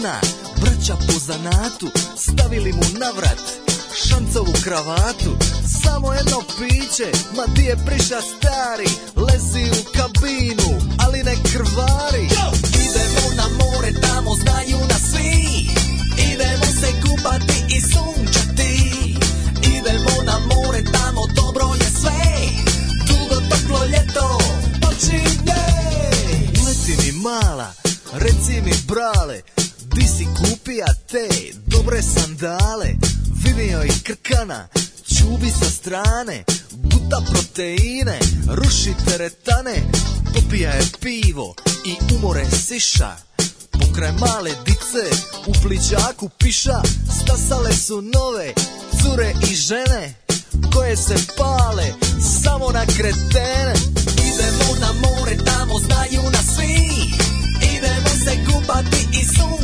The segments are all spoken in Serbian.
zlatna Braća po zanatu Stavili mu na vrat Šancovu kravatu Samo jedno piće Ma ti je priša stari Lezi u kabinu Ali ne krvari Idemo na more Tamo znaju na svi Idemo se kupati te dobre sandale Vidio i krkana, čubi sa strane Guta proteine, ruši teretane Popija je pivo i umore siša Pokraj male dice, u pliđaku piša Stasale su nove, cure i žene Koje se pale, samo na kretene Idemo na more, tamo znaju nas svi Idemo se kupati i sunce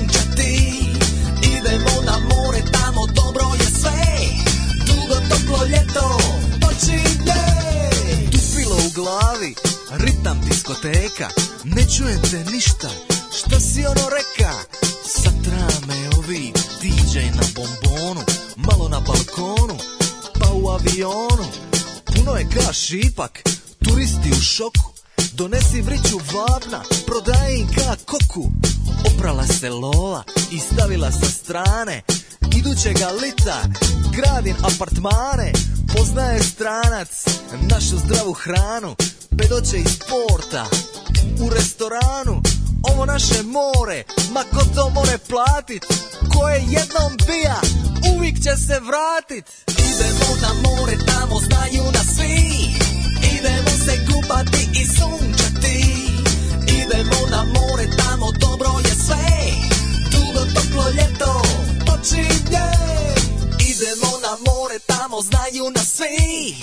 idemo na more, tamo dobro je sve Dugo toplo ljeto počinje Tupilo u glavi, ritam diskoteka Ne čujem te ništa, šta si ono reka Satra me ovi DJ na bombonu Malo na balkonu, pa u avionu Puno je gaš ipak, turisti u šoku Donesi vriću vladna, prodaje im ka koku Oprala se lola i stavila sa strane Idućega lita gradin apartmane Poznaje stranac našu zdravu hranu Pedoće iz porta, u restoranu Ovo naše more, ma ko to more platit Ko je jednom bija, uvijek će se vratit Idemo na more, tamo znaju nas svi Idemo se probati i sunčati Idemo na more, tamo dobro je sve Dugo toplo ljeto počinje Idemo na more, tamo znaju nas svi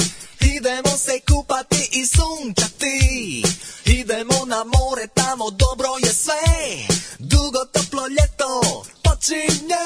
Idemo se kupati i sunčati Idemo na more, tamo dobro je sve Dugo toplo ljeto počinje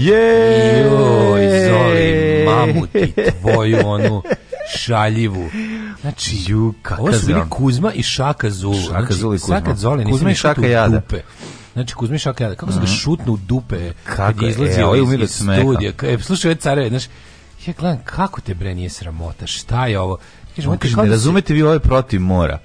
Je! Joj, Zoli, mamu ti tvoju onu šaljivu. Znači, Ju, ovo su bili Kuzma i Šaka Zulu. Šaka znači, Zulu i Kuzma. Saka Zoli, znači, Kuzma i Šaka Jada. Dupe. Znači, Kuzmi Šaka Jada, kako se mm -hmm. ga mhm. šutnu u dupe kako kad izlazi e, iz, ovaj iz studija. E, slušaj, ove careve, znaš, ja gledam, kako te bre nije sramota, šta je ovo? Kaže, On kaže, ne da razumete vi ove protiv mora.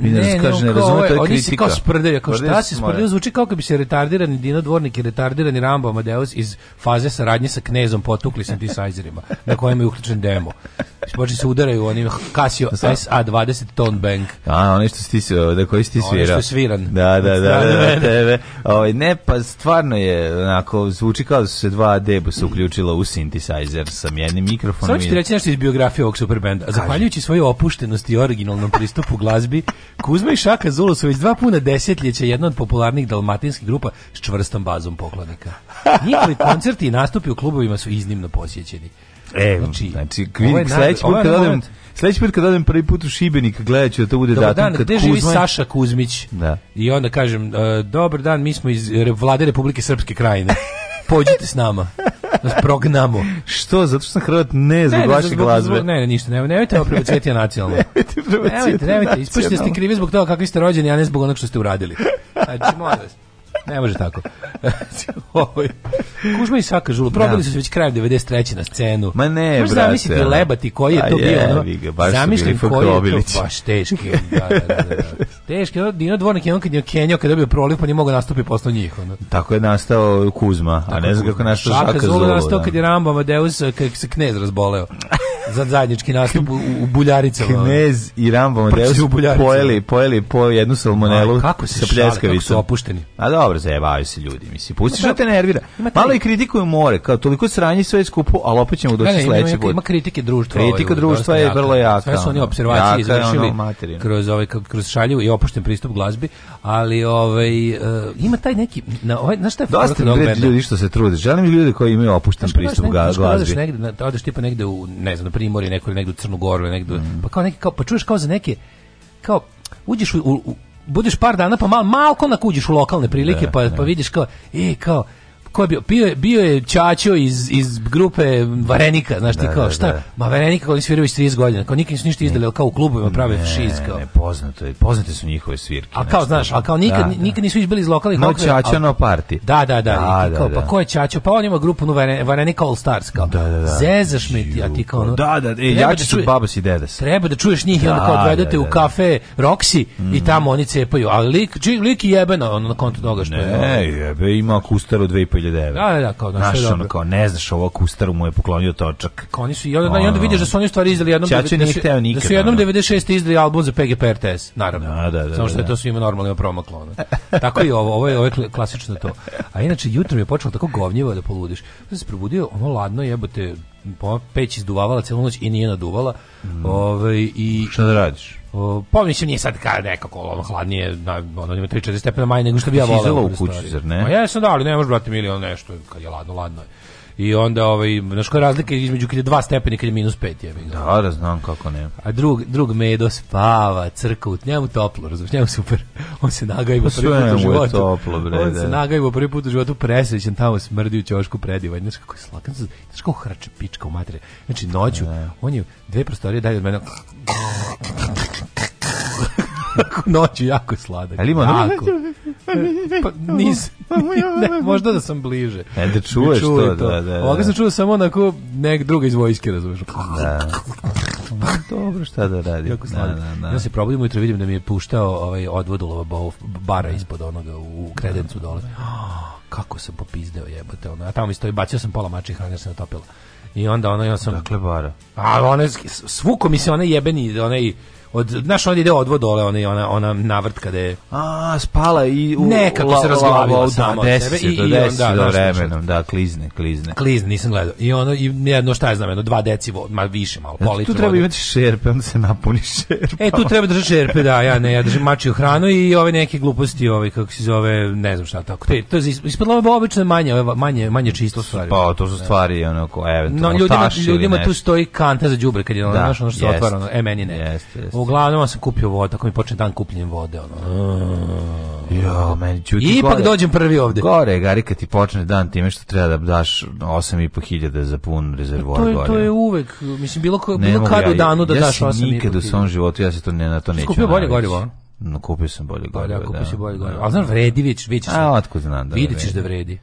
Ne, ne, ne, kaže, ne razume, ovaj, to je oni kritika. Oni se kao sprdaju, kao šta se sprdaju, zvuči kao kad bi se retardirani Dino Dvornik i retardirani Rambo Amadeus iz faze saradnje sa knezom potukli sa disajzerima, na kojem je uključen demo. Znači, počeli se udaraju onim Casio da, SA20 Tone Bank. A, onaj što stis, da koji si ti svira. Onaj što sviran. Da, da, da, da, da tebe. Ovaj, ne, pa stvarno je, onako, zvuči kao da su se dva debu se uključila u synthesizer sa jednim mikrofonom. Samo ću ti reći nešto iz biografije ovog superbenda. Zahvaljujući svojoj opuštenosti i originalnom pristupu glazbi, Kuzma i Šaka Zulu su već dva puna desetljeća jedna od popularnih dalmatinskih grupa s čvrstom bazom poklonika. Njihovi koncerti i nastupi u klubovima su iznimno posjećeni. E, znači, znači sledeći put kad odem, sledeći put kad odem prvi put u Šibenik, gledaću da to bude datum dan, kad gde Kuzma... živi Saša Kuzmić. Da. I onda kažem, uh, dobar dan, mi smo iz Vlade Republike Srpske krajine. Pođite s nama nas da prognamo. Što? Zato što sam Hrvat ne zbog ne, ne, vaše glazbe. ne, ne, ništa, nemojte, nemojte ovo prebacivati na nacionalno. nemojte, nemojte, nemojte. Ispočite ste krivi zbog toga kakvi ste rođeni, a ne zbog onog što ste uradili. Znači, molim vas ne može tako. Ovaj. Kužma i Saka Žulu, Probali da. su se već krajem 93. na scenu. Ma ne, Možeš brate. zamisliti lebati koji je to bio. Ono, Zamislim koji je to, baš teški. Da, da, da, da. Teški, ono, Dino Dvornik je on kad je Kenjo, kad je bio proliv, pa nije mogao nastupi posle njih. Ono. Tako je nastao Kuzma, tako a ne znam kako je nastao Saka, Saka Žulu. Saka nastao da. kad je Rambo Amadeus, eh, kad se knez razboleo. za zajednički nastup u, u Buljaricama. Knez i Rambo Amadeus pojeli, pojeli po jednu salmonelu kako se sa Kako su opušteni. A dobro dobro, zajebavaju se ljudi, mislim. Pustiš što te nervira. Malo i kritikuju more, kao toliko sranje sve skupo, ali opet ćemo doći sledeći put. Ima kritike društva. Kritika ovaj, društva je vrlo jaka. Sve su oni observacije izvršili kroz ovaj kroz šaljiv i opušten pristup glazbi, ali ovaj uh, ima taj neki na ovaj na šta je dosta ljudi što se trude. Želim ljudi koji imaju opušten znaš, pristup negdje, glazbi. Negde, da odeš tipa negde u ne znam, na primorje, neko negde u Crnu Goru, negde, mm. pa kao neki kao pa čuješ kao za neke kao uđeš u, u budeš par dana pa malo malko nakuđiš u lokalne prilike, da, pa, da. pa vidiš kao, e, kao, ko je bio? Bio je, bio je Čačo iz, iz grupe Varenika, znaš ti da, kao, da, šta? Da. Ma Varenika oni sviraju već 30 godina, kao nikim nisu ništa izdali, kao u klubovima prave ne, šiz, kao. Ne, poznato je, poznate su njihove svirke. A kao, znaš, a kao nikad, da, da. nikad nisu izbili iz lokalnih No Čačo, no party. Da, da, da, da, da kao, pa ko je Čačo? Pa on ima grupu no, Varenika All Stars, kao. Da, da, da. Zezaš me ti, a ti kao, no, Da, da, e, jači su babas i dedas. Treba da čuješ njih, da, onda kao odvedete u kafe Roxy i mhm. tamo oni cepaju, ali lik, lik jebeno, na kontu toga što Ne, ovaj- jebe, ima akustaru dve 1000 Da, da, da, kao, da, Znaš, ono, kao, ne znaš, ovo kustaru mu je poklonio točak. Kao, oni su, i onda, ono, i onda vidiš da su oni u stvari izdali jednom... Čače nije da hteo da nikad. Da su jednom 96. izdali album za PGP RTS, naravno. Da, da, da. Samo što da, je to da. svima normalno promaklo. Ono. Tako i ovo, ovo je, ovo je klasično to. A inače, jutro mi je počelo tako govnjivo da poludiš. Ja se probudio, ono ladno jebote, pa, peć izduvavala celu noć i nije naduvala. Mm. Ove, ovaj, i, Šta da radiš? Uh, pa mislim nije sad kao nekako ono hladnije, na, ono ima 3-4 stepena manje nego što bi ja volao. Da Izelo u kući, zar ne? Ma ja sam da, ali ne može brate milion nešto, kad je ladno, ladno je. I onda ovaj znaš koja je razlika između kad je 2 stepena i kad je minus 5 je. Da, da znam kako ne. A drug drug medo spava, crka u njemu toplo, razumeš, njemu super. On se nagajba prvi put u životu. Toplo, bre, On se da. nagajba prvi put u životu presrećan tamo smrdi u ćošku predivan. Znaš kako je slakan, znaš kako hrače pička u mater. Znači noću, ne. on je dve prostorije dalje od mene noću jako sladak. Ali ima jako. Pa nis, pa, pa, ne, možda da sam bliže. E, da čuješ to, da to, da, da. da. Ovoga sam čuo samo onako nek druga iz vojske, razumiješ. Da. Dobro, šta da radi. Jako da, sladak. Da, da, da. Ja se probudim ujutro, vidim da mi je puštao ovaj odvod ulova bara ispod onoga u kredencu da. dole. Kako sam popizdeo jebote. Ono. Ja tamo mi stoji, bacio sam pola mačih hrana jer se natopila. I onda ono, ja sam... Dakle, bara. A ona, svuko mi se onaj jebeni, onaj od znaš onda ide odvod dole ona ona ona navrt kada je a spala i u nekako se razglavila sama da, sebe i, i onda da, vremenom znači- da klizne klizne klizne nisam gledao i ono i jedno šta je znam jedno 2 deci ma više malo pola tu treba imati šerpe onda se napuni šerpe e tu treba držati šerpe da ja ne ja držim mačiju hranu i ove neke gluposti ove kako se zove ne znam šta tako te to je ispod obične manje manje manje čisto stvari pa to su stvari ono ko eventualno no, ljudima ljudima tu stoji kanta za đubre kad je ono da, ono što se otvara e meni ne jeste, uglavnom sam kupio vodu, tako mi počne dan kupljenjem vode, ono. Jo, meni ću I ipak gore, dođem prvi ovde. Gore, Gari, kad ti počne dan time što treba da daš 8,5 hiljada za pun rezervoar gore. To je, uvek, mislim, bilo, ko, bilo kad ja, u danu da ja daš 8,5 hiljada. Ja sam nikad u svom životu, ja se to ne, na to neću. Skupio bolje gorivo, no, kupio sam bolje gorivo. da, kupio si bolje gorivo. Ali znaš, vredi, vidiš, vidiš. A, otko znam da vredi. Vidićeš da vredi.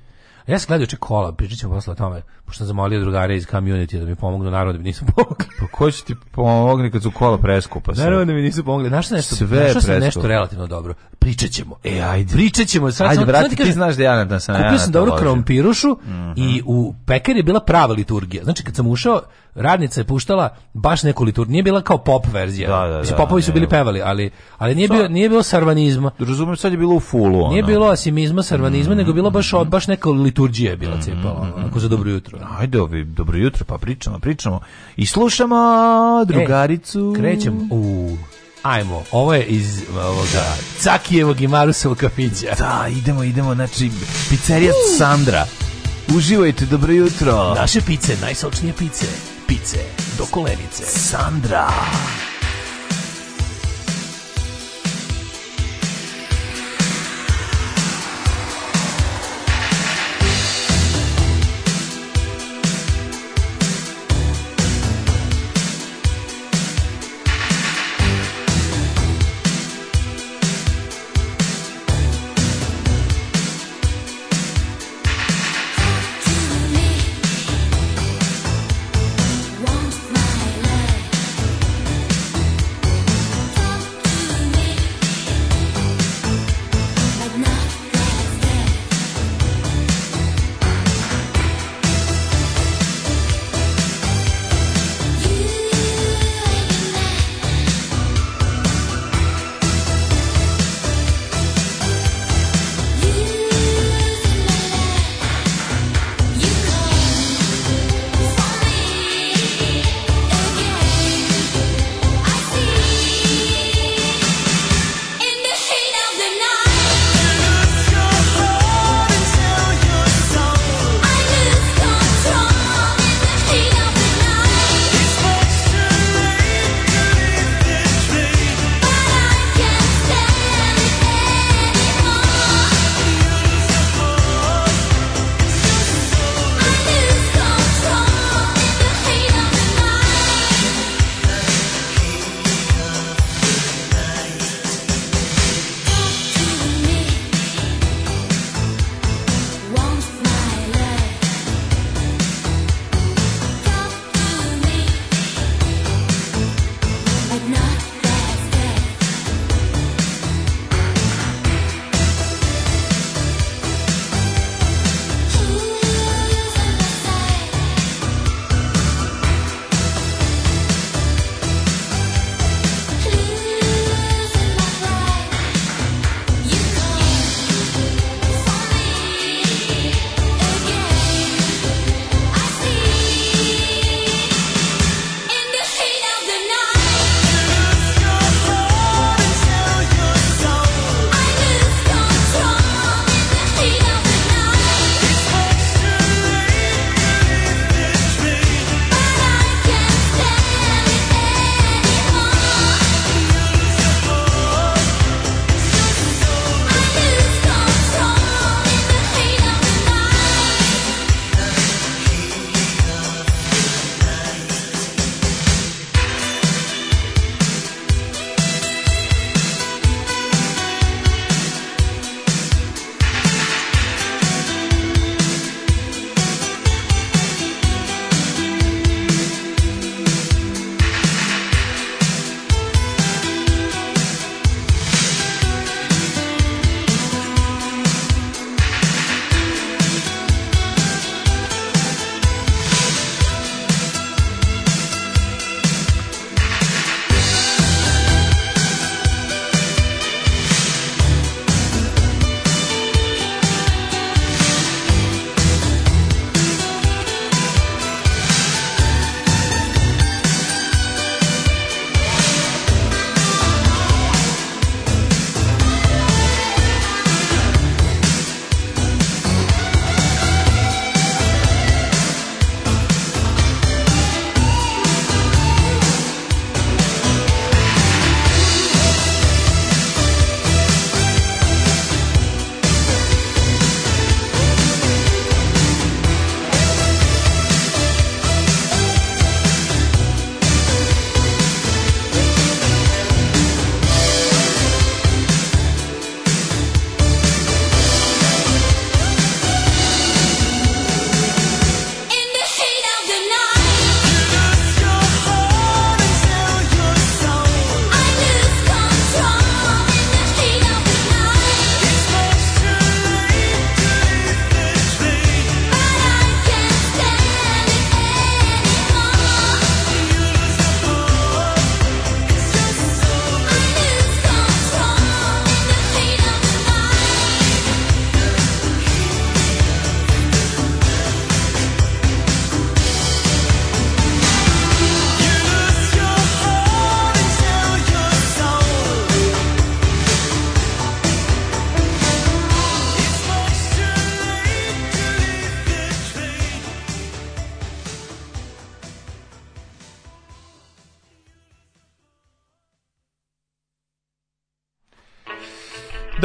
Ja sam gledao če kola, pričat ćemo posle o tome, pošto sam zamolio drugare iz community da mi pomognu, naravno da mi nisu pomogli. Pa ko će ti pomogli kad su kola preskupa? Sad? Naravno da mi nisu pomogli. Našao sam nešto, Sve našao sam nešto relativno dobro. Pričat ćemo. E, ajde. Pričat ćemo. Sad, ajde, brati, ti znaš da ja da sam Kupio sam dobro krompirušu mm -hmm. i mhm. u pekari je bila prava liturgija. Znači, kad sam ušao, radnica je puštala baš neku liturgiju. Nije bila kao pop verzija. Da, da, da Mislim, popovi su da, bili da. pevali, ali, ali nije, sad, bio, nije bilo sarvanizma. Razumem, sad je bilo u fulu. Ono. Nije bilo asimizma, sarvanizma, mm, nego bilo baš, od, baš neka liturgija je bila mm, cepala, mm, mm, ako za dobro jutro. Ajde, ovi, dobro jutro, pa pričamo, pričamo. I slušamo drugaricu. E, krećemo. u Ajmo, ovo je iz ovoga Cakijevog i Marusovog kafića. Da, idemo, idemo, znači, pizzerija Sandra. Uživajte, dobro jutro. Naše pice, najsočnije pice pice do kolenice. Sandra.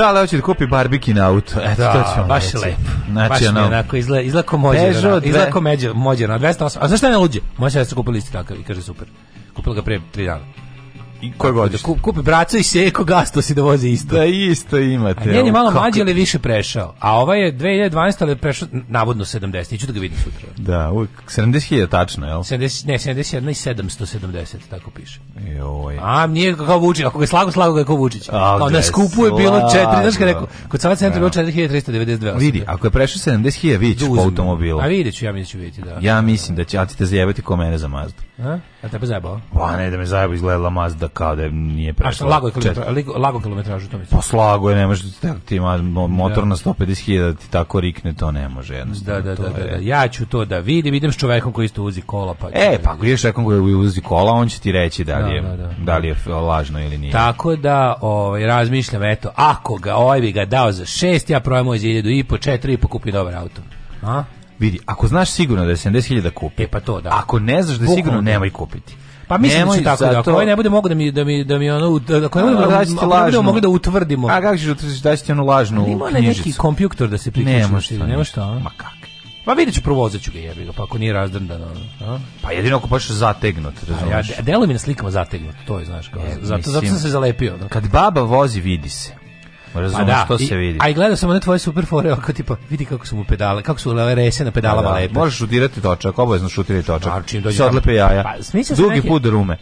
Da, ali hoće da kupi barbiki auto. Eto, da, to ćemo baš reći. lepo. Znači, baš ono, onako, izgleda, izgleda ko mođerana. Izgleda ko mođerana, 208. A znaš šta ne uđe? Moja se kupili isti takav i kaže super. Kupila ga pre tri dana. I koje godište? Da kup, kupi bracu i seko gasto si da vozi isto. Da, isto imate. A njen je malo kako... mlađi, ali više prešao. A ovaj je 2012, ali je prešao navodno 70. Iću da ga vidim sutra. Da, uvijek 70.000 tačno, jel? 70, ne, 71 i 770, tako piše. Joj. A, nije kao Vučić, ako ga je slago, slago ga je kao Vučić. A, kao, da na skupu je bilo 4, znaš ga rekao, kod Sava centra je bilo 4392. Da. Vidi, ako je prešao 70.000, vidiš po automobilu. A vidjet ću, ja mislim da ću vidjeti, da. Ja mislim da će, a ti te zajebati ko mene za Mazda. A? A tebe pa zajebao? Ba, pa ne, da me zajebao izgledala Mazda kao da nije prešla. A šta, lago je kilometražu, lago kilometražu to mislim. Pa slago je, ne može, ti ima da. motor da. na 150.000 ti tako rikne, to ne može jednostavno. Da, da, da, da, da, ja ću to da vidim, idem s čovekom koji isto uzi kola. Pa e, da pa ako ideš s čovekom koji uzi kola, on će ti reći da li da, je, da, da, da. da li je lažno ili nije. Tako da, ovaj, razmišljam, eto, ako ga, ovaj bi ga dao za šest, ja projem moj ovaj za 1.500, 4.500, kupi dobar auto. A? Vidi, ako znaš sigurno da je 70.000 kupi, e pa to da. Ako ne znaš da je sigurno, nemoj kupiti. Pa mislim da će tako da. Ako ovaj ne bude mogu da mi da mi da mi ono da ako ne bude da budemo mogli da utvrdimo. A kako ćeš utvrditi da će ono lažno u knjižicu? neki kompjuter da se priključi. Nema što, nema šta. Ma kako? Pa vidjet ću, provozit ću ga jebi ga, pa ako nije razdrndan. A? Pa jedino ako baš zategnut, razumiješ? Ja, delo mi na slikama zategnut, to je, znaš, kao, je, zato, mislim, zato sam se zalepio. Da. Kad baba vozi, vidi se. Razumem pa da, što se vidi. I, a i gledao sam one tvoje super fore, oko tipa, vidi kako su mu pedale, kako su rese na pedalama da, da. lepe. Možeš šutirati točak, obavezno šutirati točak. Znači, dođe. Se odlepe jaja. Pa, Dugi neke... put rume.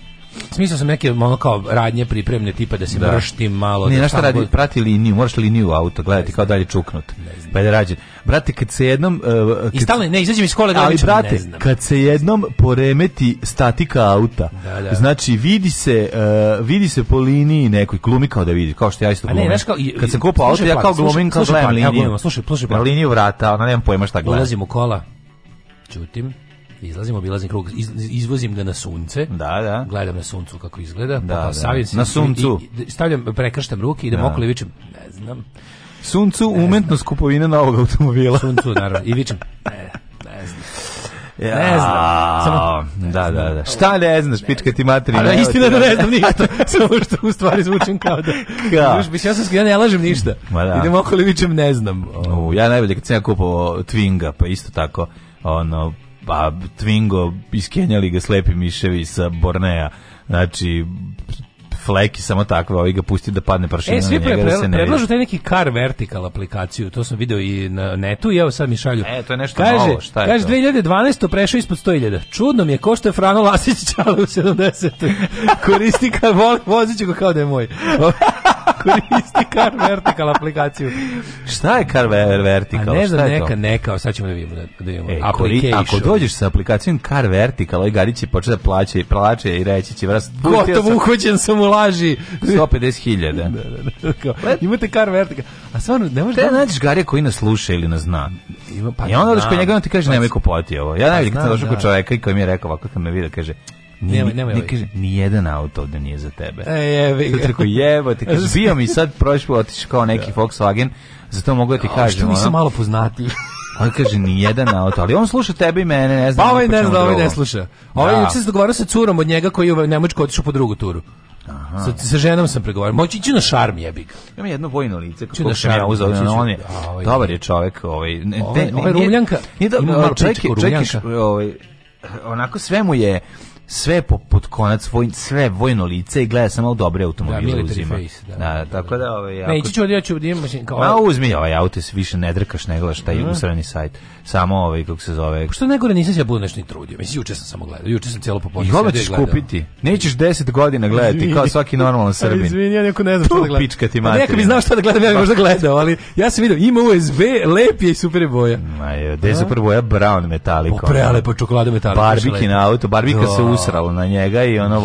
Smislio sam neke malo kao radnje pripremne tipa da se da. mrštim malo. Ne, da šta radi, god... prati liniju, moraš liniju auto gledati kao dalje čuknut. Pa da rađe. Brate, kad se jednom... Uh, kad... I stalno, ne, izađem iz kole da ali brate, kad se jednom poremeti statika auta, da, da. znači vidi se, uh, vidi se po liniji nekoj, glumi kao da vidi, kao što ja isto glumim. Ne, kao, i, kad sam kupao auto, ja kao pa, glumim, kao pa, gledam pa, liniju. Slušaj, slušaj, pa. liniju vrata, ona nemam pojma šta gledam. Ulazim u kola, čutim, Izlazim obilazim krug, iz, izvozim ga na sunce. Da, da. Gledam na suncu kako izgleda. Da, pa da. Savim se na suncu. I, stavljam, prekrštam ruke, idem da. okolo i vičem, ne znam. Suncu, umetnost kupovina novog automobila. Suncu, naravno. I vičem, ne, ne znam. Ja. Ne znam. Samo, da, ne da, znam. da, da. Šta ne znaš, pička ti materina? Da, istina da ne da- znam ništa. Samo što u stvari zvučim kao da... Kao? Znaš, ja sam ja ne lažem ništa. Ma da. Idem okolo i vičem ne znam. O, ja najbolje kad sam ja kupovao Twinga, pa isto tako, ono, pa Twingo iskenjali ga slepi miševi sa Bornea. Znači, fleki samo takve, ovi ga pusti da padne prašina e, svi da pre, pre, da ne predlažu taj neki car vertical aplikaciju, to sam video i na netu i evo sad mi šalju. E, to je nešto kaže, novo, šta je kaže, to? 2012. prešao ispod 100.000. Čudno mi je ko što je Frano Lasić čale u 70. Koristi kad vozi, voziću ga kao da je moj. Koristi Car Vertical aplikaciju. Šta je Car Vertical? A ne znam, neka, to? neka, sad ćemo da vidimo. Da, da vidimo. E, kori, ako dođeš sa aplikacijom Car Vertical, ovaj gari će početi da plaće i plaće i reći će vrst... Gotovo uhvaćen sam u laži. 150.000. da, da, da. Imate Car Vertical. A stvarno, ne možeš... Te da... nađeš garija koji nas sluša ili nas zna. Ima, pa, I onda odeš kod njega on ti kaže, pa nemoj kupovati ovo. Ja najvijem kad pa sam došao kod da. čoveka i koji mi je rekao ovako kad me vidi, kaže, Ni, nemoj, Ne kaže, ni jedan auto ovde nije za tebe. E, jevi. Sad tako jebo, te kaže, bio mi sad prošlo, otiš kao neki da. Volkswagen, zato mogu da ti kažem. A što nisam ono, malo poznati. On kaže ni jedan auto, ali on sluša tebe i mene, ne znam. Pa ovaj ne zna, ovaj ne sluša. Ovaj da. juče se dogovara sa curom od njega koji je u Nemačku otišao po drugu turu. Aha. Sa, sa ženom sam pregovarao. Moći ići na šarm jebi Ima jedno vojno lice kako na šarm, ja uzeo, on je. Ovaj, dobar je čovek. ovaj. Ne, ovaj, ovaj Rumljanka. Nije da, čekaj, čekaj, ovaj onako sve mu je sve po, pod konac voj, sve vojno lice i gleda samo dobre automobile da, uzima. Face, da, da, da, tako da ovaj jako... Ne, ići ću ja ću da imam kao. Ma ovaj- uzmi ovaj auto, se više ne drkaš, ne gledaš taj mm. usrani sajt samo ovaj kako se zove. Što negore nisi se ja ni trudio. Mislim juče sam samo gledao. Juče sam celo popodne. I ovo kupiti. Nećeš 10 godina gledati kao svaki normalan Srbin. Izvini, ja neko ne znam šta da gledam. Pička ti materina. Pa neka bi znao šta da gledam, ja bih možda gledao, ali ja se vidim ima USB, lep je i super boja. Ma je, gde je super boja brown metalik. po pa pa čokolada metalik. Barbiki na auto, barbika se usrala na njega i ono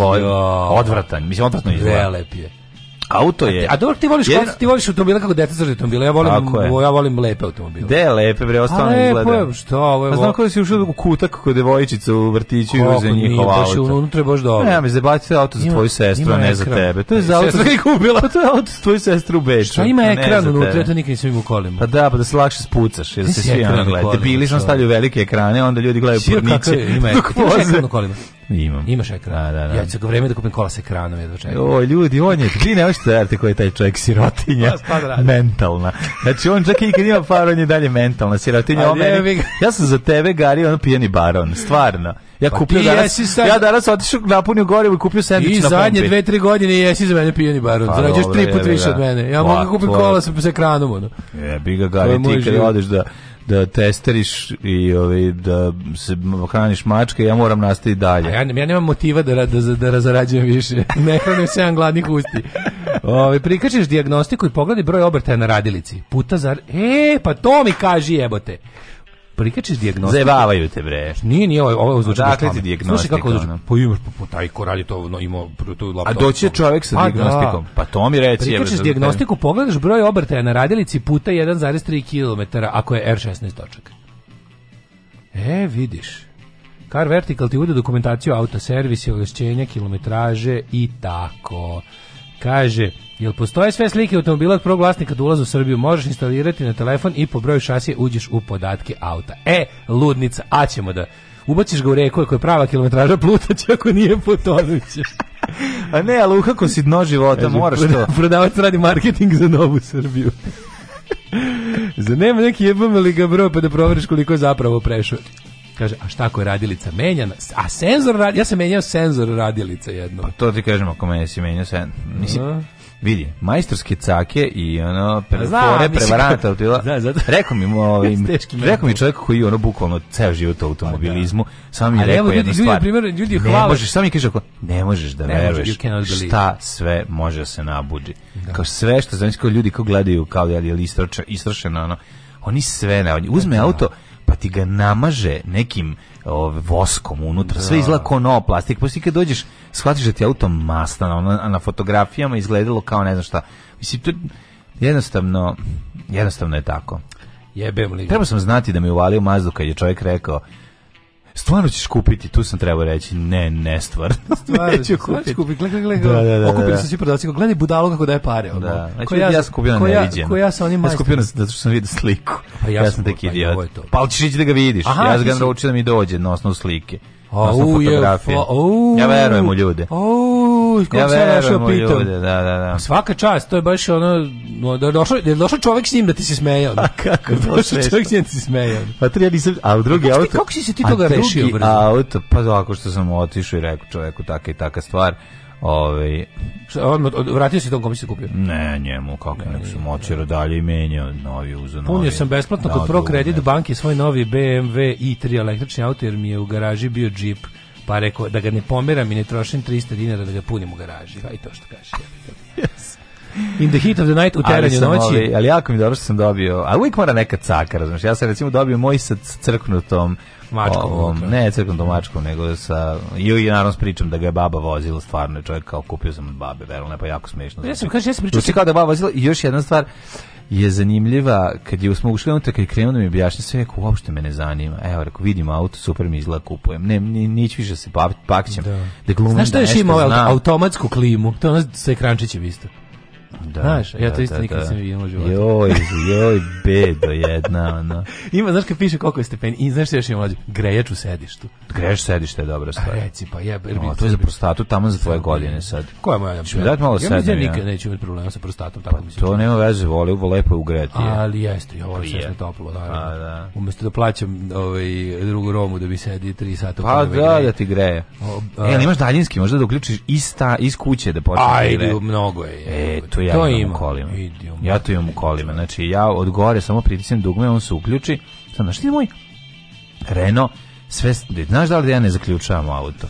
odvratan. Mislim odvratno izgleda. Prelep je. Auto je. A, a dobro ti voliš Jedna... ti voliš automobile kako deca srđe automobile. Ja volim ja volim lepe automobile. De lepe bre, ostalo ne gleda. Šta, ovo je. A znam kako si ušao u kutak kod devojčice u vrtiću i za njihov auto. Kako nije, unutra baš dobro. Ne, mi zabacite auto za tvoju sestru, a ne za tebe. To je za auto. Sestra je kupila. Pa to je auto za tvoju sestru u Beču. Šta ima ekran unutra, to nikad nisam imao kolima. Pa da, pa da se lakše spucaš, jer se svi ono gledate. Bili smo stavljaju velike ekrane, onda ljudi gledaju porniće. Ima ekran na Imam. Imaš ekran? Da, da, da. Ja ću vreme da kupim kola sa ekranom, jedva čekam. O, ljudi, on je, vi ne što da koji je taj čovjek sirotinja. Pa, da mentalna. Znači, on čak i kad ima par, on je dalje mentalna sirotinja. On meni, ja sam za tebe, Gari, ono pijeni baron, stvarno. Ja pa kupio danas, sad... ja danas otišao napunio gorivo i kupio sendvič na I zadnje dve, tri godine jesi za mene pijeni baron. Pa, Zarađuješ tri put više od mene. Ja mogu pa, da kupiti kola sa, ekranom. Ono. Je, biga, Gari, ti kad odeš da da testeriš i ovaj da se hraniš mačke, ja moram nastaviti dalje. A ja, ja nemam motiva da da da, da više. ne hranim se gladnih usti. Ovaj prikačiš dijagnostiku i pogledi broj obrtaja na radilici. Puta zar E, pa to mi kaže jebote prikačiš dijagnostiku. Zevavaju te bre. Nije, nije ovo, ovo zvuči Dakle ti Slušaj kako zvuči. Pa imaš po, pa, po pa taj ko to, no, imao tu laptop. A doći će čovjek sa dijagnostikom. Pa da. Pa to mi reći. Prikačeš dijagnostiku, pogledaš broj obrtaja na radilici puta 1,3 km ako je R16 točak. E, vidiš. Car Vertical ti ude dokumentaciju auta, servisi, kilometraže i tako. Kaže, Jel postoje sve slike automobila od prvog vlasnika do da ulaza u Srbiju? Možeš instalirati na telefon i po broju šasije uđeš u podatke auta. E, ludnica, a ćemo da ubaciš ga u reku ako je prava kilometraža plutaće, ako nije potonuće. a ne, ali ukako si dno života, Eži, moraš to. Prodavac radi marketing za novu Srbiju. Zanema neki jebam ili ga bro pa da proveriš koliko je zapravo prešao. Kaže, a šta ako je radilica menjana? A senzor, radi, ja sam menjao senzor radilica jedno. Pa to ti kažem ako meni se menja senzor. Mislim, uh Vidi, majstorske cake i ono pre, pa prevaranta utila. Zna, zato. Rekao mi, ovim ovaj, rekao mi čovjek koji ono bukvalno ceo život u pa da. automobilizmu, sam mi rekao jednu stvar. Ljudi, ljudi, primjer, ljudi ne hvala. možeš, samo mi kaže ne možeš da ne veruješ šta sve može da se nabudi. Da. Kao sve što znači kao ljudi ko gledaju kao je li istročeno, istrošeno ono, oni sve ne, da, uzme da, da. auto pa ti ga namaže nekim ove, voskom unutra, da. sve izgleda kao nov plastik, poslije kad dođeš, shvatiš da ti auto mastan, na, na fotografijama izgledalo kao ne znam šta. Mislim, to jednostavno, jednostavno je tako. Jebem li. Treba sam znati da mi uvalio mazdu kad je čovjek rekao stvarno ćeš kupiti, tu sam trebao reći, ne, ne stvarno. Stvarno ćeš kupiti. Kupi, gledaj, gledaj, da, da, da, okupili da. su da. svi prodavci, gledaj budalo kako daje pare. Ono. Da, znači, ko ja, ja sam kupio na neviđen. Ko ja sa onim majstom. Ja sam kupio na, zato što sam vidio sliku. Pa ja, ja sam tek pa idiot. Pa, ali ćeš ići da ga vidiš. Aha, ja sam ga naučio da mi dođe na osnovu slike odnosno fotografije. Fo ja verujem u ljude. O, ja verujem u ljude, da, da, da. Svaka čast, to je baš ono, da došao, da došao čovjek s njim da ti se smejao. A kako da je došao čovjek s njim da ti se smejao. Pa tri, ja nisam, a drugi kako auto... Ti, kako si se ti toga rešio? A drugi auto, pa tako što sam otišao i rekao čovjeku taka i taka stvar ovaj Šta, od, vratio se tom kom si kupio? Ne, njemu, kako ne, nek sam očero dalje i novi uzo novi. Punio sam besplatno kod da, Pro Credit banke svoj novi BMW i3 električni auto jer mi je u garaži bio džip pa rekao da ga ne pomeram i ne trošim 300 dinara da ga punim u garaži. Pa i to što kažeš. yes. In the heat of the night, u teranju noći. Ali, ovaj, ali jako mi dobro što sam dobio, a uvijek mora neka caka, razumiješ. Ja sam recimo dobio moj sad crknutom mačkom. Ovom, ne crknom to mačkom, nego sa... Ju i naravno s pričom da ga je baba vozila, stvarno je čovjek kao kupio sam od babe, verovne, pa jako smiješno. Ja sam, kaže, ja sam pričao... Znači kao da je baba vozila i još jedna stvar, je zanimljiva kad je smo ušli unutra kad je krenuo da mi objašnja sve rekao uopšte me ne zanima evo rekao vidim auto super mi izgleda kupujem ne ni nić više se baviti pakćem da, da glumim znaš što da još ima automatsku klimu to je ono sa ekrančićem isto Da, znaš, ja da, to isto da, nikad da. nisam vidio u životu. Joj, joj, bedo jedna, ono. Ima, znaš kad piše koliko je stepeni, i znaš što još ima mlađe, grejač u sedištu. Grejač u sedištu je dobra stvar. A reci, pa jebe. No, to je za prostatu tamo za tvoje godine sad. Koja moja? Ću mi dati malo sedem, ja. Mislim, da ja nikad neću imati problema sa prostatom, tako pa, mislim. To nema veze, voli, u lepo je ugreti. Ali jeste, ja volim sve toplo, naravno. Pa, da. Umesto da plaćam ovaj, drugu romu da bi sedi 3 sata. Pa da, da ti greje. E, ali imaš daljinski, možda da uključiš iz, ta, iz kuće da počne. Ajde, da mnogo je. E, to ja to imam ima. u kolima. Idiom. Ja to imam u kolima. Znači, ja od gore samo pritisnem dugme, on se uključi. Sad, znaš ti moj Renault, sve, znaš da li da ja ne zaključavam auto?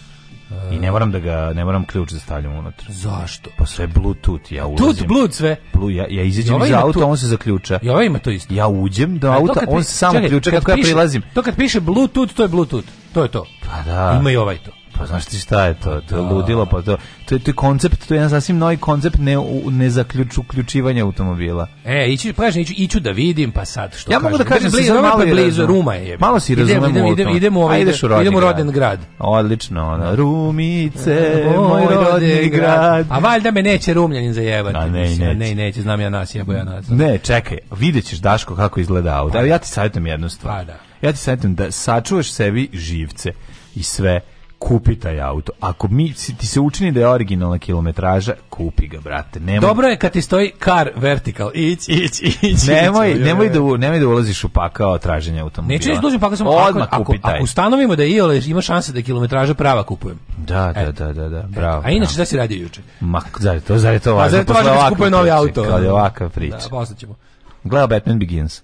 I ne moram da ga ne moram ključ da stavljam unutra. Zašto? Pa sve bluetooth ja ulazim. Tut Bluetooth sve. Blu, ja ja izađem iz auta, tu... on se zaključa. Ja ima to isto. Ja uđem do auta, on se samo ključa kako ja prilazim. To kad piše bluetooth, to je bluetooth. To je to. Pa da. Ima i ovaj to. Pa znaš ti šta je to? To je da. ludilo, pa to, to, je, to je koncept, to je jedan sasvim novi koncept ne, ne zaključ, uključivanja automobila. E, iću, pa kažem, iću, iću da vidim, pa sad što Ja mogu da kažem, blizu, malo je blizu, Ruma je. Malo si razumemo idem, idem, idem, idemo, ovaj, ideš u idemo u rodin grad. Odlično, ona. Da. Rumice, moj rodni grad. A valjda me neće Rumljanin zajebati. A ne, mislim, neće. Ne, neće, znam ja nas, jebo ja nas. Ne, čekaj, vidjet ćeš Daško kako izgleda auto. Pa ja da. ti savjetujem jednu stvar. Pa, da. Ja ti savjetujem da sačuvaš sebi živce i sve kupi taj auto. Ako mi ti se učini da je originalna kilometraža, kupi ga, brate. Nemoj. Dobro je kad ti stoji kar vertical. Ić, ić, ić. Nemoj, ić, nemoj, da, nemoj da ulaziš u pakao traženja automobila. Neću da ići pakao, samo Odmah ako, kupi taj. ako ustanovimo da je iole, ima šanse da je kilometraža prava kupujem. Da, da, da, da, da, bravo. A inače, da si radio juče? Ma, zar je to, zar je to važno? A zar je to važno da kupuje novi auto? Kad je ovakva priča. Da, posle ćemo. Gleda Batman Begins.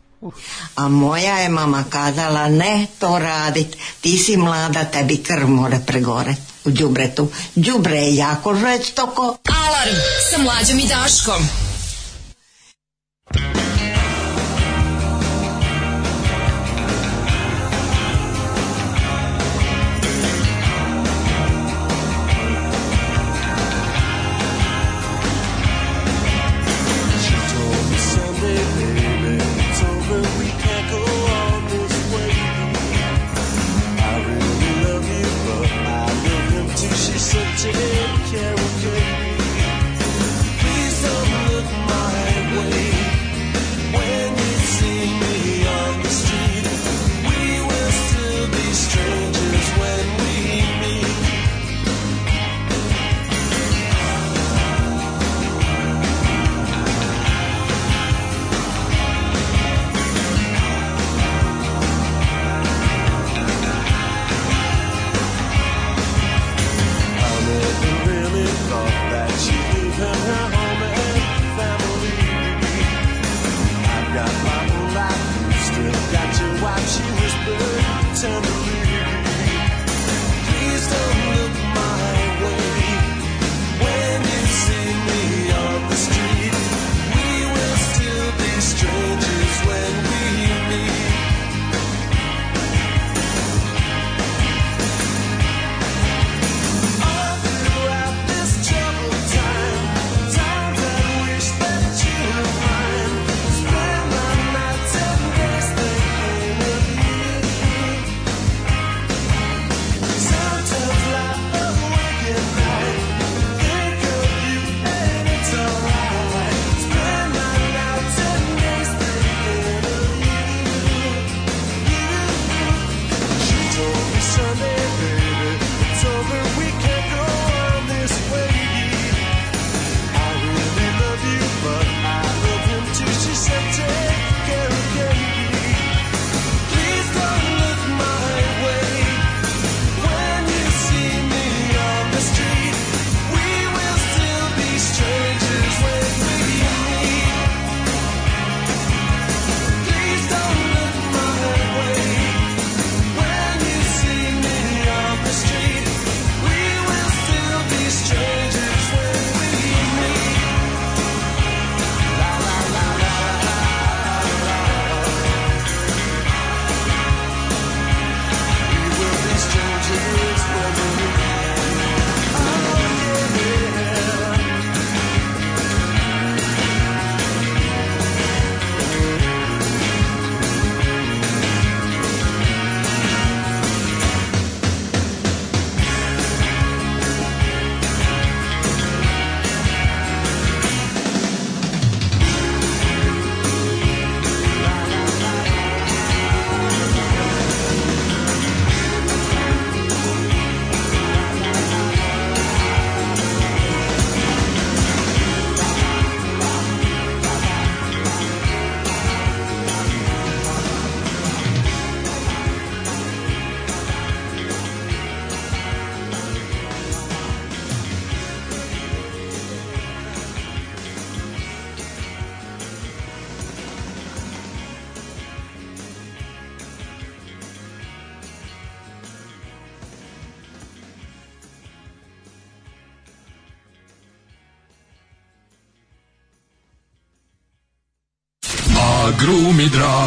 A moja je mama kazala, ne to radit, ti si mlada, tebi krv mora pregore u džubretu. Džubre je jako žestoko. Alarm sa mlađom i Daškom.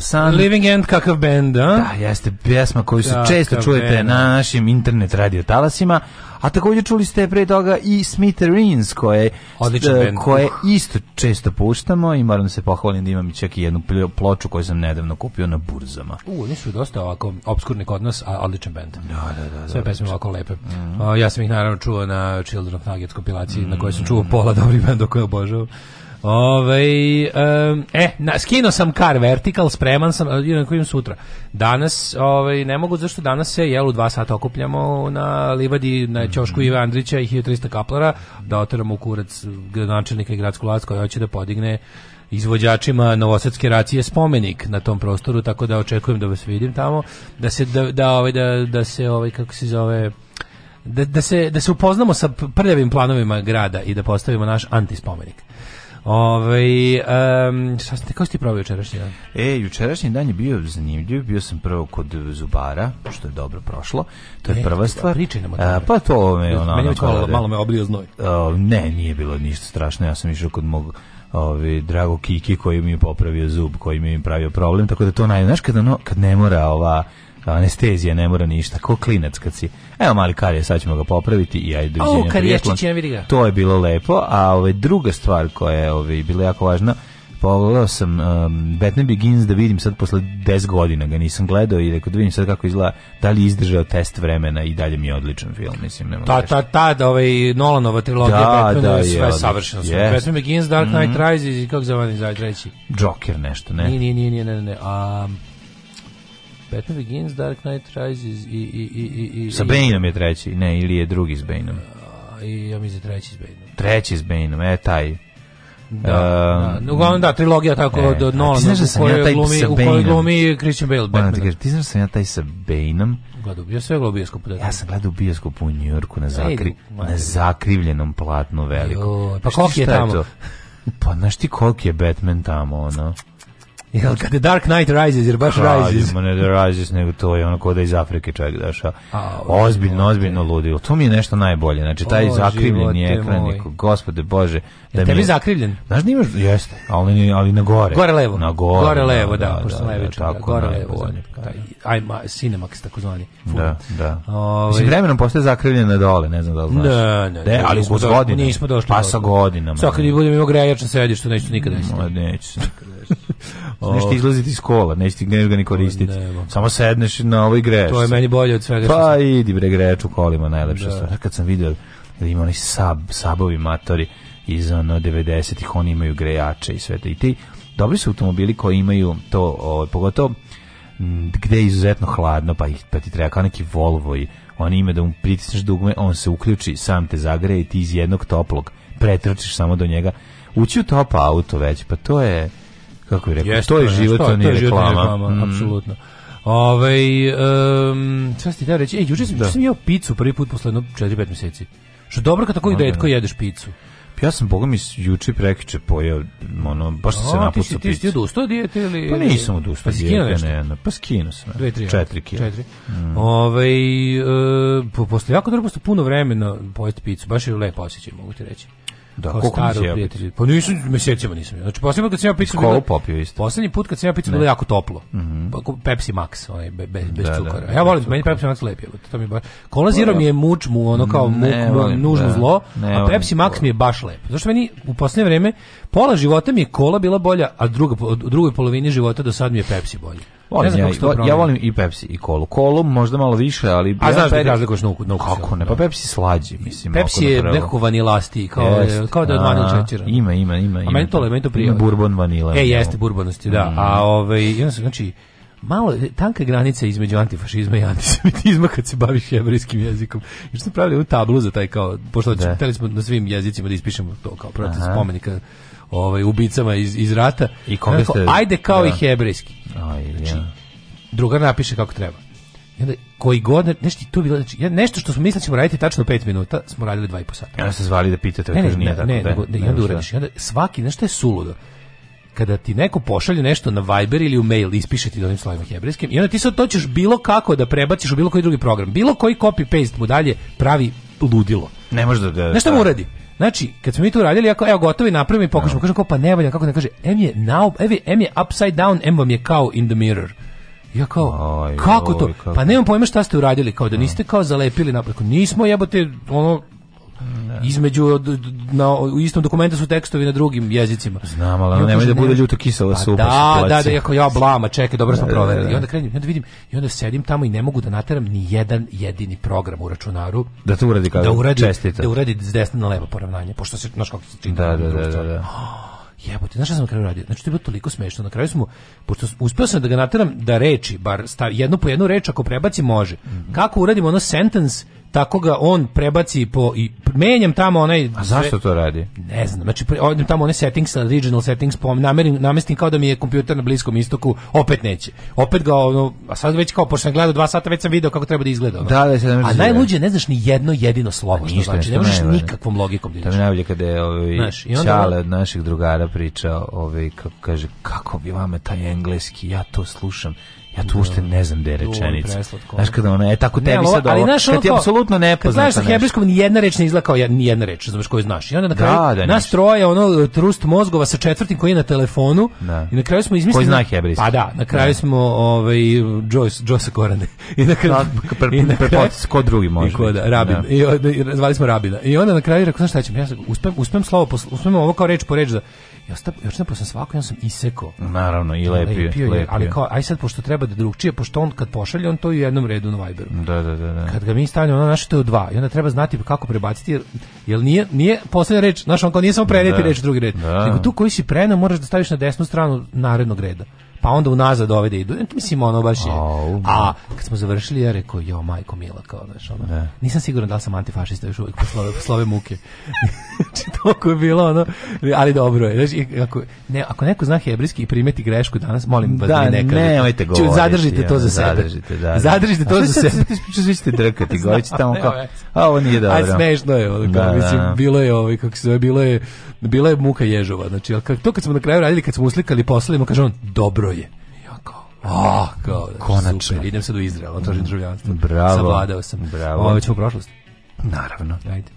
the Sun. Living End, kakav band, a? Da, jeste pjesma koju se često čujete band. na našim internet radio talasima, a takođe čuli ste pre toga i Smithereens, koje, st, e, koje isto često puštamo i moram da se pohvalim da imam čak i jednu ploču koju sam nedavno kupio na burzama. U, oni su dosta ovako obskurni kod nas, a odličan band. Da, da, da. da Sve pesme ovako lepe. Mm -hmm. o, ja sam ih naravno čuo na Children of Nugget kompilaciji, mm -hmm. na kojoj sam mhm. čuo pola dobrih benda koje obožavam. Ove, um, e, na, skino sam kar vertikal, spreman sam, jednako im sutra. Danas, ovaj, ne mogu, zašto danas se, jel, u dva sata okupljamo na livadi, na Ćošku Ive Andrića i 1300 kaplara, da oteramo u kurac gradonačelnika i gradsku vlast koja hoće da podigne izvođačima Novosadske racije spomenik na tom prostoru, tako da očekujem da vas vidim tamo, da se, da, da, ovaj, da, da se, ovaj, kako se zove, da, da, se, da se upoznamo sa prljavim planovima grada i da postavimo naš antispomenik. Ovaj um, šta ste kako ste probali jučerašnji dan? E, jučerašnji dan je bio zanimljiv. Bio sam prvo kod zubara, što je dobro prošlo. To je e, prva pa stvar. Pričaj nam o tome. Pa to me ono, Meni ono, malo, malo me obrio znoj. Uh, ne, nije bilo ništa strašno. Ja sam išao kod mog ovi ovaj, drago Kiki koji mi je popravio zub, koji mi je pravio problem, tako da to naj, znaš kad ono, kad ne mora ova anestezija ne mora ništa, ko klinac kad si. Evo mali karije, sad ćemo ga popraviti i ajde doviđenja. O, To je bilo lepo, a ove, ovaj, druga stvar koja je ove, ovaj, bila jako važna, pogledao sam um, Batman Begins da vidim sad posle 10 godina ga nisam gledao i rekao da vidim sad kako izgleda da li izdržao test vremena i dalje mi je odličan film mislim nema ta, ta, ta da ovaj Nolanova trilogija da, Batman da, je sve savršeno yes. Batman Begins, Dark Knight mm. Rises i kako zove onaj treći Joker nešto ne? nije, nije, nije, ne, ne, ne. Um, Batman Begins, Dark Knight Rises i... i, i, i, i Sa Bainom je treći, ne, ili je drugi s Bainom. I, ja mislim treći s Bainom. Treći s Bainom, e, taj. Da, uh, da. Uglavnom, da, trilogija tako e, od Nolan, da u kojoj ja glumi, u kojoj glumi Christian Bale Batman. Ti, ti znaš da sam ja taj sa Bainom? Gledao, ja sam gledao bioskopu. Da, da, ja sam gledao bioskopu u Njujorku na, zakri, na zakrivljenom platnu veliku. Jo, pa koliko je tamo? Je pa znaš ti koliko je Batman tamo, ono? Jel kad je Dark Knight Rises, jer baš Kralj, Rises. Ma ne da Rises, nego to je ono ko da iz Afrike čovjek daša. Ozbiljno, ozbiljno ludilo. To mi je nešto najbolje. Znači, taj o, zakrivljen je ekranik. Gospode Bože. Da je tebi je... zakrivljen? Znaš da imaš, jeste, ali, ali na gore. Gore levo. Na gore. Gore da, levo, da, da, pošto da, levičan, da, da, tako gore levo. Bolje. Taj, taj, Cinemax, tako zvani. Da, da. Ove... Ovaj- Mislim, vremenom postoje zakrivljen na dole, ne znam da li znaš. Da, ne, ne, ne, ali uz godine. Nismo došli. Pa sa godinama. Sada kad budem imao grejačno sedište, neću nikada. Neću se nikada Nešto izlaziti iz kola, nećeš ti ga ni pa koristiti. Samo sedneš na ovoj greš. To je meni bolje od svega. Pa idi bre greč u kolima najlepša da. stvar. Kad sam video da ima oni sub, sabovi matori iz 90-ih, oni imaju grejače i sve to. I ti dobri su automobili koji imaju to, o, ovaj, pogotovo gde je izuzetno hladno, pa, ih, pa ti treba kao neki Volvo i on ime da mu pritisneš dugme, on se uključi, sam te zagreje i ti iz jednog toplog pretračiš samo do njega. Ući u top auto već, pa to je kako bih rekao, Jeste, to je život, to, nije reklama. reklama mm. apsolutno. Ove, ovaj, um, šta ste teo reći? E, juče sam, da. sam jeo picu prvi put posle 4-5 meseci. Što dobro kad tako okay. detko jedeš picu. Ja sam, boga mi, juče prekiče pojeo, ono, baš se napustio picu. Ti si ti odustao dijete ili... Pa nisam odustao pa dijete, nešto? ne, ne, pa skinuo sam. Dve, tri, četiri kilo. Četiri. Mm. Ove, ovaj, e, posle jako dobro, posle puno vremena pojesti picu, baš je lepo osjećaj, mogu ti reći. Da, kao staro prijatelje. Pa nisu mesecima nisam. Znači poslednji put kad sam ja pizzu bila popio isto. Poslednji put kad sam ja pizzu bilo jako toplo. Mm -hmm. Pepsi Max, onaj be, be, bez da, da, cukora. Da, ja volim, meni Pepsi Max lepi, to mi baš. Kola Zero pa mi je da. muč mu ono kao muk, volim, nužno da, zlo, ne, a Pepsi Max mi je baš lep. Zašto meni u poslednje vreme pola života mi je kola bila bolja, a druga u drugoj polovini života do sad mi je Pepsi bolji. Volim ja, ja, ja volim i Pepsi i Colu. Colu možda malo više, ali A ja znaš da razlikuješ na da ukus, na Kako ne? Pa Pepsi slađi, mislim. Pepsi je nekako vanilasti, kao jest, kao da je da. vanil šećera. Ima, ima, ima. A mentol, to le, meni Bourbon vanila. E, jeste bourbonosti, da. Mm. A ovaj, znači, malo tanka granica između antifašizma i antisemitizma kad se baviš jevrejskim jezikom. I što pravili u tablu za taj kao pošto hteli da. smo na svim jezicima da ispišemo to kao protiv spomenika ovaj, ubicama iz, iz rata. I kome ste... Ajde kao da. ja. i hebrejski. Aj, znači, druga napiše kako treba. I onda koji god, nešto to bilo, znači, nešto što smo mislili da ćemo raditi tačno 5 minuta, smo radili 2 i po sata. Ja se zvali da pitate, ne, ne, ne, ne, tako, ne, da, nego, ne, ne, onda uradiš. Da. I onda svaki, nešto je suludo. Kada ti neko pošalje nešto na Viber ili u mail, ispiše ti donim slovima hebrejskim, i onda ti sad to ćeš bilo kako da prebaciš u bilo koji drugi program. Bilo koji copy-paste mu dalje pravi ludilo. Ne može da... da Nešto mu uradi. Znači, kad smo mi to uradili, ako evo gotovi napravimo i pokušamo, no. kažem kao pa ne valja, kako ne kaže, M je now, M je upside down, M vam je kao in the mirror. Ja kao, Aj, kako to? kako. Pa nemam pojma šta ste uradili, kao da niste kao zalepili napred. Nismo jebote, ono, Između na u istom dokumentu su tekstovi na drugim jezicima. Znam, ali ono nemoj da bude ljuto kisela pa supa. Da, da, da, jako ja blama, čekaj, dobro sam proverio. I onda krenem, onda vidim, i onda sedim tamo i ne mogu da nateram ni jedan jedini program u računaru. Da to uradi kako? Da uradi, čestita. da uradi s desna na levo poravnanje, pošto se znaš kako se čini. Da, da, da, da, da. Jebote, znaš šta sam na kraju radio? Znači, to je bilo toliko smešno. Na kraju smo, pošto uspio sam da ga nateram da reči, bar stav, jednu po jednu reč, ako prebaci, može. Kako uradimo ono sentence, tako ga on prebaci po i menjam tamo onaj A zašto to radi? Ne znam. Znači odem tamo one settings, original settings, pom namerim namestim kao da mi je kompjuter na bliskom istoku, opet neće. Opet ga ono, a sad već kao pošto sam gledao 2 sata, već sam video kako treba da izgleda. Ono. Da, da, se A da najluđe ne znaš ni jedno jedino slovo, što pa znači ne možeš nikakvom logikom da. To mi najbolje kada je ovaj znaš, i onda čale od naših drugara pričao, ovaj kako kaže kako bi vama taj engleski, ja to slušam Ja tu uopšte da. ne znam gde je rečenica. Znaš kada ona je tako tebi sad ali, ovo, ali, kad ti je apsolutno nepoznata. Kad znaš sa da hebrijskom nijedna reč ne izgleda kao jedna reč, znaš koju znaš. I onda na da, kraju da, da, nas troje, ono, trust mozgova sa četvrtim koji je na telefonu da. i na kraju smo izmislili... Koji zna hebrijski. Pa da, na kraju smo ovaj, Joyce, Joyce Korane. I na kraju... Da, pre, ko drugi može. Ko da, Rabin. Da. I, zvali smo Rabina. I onda na kraju rekao, znaš šta ćemo, ja uspem, uspem slovo, uspem ovo kao reč po reč da Ja osta, još sam svako, ja sam isekao. Naravno, i lepio. lepio, lepio. Ali kao, aj sad, pošto treba da drugčije, pošto on kad pošalje, on to i u jednom redu na Viberu. Da, da, da. da. Kad ga mi stavljamo, ono naše to je u dva. I onda treba znati kako prebaciti, jer, jer nije, nije poslednja reč, znaš, on kao nije samo preneti da. reč, drugi red. Da. Nego tu koji si prenao, moraš da staviš na desnu stranu narednog reda pa onda unazad dovede da idu. E, mislim, ono baš je. A kad smo završili, ja rekao, jo, majko mila, kao, znaš, ono, nisam siguran da li sam antifašista još uvijek poslove, pa poslove muke. znači, toliko je bilo, ono, ali dobro je. Znači, ako, ne, ako neko zna hebrejski i primeti grešku danas, molim vas da, da mi ne kažete. nemojte Zadržite to za sebe. Zadržite, da. da. Zadržite to za sebe. Svi ćete drkati, govoriti tamo kao, a ovo nije dobro. A smešno je, ono, kao, da, mislim, bilo je, ovaj, kako se bilo je, bila je muka ježova. Znači, to kad smo na kraju radili, kad smo uslikali, poslali, kaže on, dobro umro je. Ja kao, Ah, kao, da, konačno. Super, idem sad u Izrael, otražim mm. državljanstvo. Bravo. Savladao sam. Bravo. Ovo ćemo u prošlosti. Naravno. Ajde.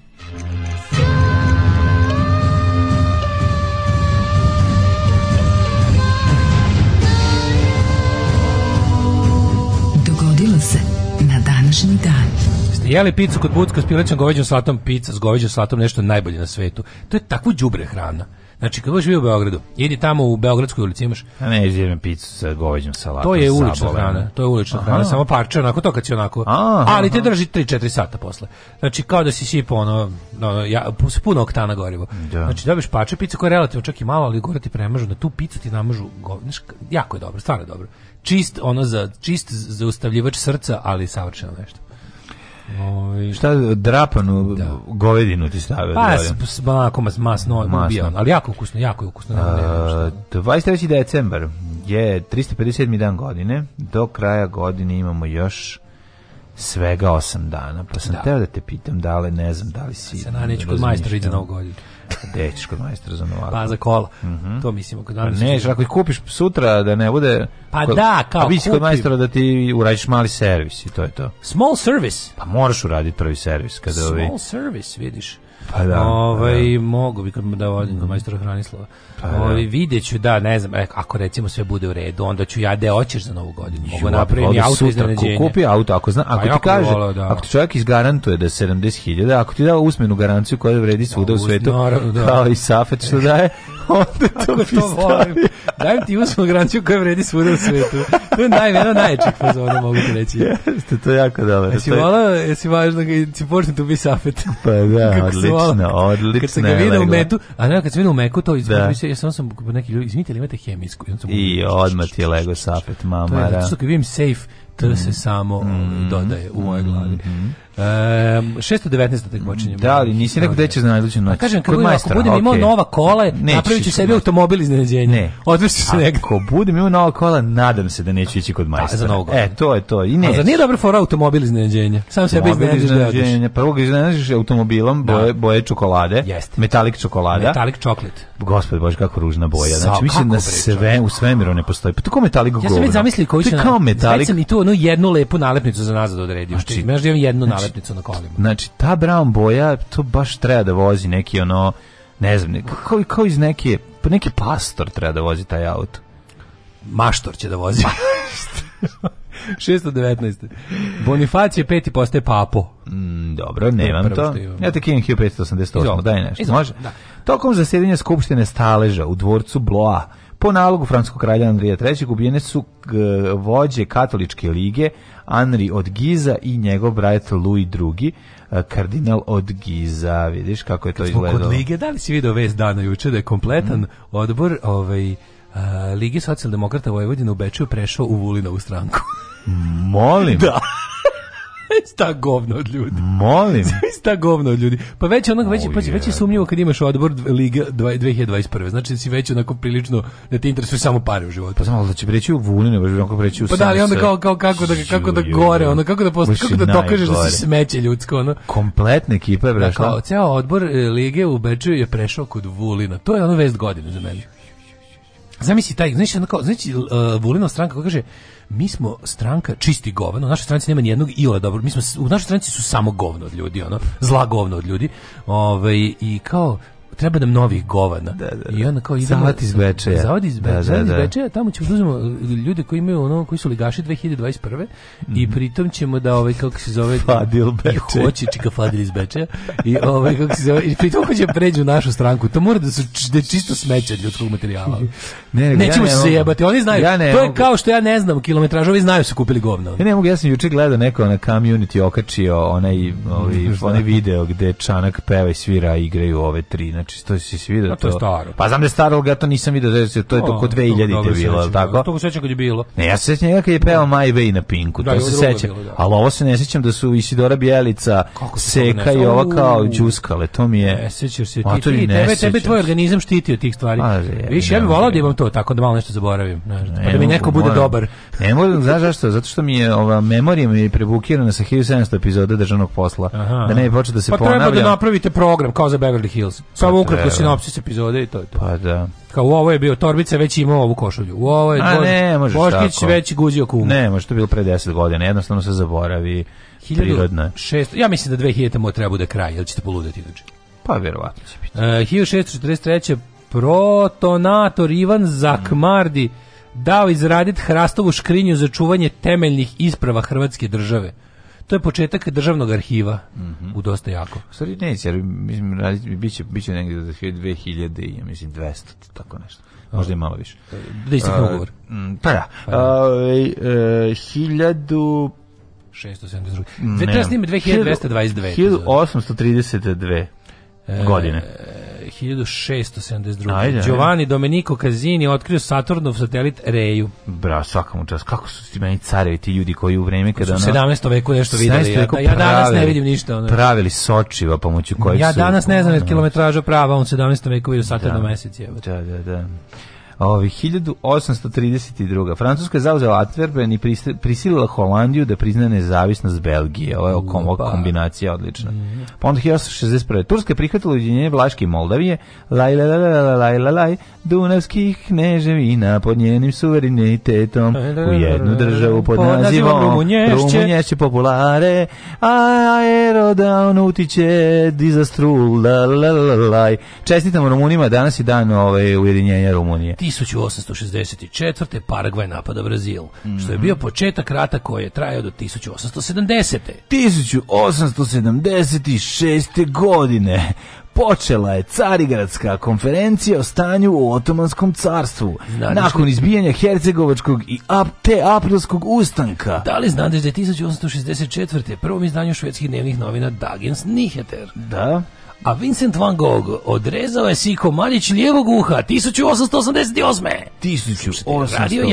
Dogodilo se na današnji dan jeli picu kod Bucka s pilećom goveđom slatom, pica s goveđom slatom, nešto najbolje na svetu. To je takvo đubre hrana. Znači, kad budeš bio u Beogradu, idi tamo u Beogradskoj ulici, imaš... A ne, izjedem picu sa goveđom salatom. To je ulična zabolem. hrana, to je ulična Aha. hrana, samo parče, onako to kad si onako... Aha. Ali te drži 3-4 sata posle. Znači, kao da si sipao ono, ono ja, puno oktana gorivo. Da. Znači, dobiješ parče pice koja je relativno čak i malo, ali gore ti premažu, na tu picu ti namažu... Go... jako je dobro, stvarno je dobro. Čist, ono, za, čist zaustavljivač srca, ali savršeno nešto. Ovi... Ovaj, šta, drapanu da. govedinu ti stavio? Pa, onako mas, masno, masno. Ubijao, ali jako ukusno, jako je ukusno. A, 23. decembar je 357. dan godine, do kraja godine imamo još svega 8 dana, pa sam da. teo da te pitam da li, ne znam, da li si... Se najneću da kod majstora ide na ovu godinu. Gde ćeš kod majstora za novaka? Pa za kola. Mm -hmm. To mislimo kod majstora. Pa ne, ako ih kupiš sutra da ne bude... Pa kod, da, kao kupim. kod majstora da ti urađiš mali servis i to je to. Small service. Pa moraš uraditi prvi servis. Kada Small ovi... service, vidiš. Pa da, da. Ovaj da. mogu bi da vodim kod majstora Hranislava. Pa da. ovaj videću da, ne znam, e, ako recimo sve bude u redu, onda ću ja da hoćeš za novu godinu. Mogu napraviti auto iznenađenje. Kupi auto ako zna, pa ako pa ti kaže, volao, da. ako ti čovjek izgarantuje da 70.000, ako ti da usmenu garanciju koja vredi svuda u svetu. naravno, da. kao i Safet što daje, onda to pistarija. Dajem ti usmo grančiju koja vredi svuda u svetu. To je naj, jedan najjačih fazona, mogu ti reći. Jeste, to je jako dobro. Jesi je... vola, jesi važno, si da počne tu bi safet. Pa da, odlično, odlično. Kad sam ga vidio u metu, a ne, kad sam vidio u meku, to izbavio da. se, ja sam sam neki ljudi, izvinite li imate hemijsku? I odmah ti je lego safet, mamara. To je, to da. što kad vidim safe, T mhm. se samo mm. dodaje u moje mhm. glavi. Mm. E, 619. tek mhm. počinje. Da, ali nisi rekao da će za najluđu pa noć. A kažem, kad budem, majstra, ako budem okay. imao nova kola, napraviću sebi automobil iznenađenja. Ne. Odvrši se negdje. Ako budem imao nova kola, nadam se da neću ići kod pa, majstora. Da, za novu E, to je to. I ne. Za nije dobro for automobil iznenađenja. Sam se iznenađuješ da odeš. Prvo ga iznenađuješ automobilom da. boje, boje čokolade, Jest. metalik čokolada. Metalik čoklet. Gospod Bože, kako ružna boja. Znači, mislim da sve, u svemiru ne postoji. Pa to kao metalik govno. Ja sam već zamislio koji će... To kao metalik. i tu ono jednu lepu nalepnicu za nazad odredio. Znači, što imaš da imam jednu znači, nalepnicu na kolima. Znači, ta brown boja, to baš treba da vozi neki ono, ne znam, kao, kao iz neke, neki pastor treba da vozi taj auto. Maštor će da vozi. 619. Bonifacije peti postaje papo. Mm, dobro, nemam to. Ja te kinem 588, daj nešto. Može? Da. Tokom zasjedanja Skupštine Staleža u dvorcu Bloa Po nalogu francuskog kralja Andrija III. ubijene su vođe katoličke lige Anri od Giza i njegov brat Louis II e, kardinal od Giza, vidiš kako je to izgledalo. Kod lige, da li si video vest dana juče da je kompletan mm. odbor ovaj, a, e, Ligi socijaldemokrata Vojvodina u Beču prešao u Vulinovu stranku. Molim? Da sta govno od ljudi. Molim. sta govno od ljudi. Pa već onak već oh, pa već je sumnjivo kad imaš odbor Liga 2021. Znači si već onako prilično da te interesuje samo pare u životu. Pa samo da će preći u Vunu, ne važno kako preći u Pa da, ali onda kao, kao kako da kako da gore, onda kako da post, kako da dokažeš da si smeće ljudsko, ono. Kompletna ekipa je prešla. Da, kao ceo odbor e, Lige u Beču je prešao kod Vulina. To je ono vest godine za mene. Zamisli taj, znači onako, znači uh, Vulina stranka koja kaže mi smo stranka čisti govno, u našoj stranci nema ni jednog iole dobro, mi smo, u našoj stranci su samo govno od ljudi, ono, zla govno od ljudi, Ovaj i kao, treba nam novih govana. Da, da, da. I onda kao idemo Zavod iz Bečeja. Zavod iz Bečeja, da, da, zavod iz da. Bečeja tamo ćemo da uzmemo e, ljude koji imaju ono koji su ligaši 2021. Mm. i mhm. pritom ćemo da ovaj kako se zove Fadil Bečej. Hoće čika Fadil iz Bečeja i ovaj kako se zove i pritom hoće pređu u našu stranku. To mora da su da čisto smeće ljudskog materijala. ne, ne, Nećemo ja ne se jebati, oni znaju. Ja to je mogu. kao što ja ne znam, kilometražovi znaju se kupili govno. Ja ne mogu, ja sam juče gledao neko na community okačio onaj, ovaj, onaj video gde Čanak peva i svira igraju ove tri, znači znači to si si video to. staro. Pa znam da je staro, ga to nisam video, da to je to kod 2000-te bilo, al tako? To se sećam kad je bilo. Ne, ja se sećam njega kad je pevao My Way na Pinku, da, to se sećam. Da. Ali ovo se ne sećam da su Isidora Bjelica, Seka i ova kao đuskale, to mi je. Ne sećaš se ti, ti tebe, tebe tvoj organizam štiti od tih stvari. Pa, Više ja bih volao da imam to tako da malo nešto zaboravim, pa da mi neko bude dobar. Ne mogu, znaš zašto? Zato što mi je ova memorija mi je prebukirana sa 1700 epizoda državnog posla. Da ne bi počeo da se ponavlja. Pa treba da napravite program kao za Beverly Hills. Samo pa pa samo ukratko sinopsis epizode i to je to. Pa da. Kao u ovo je bio Torbica već imao ovu košulju. U ovo je A ne, Boškić već guzio kumu. Ne, može to bilo pre 10 godina, jednostavno se zaboravi. 1600, ja mislim da 2000 mu treba bude kraj, jel ćete poludeti inače? Pa vjerovatno će biti. E, uh, 1643. protonator Ivan Zakmardi dao izraditi hrastovu škrinju za čuvanje temeljnih isprava Hrvatske države to je početak državnog arhiva mm -hmm. u dosta jako. Stvari neće, jer mislim, raditi, biće, biće negdje za 2000 i mislim 200, tako nešto. Možda i malo više. Da istekne ugovor. Pa da. Pa da. Ovaj, e, hiljadu... 672. Treba snime 2222. 1832 godine? 1672. E, ajde, Giovanni ajde. Domenico Cassini otkrio Saturnov satelit Reju. Bra, svakom čas. Kako su ti meni carevi ti ljudi koji u vreme kada... U 17. veku nešto videli. Ja, ja, danas ne vidim ništa. Ono. Pravili sočiva pomoću kojih ja su... Ja danas ne znam jer kilometraža prava, on 17. veku vidio Saturn na da. mesec. Da, da, da. Ovi, 1832. Francuska je zauzela Atverben i prisilila Holandiju da prizna nezavisnost Belgije. Ovo je kom, kombinacija odlična. Pa onda 1861. Turska je prihvatila ujedinjenje Vlaške i Moldavije. Laj, laj, laj, laj, laj, laj, Dunavskih kneževina pod njenim suverenitetom u jednu državu pod nazivom Rumunješće populare aerodown utiče dizastrul la, la, la, la. Čestitamo Rumunima, danas je dan ovaj, ujedinjenja Rumunije. 1864. Paragvaj napada Brazil, mm -hmm. što je mhm. bio početak rata koji je trajao do 1870. 1876. godine počela je Carigradska konferencija o stanju u Otomanskom carstvu Znadiš nakon izbijanja Hercegovačkog i ap te aprilskog ustanka. Da li znate da je 1864. prvom izdanju švedskih dnevnih novina Dagens Niheter? Da a Vincent van Gogh odrezao je si komadić lijevog uha 1888. 1888. Radio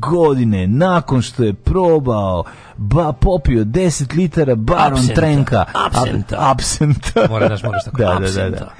godine nakon što je probao ba, popio 10 litara Baron absenta, Trenka. Absenta. Ab, absenta. Mora daš, moraš tako. Da da, da, da, da, da.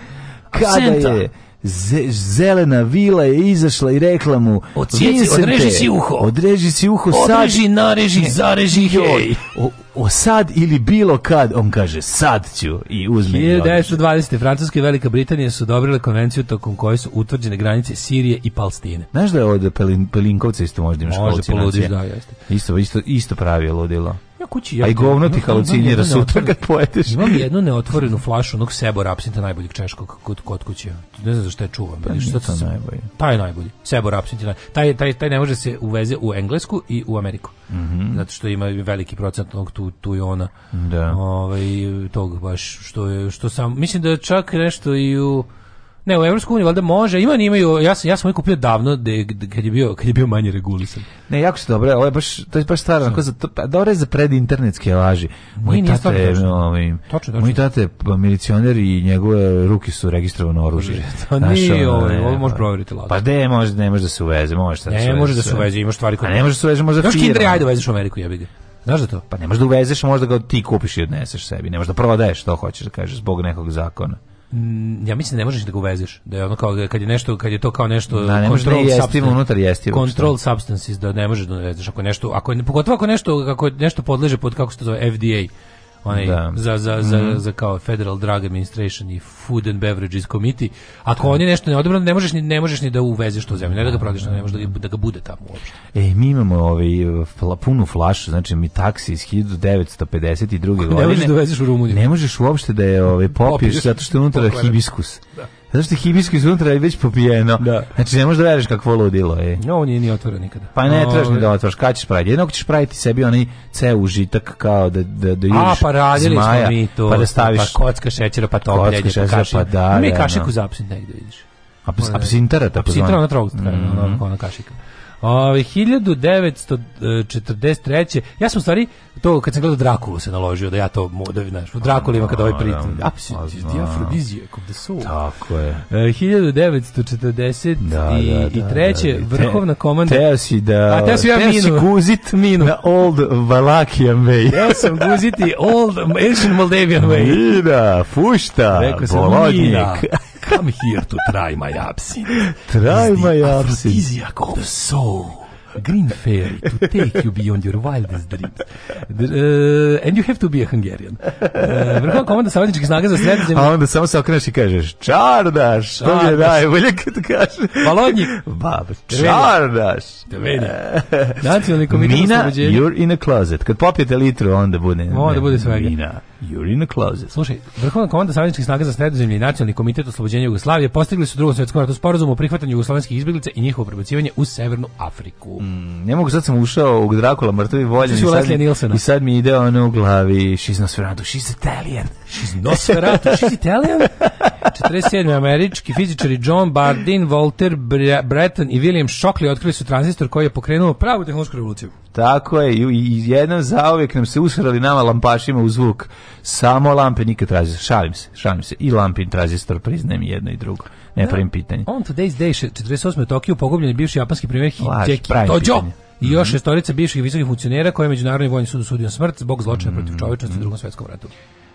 Kada absenta. je zelena vila je izašla i rekla mu Ocijeci, odreži si uho odreži si uho odreži, sad, nareži, zareži hej o, o sad ili bilo kad on kaže sad ću i uzme 1920. Francuska i Velika Britanija su odobrile konvenciju tokom koje su utvrđene granice Sirije i Palestine znaš da je od Pelinkovca isto možda imaš možda poludiš da jeste isto, isto, isto pravi je ludilo ja kući ja. Aj govno ti halucinira sutra kad pojedeš. Imam jednu neotvorenu flašu onog Sebor apsinta najboljeg češkog kod kod kuće. Ne znam zašto je čuvam, pa ali što to najbolje. Taj najbolji. Sebor apsint je taj taj taj ne može se uveze u Englesku i u Ameriku. Mm -hmm. Zato što ima veliki procenat tog tu tu i ona. Da. Ovaj tog baš što je što sam mislim da čak nešto i u Ne, u Evropsku uniju valjda može. Ima oni imaju, ja sam ja sam uvijek kupio davno da de, kad je bio kad je bio manje regulisan. Ne, jako se dobro. Ovo je baš to je baš stara, kako za pa dobro je za predinternetske laži. Moj tata je, ovaj, moj tata pa, je milicioner i njegove ruke su registrovano oružje. To nije, ovaj, ovo može pa. proveriti lako. Pa de, može, ne može da se uveze, može da se. Ne može da se uveze, ima stvari koje. A Ne može da se uveze, može da. Još kinder ajde uvezeš u Ameriku, jebi ga. Znaš da to? Pa ne možeš da uvezeš, možda ga ti kupiš i odneseš sebi. Ne možeš da prodaješ, to hoćeš da kažeš, zbog nekog zakona. Mm, ja mislim da ne možeš da ga uvezeš da je ono kao da kad je nešto kad je to kao nešto da, ne možeš da jesti unutar jesti control substances da ne možeš da uvezeš ako nešto ako je pogotovo ako nešto kako nešto podleže pod kako se to zove FDA onaj da. za, za, mm. za, mhm. za kao Federal Drug Administration i Food and Beverages Committee. Ako on je nešto neodobrano, ne možeš ni ne možeš ni da uvezeš to zemlju, ne da ga da, prodeš, da, ne možeš da ga, da. da ga bude tamo uopšte. E, mi imamo ovaj punu flašu, znači mi taksi iz 1952. godine. Ne možeš da uvezeš u Rumuniju. Ne možeš uopšte da je ovaj popiješ zato što je unutra hibiskus. Da. Zato što je hibijski sutra je već popijeno. Da. Znači ne možeš da veriš kakvo ludilo je. No, on nije ni otvoren nikada. Pa ne trebaš ni da otvoriš, kada ćeš praviti? Jednog ćeš praviti sebi onaj ceo užitak kao da, da, da juriš A, pa radili zmaja, smo mi to. Pa da staviš... Pa kocka šećera, pa to obljenje, pa kašin. Pa da, mi da, kašiku da. za apsint negdje vidiš. Absintarata, apsintara na trogu, ona kašika. Ove, 1943. Ja sam u stvari, to kad sam gledao Drakulu se naložio, da ja to, da znaš, u Drakuli ima kad ovaj pritim. Apsit, pa di afrodizijek of the soul. Tako je. 1943. E, da, da da, da, da, vrhovna komanda. Teo si da... A teo si ja teo minu. Si guzit minu. na Old Valakian Way. teo sam guziti Old Ancient Moldavian Way. Mina, fušta, Bolodnjak. Come here to try my absinthe. Try It's my absinthe. Aphrodisiac of soul. Green fairy to take you beyond your wildest dreams. Uh, and you have to be a Hungarian. Uh, Vrhovna komanda savjetničkih snaga za sredozemlje. A onda samo se okreneš i kažeš čardaš. To mi je najbolje kad kažeš. Balonjik. Bab, čardaš. Teveni. E. Nacionalni komitet Mina, you're in a closet. Kad popijete litru, onda bude... Onda bude svega. Mina. You're in a closet. Slušaj, Vrhovna komanda savezničkih snaga za sredozemlje i Nacionalni komitet oslobođenja Jugoslavije postigli su u Drugom svjetskom ratu sporazum o prihvatanju jugoslovenskih izbjeglica i njihovo prebacivanje u Severnu Afriku. Mm, ne mogu, sad sam ušao u Drakula, mrtvi voljen, i sad, mi, i sad mi ide ono u glavi, she's Nosferatu, she's Italian. She's Nosferatu, she's Italian? 47. američki fizičari John Bardeen, Walter Breton i William Shockley otkrili su tranzistor koji je pokrenuo pravu tehnološku revoluciju. Tako je, i jednom zaovijek nam se usrali nama lampašima u zvuk. Samo lampe nikad tražio, šalim se, šalim se. I Lampin trazistor, priznajem jedno i drugo. Ne da. pravim pitanje. On today's day, 48. Tokiju, pogobljen je bivši japanski premijer Hideki Tojo. I još mhm. šestorica bivših visokih funkcionera koje je Međunarodni vojni sud osudio smrt zbog zločina mhm. protiv čovječnosti u drugom svetskom ratu.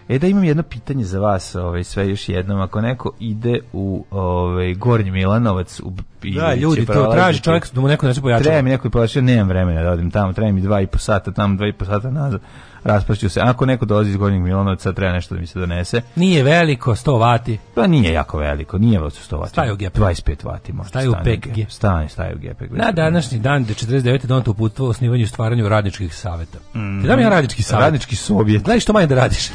E da imam jedno pitanje za vas, ovaj sve još jednom, ako neko ide u ovaj Gornji Milanovac u da, ljudi, to traži čovjek da mu neko nešto pojača. Treba mi neko pojača, nemam vremena da odim tamo, treba mi dva i po sata, tamo dva i po sata nazad. Raspašću se. Ako neko dolazi iz Gornjeg Milanovca, treba nešto da mi se donese. Nije veliko, 100 vati. Pa nije jako veliko, nije veliko 100 vati. Staje u GPG. 25 vati može. Staje u PEG. Stani, staje u GPG. Na današnji dan, 49. donato uputstvo osnivanju i stvaranju radničkih saveta. Mm. Ti da mi ja radnički savjet? Radnički sobjet. Gledaj što manje da radiš.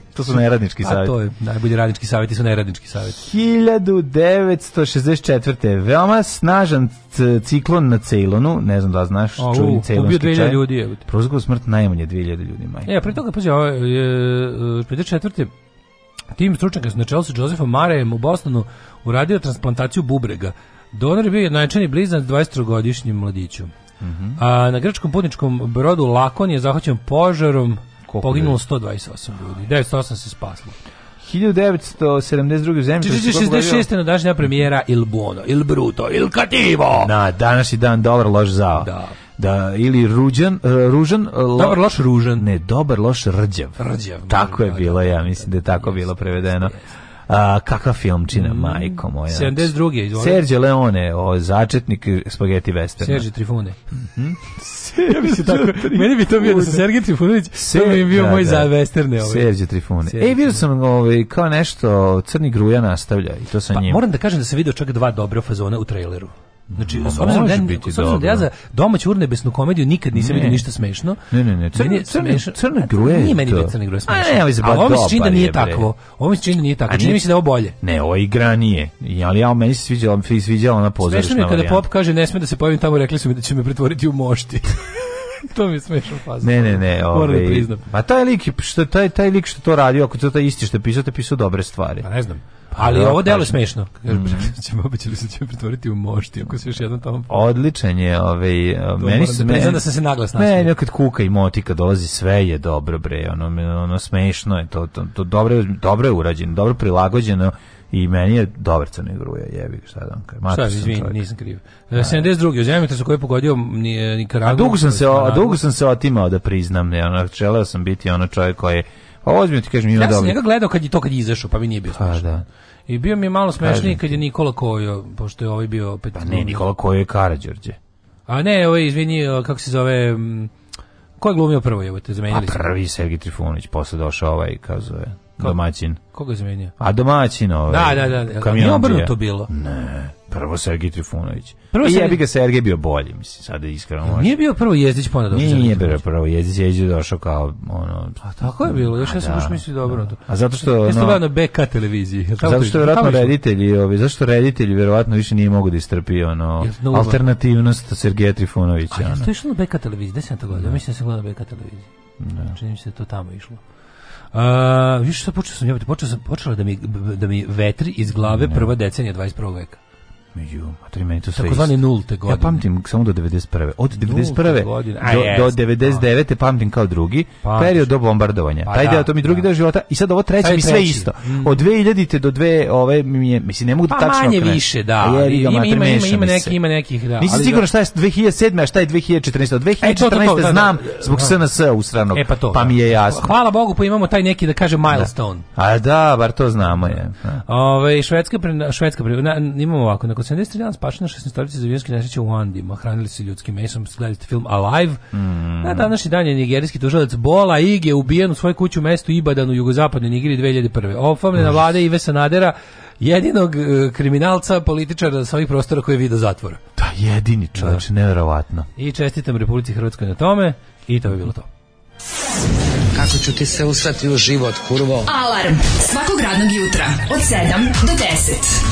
to su neradnički savjeti. A to je, najbolji radnički savjeti su neradnički savjeti. 1964. Veoma snažan ciklon na Ceylonu, ne znam da znaš, o, čuli u, ceylonski ubio 2000 čaj. ljudi. Je. smrt najmanje 2000 ljudi. Majka. E, pre toga, pazi, ovo je, 54. E, tim stručnjaka na čelu sa Josefom Marejem u Bostonu uradio transplantaciju bubrega. Donor je bio jednačeni blizan 23-godišnjim mladiću. Uh mhm. -huh. A na grčkom putničkom brodu Lakon je zahvaćen požarom Koliko Poginulo 128 da ljudi, 908 se spaslo. 1972. u zemlji... 66. na današnja premijera Il Buono, Il Bruto, Il Cativo! Na današnji dan dobar loš zao. Da. Da, ili ruđan, eh, ružan... Eh, lo... Dobar loš ružan. Ne, dobar loš rđav. Rđav. Tako je da, bilo, da, ja mislim da je tako bilo prevedeno. Yes. A, kakva filmčina, mm. majko moja. 72. Znači. Izvoli. Sergio Leone, o, začetnik spageti western. Sergio Trifune. Mm -hmm. se meni bi to bio da se Sergio Trifunović, Ser, to bi bio da, moj da. za westerne. Ovaj. Sergio Trifune. Sergio. Ej, vidio sam ovaj, kao nešto, Crni gruja nastavlja i to sa pa, njim. Moram da kažem da sam vidio čak dva dobre fazone u traileru. Znači, da s obzirom da, biti s da ja za domaću urnebesnu komediju nikad nisam vidio ništa smešno. Ne, ne, ne, crni, crni, crni gruje. Nije meni bio da crni gruje smešno. A, ne, ali, ali ovo mi se čini da nije takvo. Ovo mi se čini da nije takvo. Čini mi se da je ovo bolje. Ne, ovo igra nije. Ali ja, meni se sviđala, sviđala ona pozorišna varijanta. Smešno mi je kada pop kaže ne sme da se pojavim tamo, rekli su mi da će me pretvoriti u mošti. to mi smešno fazon. Ne, ne, ne, da ovaj. Pa taj lik što taj taj lik što to radio, ako to taj isti što pisao, te pisao dobre stvari. Pa ne znam. Ali da, ovo delo je smešno. Mm. ćemo obećali se ćemo pretvoriti u mošti, ako se još jednom tamo... Odličan je, ovaj, meni da se... Da da sam se naglas našao. Meni kad kuka i motika dolazi, sve je dobro, bre, ono, ono smešno je, to, to, to dobro, dobro je urađeno, dobro prilagođeno I meni je dobar crni gruja, jebi šta da vam kažem. Šta, izvini, nisam kriv. E, 72. u zemljotre su koji pogodio eh, A Dugo sam se, a dugo sam se otimao da priznam, ja, ono, želeo sam biti ono čovjek koji Pa ozbiljno ti kažem, ima dobro. Ja sam dobro. njega gledao kad je to kad je izašao, pa mi nije bio pa smešno. Da. I bio mi je malo smešniji kad je Nikola Kojo, pošto je ovaj bio opet... Pa ne, Nikola Kojo je Karadžorđe. A ne, ovaj, izvini, eh, kako se zove... Mm, ko je glumio prvo, jebote, pa zamenili zamenili? A prvi Sergij Trifunić, posle došao ovaj, kao zove, Ko, domaćin. Koga je zamenio? A domaćin ovaj. Da, da, da. da. da. Nije obrnuto bilo. Ne. Prvo Sergij Trifunović. Prvo I jebi ga Sergej bio bolji, mislim, sada iskreno može. Nije bio prvo Jezdić pa onda Nije, nije bio prvo Jezdić, Jezdić je došao kao ono. A tako je bilo, još ja sam da, baš mislio dobro. Da. da. A zato što Jeste no, na BK televiziji. Zato što je verovatno reditelji, ovi, zašto reditelji verovatno više nije mogu da istrpi ono alternativnost Sergeja Trifunovića. A jeste išlo na BK televiziji 10. godina, mislim se gledao na BK televiziji. Znači, mi se to tamo išlo. Uh, više šta počeo sam, počeo sam, počela da mi, da mi vetri iz glave prva decenija 21. veka. Među, a to je meni to sve Takozvani nulte godine. Ja pamtim samo do 91. Od 91. Godine. do, do 99. Pa. Da. pamtim kao drugi Pamtiš. period do bombardovanja. Pa Taj da, deo, to mi drugi da. deo života. I sad ovo treće Taj mi sve treći. isto. Mm. Od 2000. do dve, ove, mi je, mislim, ne mogu da pa tačno manje okrenem. više, da. A jer, ima, ima, ima, ima, neki, ima nekih, da. Nisam siguran da. šta je 2007. a šta je 2014. Od 2014. E, to, to, to, da, da, znam zbog SNS usranog, e, pa, to, pa da. mi je jasno. Hvala Bogu, pa imamo taj neki, da kažem, milestone. A da, bar to znamo je. Ove, švedska, švedska, imamo ovako, Kod 73 dana spašena 16 za avijanske nesreće u Andi. Hranili se ljudskim mesom, gledali film Alive. Mm. Na današnji dan je nigerijski tužilac Bola Ig je ubijen u svojoj kući u mestu Ibadan u jugozapadnoj Nigeriji 2001. Ofamljena mm. vlada Ive Sanadera jedinog e, kriminalca, političara sa ovih prostora koji je vidio zatvor. Da, jedini čovječ, da. Znači, nevjerovatno. I čestitam Republici Hrvatskoj na tome i to je bilo to. Kako ću ti se usrati u život, kurvo? Alarm svakog radnog jutra od 7 do 10.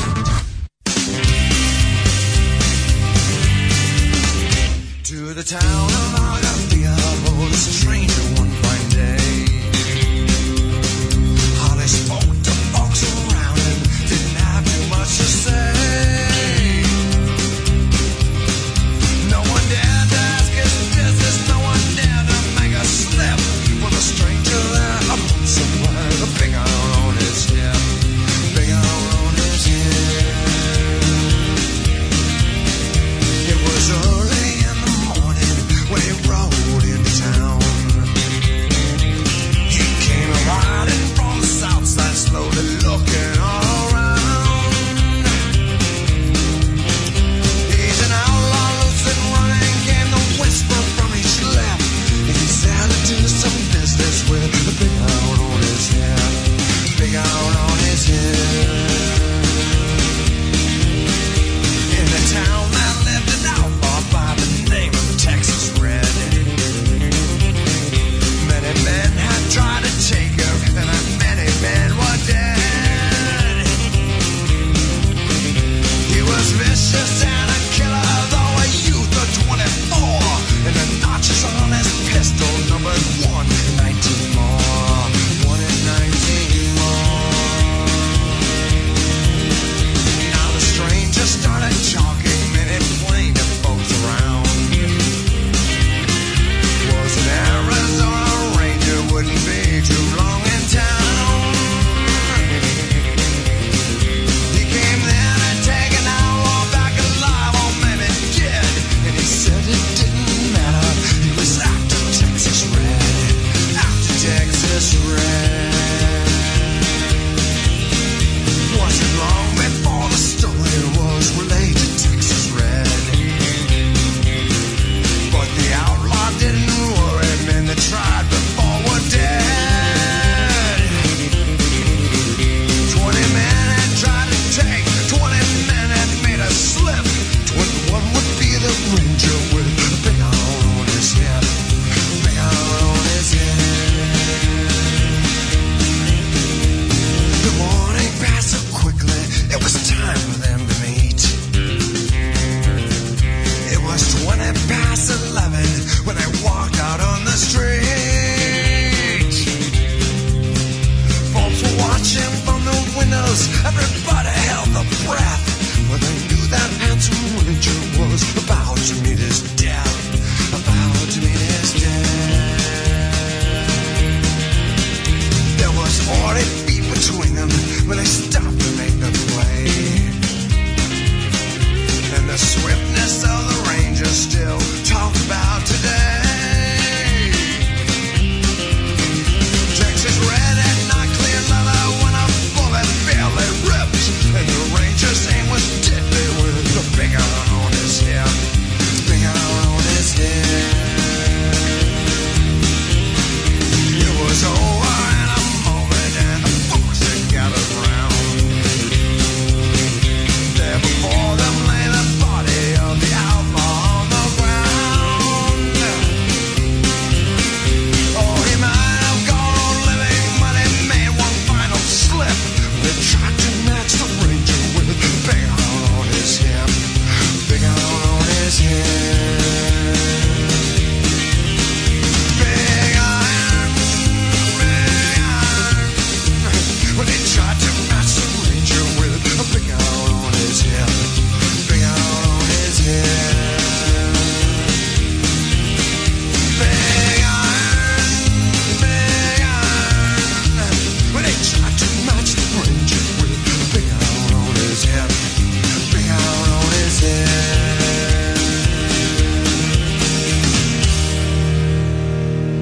the town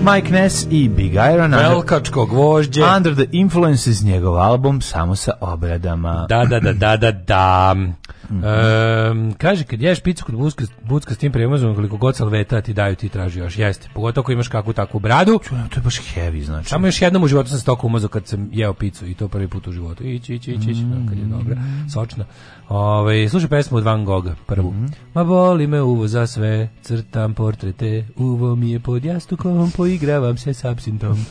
Mike Ness i Big Iron. Velkačko gvožđe. Under the Influences, njegov album, samo sa obradama. Da, da, da, da, da, da. Mm -hmm. e, kaže, kad ješ picu kod bucka, bucka s tim premazom, koliko god salveta ti daju, ti traži još. Jeste, pogotovo ako imaš kakvu takvu bradu. to je baš heavy, znači. Samo još jednom u životu sam stoku umazao kad sam jeo picu i to prvi put u životu. Ići, ići, ići, ići, mm -hmm. kad je dobra, sočna. Ove, ovaj, slušaj pesmu od Van Gogha, prvu. Mm -hmm. Ma boli me uvo za sve, crtam portrete, uvo mi je pod jastukom, poigravam se s absintom.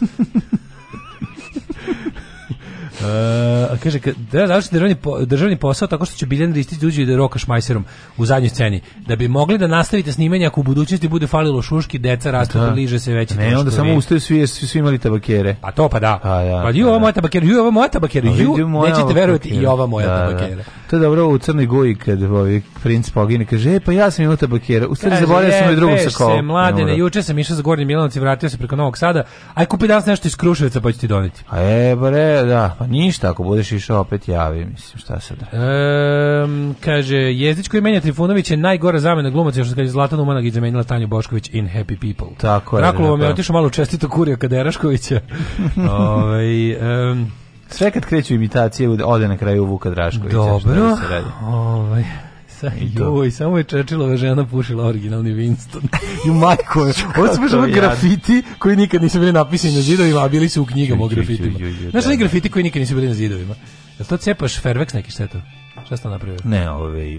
Uh, kaže, da je da završiti državni, po, državni posao tako što će Biljan Ristić uđe da roka šmajserom u zadnjoj sceni. Da bi mogli da nastavite snimanje ako u budućnosti bude falilo šuški, deca rastu, da. liže se veći. Ne, onda samo ustaju svi, svi, svi imali tabakere. Pa to pa da. A, pa ja, da, pa ju da, ova moja tabakera, ju ova moja tabakera, pa ju, nećete verovati i ova moja da, tabakera. Da. To je dobro u Crnoj Goji kad ovi princ pogine, kaže, e, pa ja sam imao tabakera, u stvari zaboravio sam i e, drugom sakovu. se, mladene, juče sam išao za Gornji Milanovac i vratio se preko Novog Sada, aj kupi danas nešto iz Kruševica pa ću ti doneti. A e, bre, pa da, pa ništa, ako budeš išao opet javi, mislim, šta sad. Ehm, kaže, Jezdić koji menja Trifunović je najgora zamena glumaca, što je Zlatan Umanagić zamenila Tanju Bošković in Happy People. Tako je. Rakulo mi da, da. otišao malo čestito kurio kada Eraškovića. Ove, ovaj, um, sve kad kreću imitacije, ode na kraju Vuka Draškovića. Dobro. Da ovaj. Sa, joj, samo je Čečilova žena pušila originalni Winston. I majko, ovo su baš ono grafiti koji nikad nisu bili napisani na zidovima, a bili su u knjigama o grafitima. Znaš li da, da. grafiti koji nikad nisu bili na zidovima? Jel to cepaš Fairvex neki šta je to? Šta ste napravio? Ne, ove...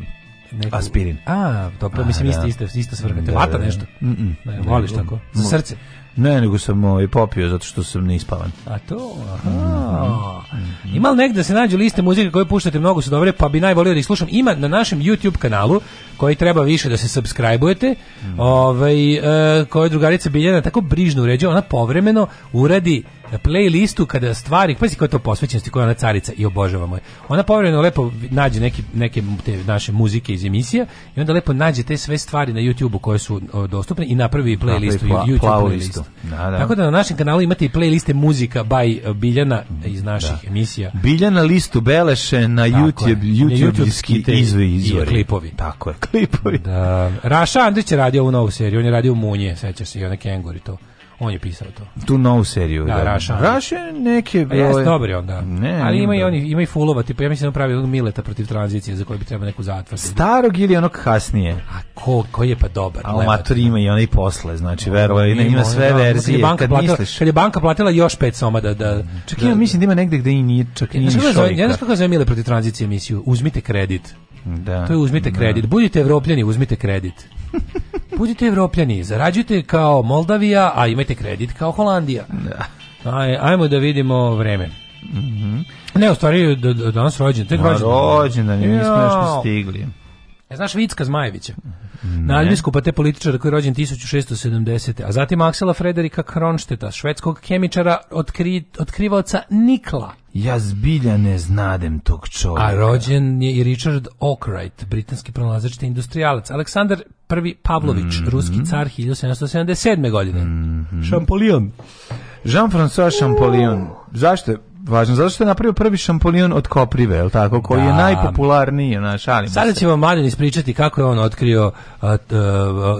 Neku... Aspirin. A, to pa mislim isto da. isto isto svrga. Te vata nešto. Mhm. Ne, voliš tako. Za srce. Ne, nego sam ovaj popio zato što sam neispavan. A to, aha. Mhm. Ima li negde da se nađu liste muzike koje puštate mnogo su dobre, pa bi najvolio da ih slušam. Ima na našem YouTube kanalu, koji treba više da se subscribeujete, mm. ovaj, e, koje drugarica Biljana tako brižno uređuje, ona povremeno uradi playlistu kada stvari, pazi koja je to posvećenosti, koja ona carica i obožavamo je. Ona povremeno lepo nađe neke, neke te naše muzike iz emisija i onda lepo nađe te sve stvari na YouTubeu koje su dostupne i napravi playlistu, pla, YouTube playlistu. Da, da. Tako da na našem kanalu imate i playliste muzika by Biljana iz naših da. emisija. Biljana listu Beleše na YouTube, YouTube izvori. I klipovi. Tako je, klipovi. Da. Raša Andrić je radio ovu novu seriju, on je radio Munje, sećaš se, i one Kengori to. On je pisao to. Tu novu seriju. Da, da. Raša. Raša neke... Broj... Jeste dobri on, da. Ne, Ali ima i, oni, ima i fulova, tipa, ja mislim da pravi jednog Mileta protiv tranzicije za koje bi trebao neku zatvor. Starog ili onog kasnije? A ko, ko je pa dobar? A amator ima i onaj posle, znači, verovo, ima, ima sve da, verzije. Kad, kad, platila, misliš... kad je banka platila još pet soma da... da čak da, ja mislim da ima negde gde i nije, čak i nije šolika. Ja znaš kako zove Mile protiv tranzicije emisiju? Uzmite kredit. Da. To je uzmite da. kredit. Da. Budite evropljani, uzmite kredit. Budite evropljani, zarađujte kao Moldavija, a imajte kredit kao Holandija. Da. Aj, ajmo da vidimo vreme. Mm -hmm. Ne, u stvari, danas rođen. Tek rođen. da nismo još stigli. E, znaš Vicka Zmajevića? Na Aljvisku pa te političara koji je rođen 1670. A zatim Aksela Frederika Kronšteta, švedskog kemičara, otkri, otkrivaoca Nikla. Ja zbilja ne znadem tog čovjeka. A rođen je i Richard Okright, britanski pronalazač te industrijalac. Aleksandar I. Pavlović, mm -hmm. ruski car 1777. godine. Mm -hmm. Šampolion. Jean-François Champollion. Zašto? važno, zato što je napravio prvi šampolion od koprive, el tako, koji da. je najpopularniji, znači šalim. Sada ćemo vam ispričati kako je on otkrio uh,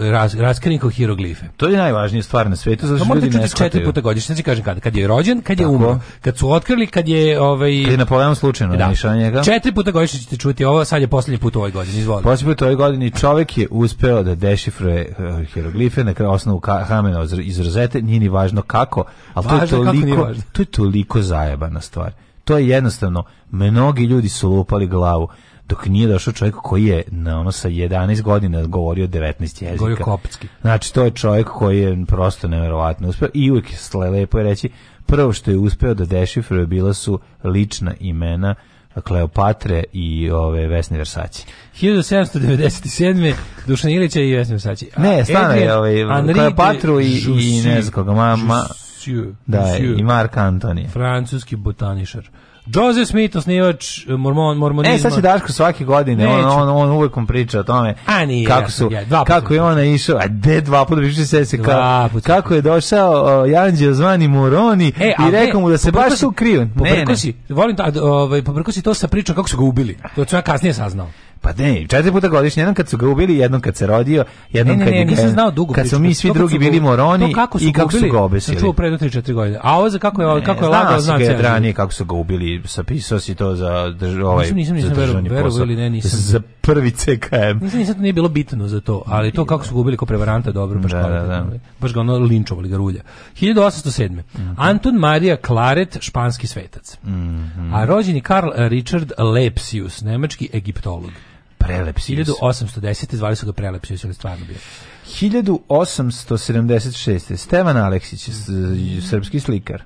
uh, raskrinko hieroglife. To je najvažnija stvar na svetu, za što ljudi ne četiri puta godišnje, znači kažem kad, kad je rođen, kad je umro, kad su otkrili, kad je ovaj Kad je Napoleon slučajno da. njega. Četiri puta godišnje ćete čuti ovo, sad je poslednji put u ovoj godini, izvolite. Poslednji put u ovoj godini čovjek je uspeo da dešifruje eh, hieroglife na osnovu kamena iz rozete, nije ni važno kako, al to je toliko, to je toliko zajebano jednostavna stvar. To je jednostavno, mnogi ljudi su lupali glavu dok nije došao čovjek koji je na ono sa 11 godina govorio 19 jezika. Govorio kopski. Znači to je čovjek koji je prosto neverovatno uspio i uvijek je lepo je reći prvo što je uspio da dešifruje bila su lična imena Kleopatre i ove Vesne Versaći. 1797. Dušan Ilića i Vesne Versace. ne, stane je ovaj, Kleopatru i, i ne znam koga, ma, ma, Monsieur. Da, Monsieur. i Mark Antoni. Francuski botaničar. Joseph Smith, osnivač eh, mormon, mormonizma. E, sad će Daško svake godine, on, on, on uvek vam priča o tome a nije, kako, su, ja, dva kako je ona išao, a de dva puta više se se kao, kako je došao uh, Janđeo zvani Moroni e, i rekao mu da se baš tu kriven. Poprko si, volim ta, ovaj, poprko si to sa pričom kako su ga ubili, to ću ja kasnije saznao. Pa ne, četiri puta godišnje, jednom kad su ga ubili, jednom kad se rodio, jednom ne, ne, ne, kad, nisam znao dugo kad su mi svi drugi su bili moroni kako i kako su ga obesili. Sam čuo pre 3-4 godine. A ovo za kako je, ne, kako je lagao, znam se. Ranije kako su ga ubili, sapisao si to za drž, ovaj, nisam, nisam, nisam, za državni vero, Ili ne, nisam. Za prvi CKM. Nisam, nisam, nije bilo bitno za to, ali to kako su ga ubili kao prevaranta, dobro, baš, da, da, da. baš ga ono linčovali ga rulja. 1807. Mm -hmm. Anton Maria Claret, španski svetac. Mm -hmm. A rođeni Karl Richard Lepsius, nemački egiptolog. Prelepsius. 1810. zvali su ga Prelepsius, on je stvarno bio. 1876. Stevan Aleksić, mm. srpski slikar.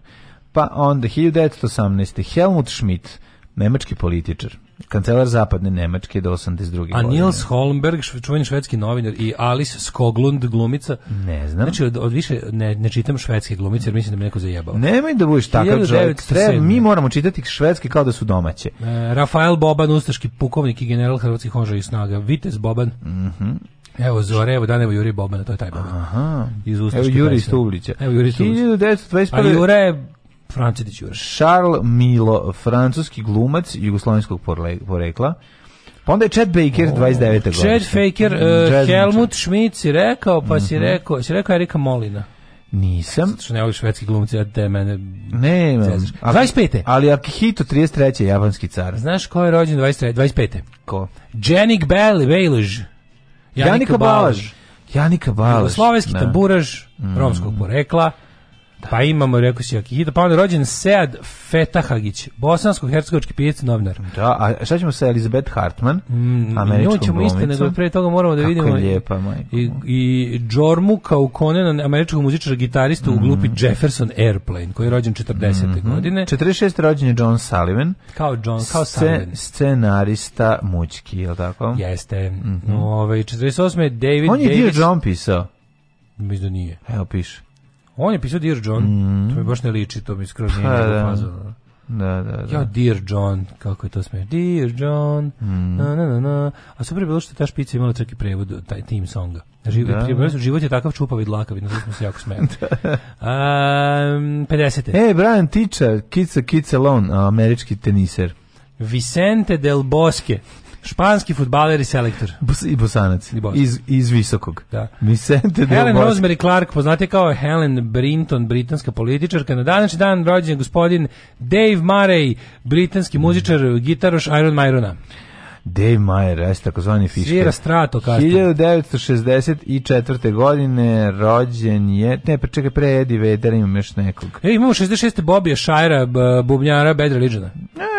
Pa onda 1918. Helmut Schmidt, nemački političar kancelar zapadne Nemačke do 82. A Nils Holmberg, čuveni švedski novinar i Alice Skoglund glumica. Ne znam. Znači od, od više ne, ne čitam švedske glumice jer mislim da me neko zajebao. Nemoj da budeš takav čovjek. mi moramo čitati švedski kao da su domaće. E, Rafael Boban, ustaški pukovnik i general hrvatskih oža i snaga. Vitez Boban. Mhm. Mm Evo Zore, evo Danevo Juri Bobana, to je taj Boban. Aha. Iz Ustaške Evo Juri Stuvlića. Evo Juri Stuvlića. 1925. A Jure je Franco Dićura. Charles Milo, francuski glumac jugoslovenskog porekla. Pa onda je Chad Baker, oh, 29. Chad Faker, e, uh, Helmut Schmidt si rekao, pa mm -hmm. si mhm. rekao, si rekao Erika Molina. Nisam. Što ne voliš švedski glumci, ja te mene... Ne, imam. 25. Ali Akihito, 33. japanski car. Znaš ko je rođen 23. 25. Ko? Janik Bejluž. Janika Balaž. Janika Balaž. Jugoslovenski da. tamburaž, mm. romskog porekla. Pa imamo, rekao si, Akihito, pa onda rođen Sead Fetahagić, bosansko-hercegovički pijac novinar. Da, a šta ćemo sa Elizabeth Hartman, mm, američkom ćemo glumicu? isto, nego pre toga moramo da Kako vidimo lijepa, i, i Jormu Kaukonena, američkog muzičara, gitarista mm. u glupi mhm. Jefferson Airplane, koji je rođen 40. Mm -hmm. godine. 46. rođen je John Sullivan. Kao John, kao Sce, Sullivan. Scenarista Mućki, je li tako? Jeste. Mm -hmm. Ove, 48. je David On je Davis. dio John pisao. Mislim da nije. Evo piše. On je pisao Dear John, mm. to mi baš ne liči, to mi skroz nije pa da. Da, da, da. Ja, Dear John, kako je to smiješ. Dear John, mm. na, na, na, na. A super je bilo što ta špica imala čak i prevod taj team songa. Živ, da. Prije, život je takav čupav i dlakav, na smo se jako smijeli. um, 50. E, Brian Tičar, Kids a Kids Alone, američki teniser. Vicente del Bosque, Španski futbaler i selektor. Bus, I bosanac. I bosanac. Iz, iz visokog. Da. Vicente da Helen Rosemary Clark, poznate kao Helen Brinton, britanska političarka. Na današnji dan rođen gospodin Dave Murray, britanski muzičar, gitaroš Iron Myrona. Dave Mayer, jeste takozvani Fišker. Svira strato, kažete. 1964. godine rođen je, ne, pa čekaj, pre Eddie Vedera imam još nekog. E, imamo 66. Bobija Šajra, bubnjara, Bedra Lidžana.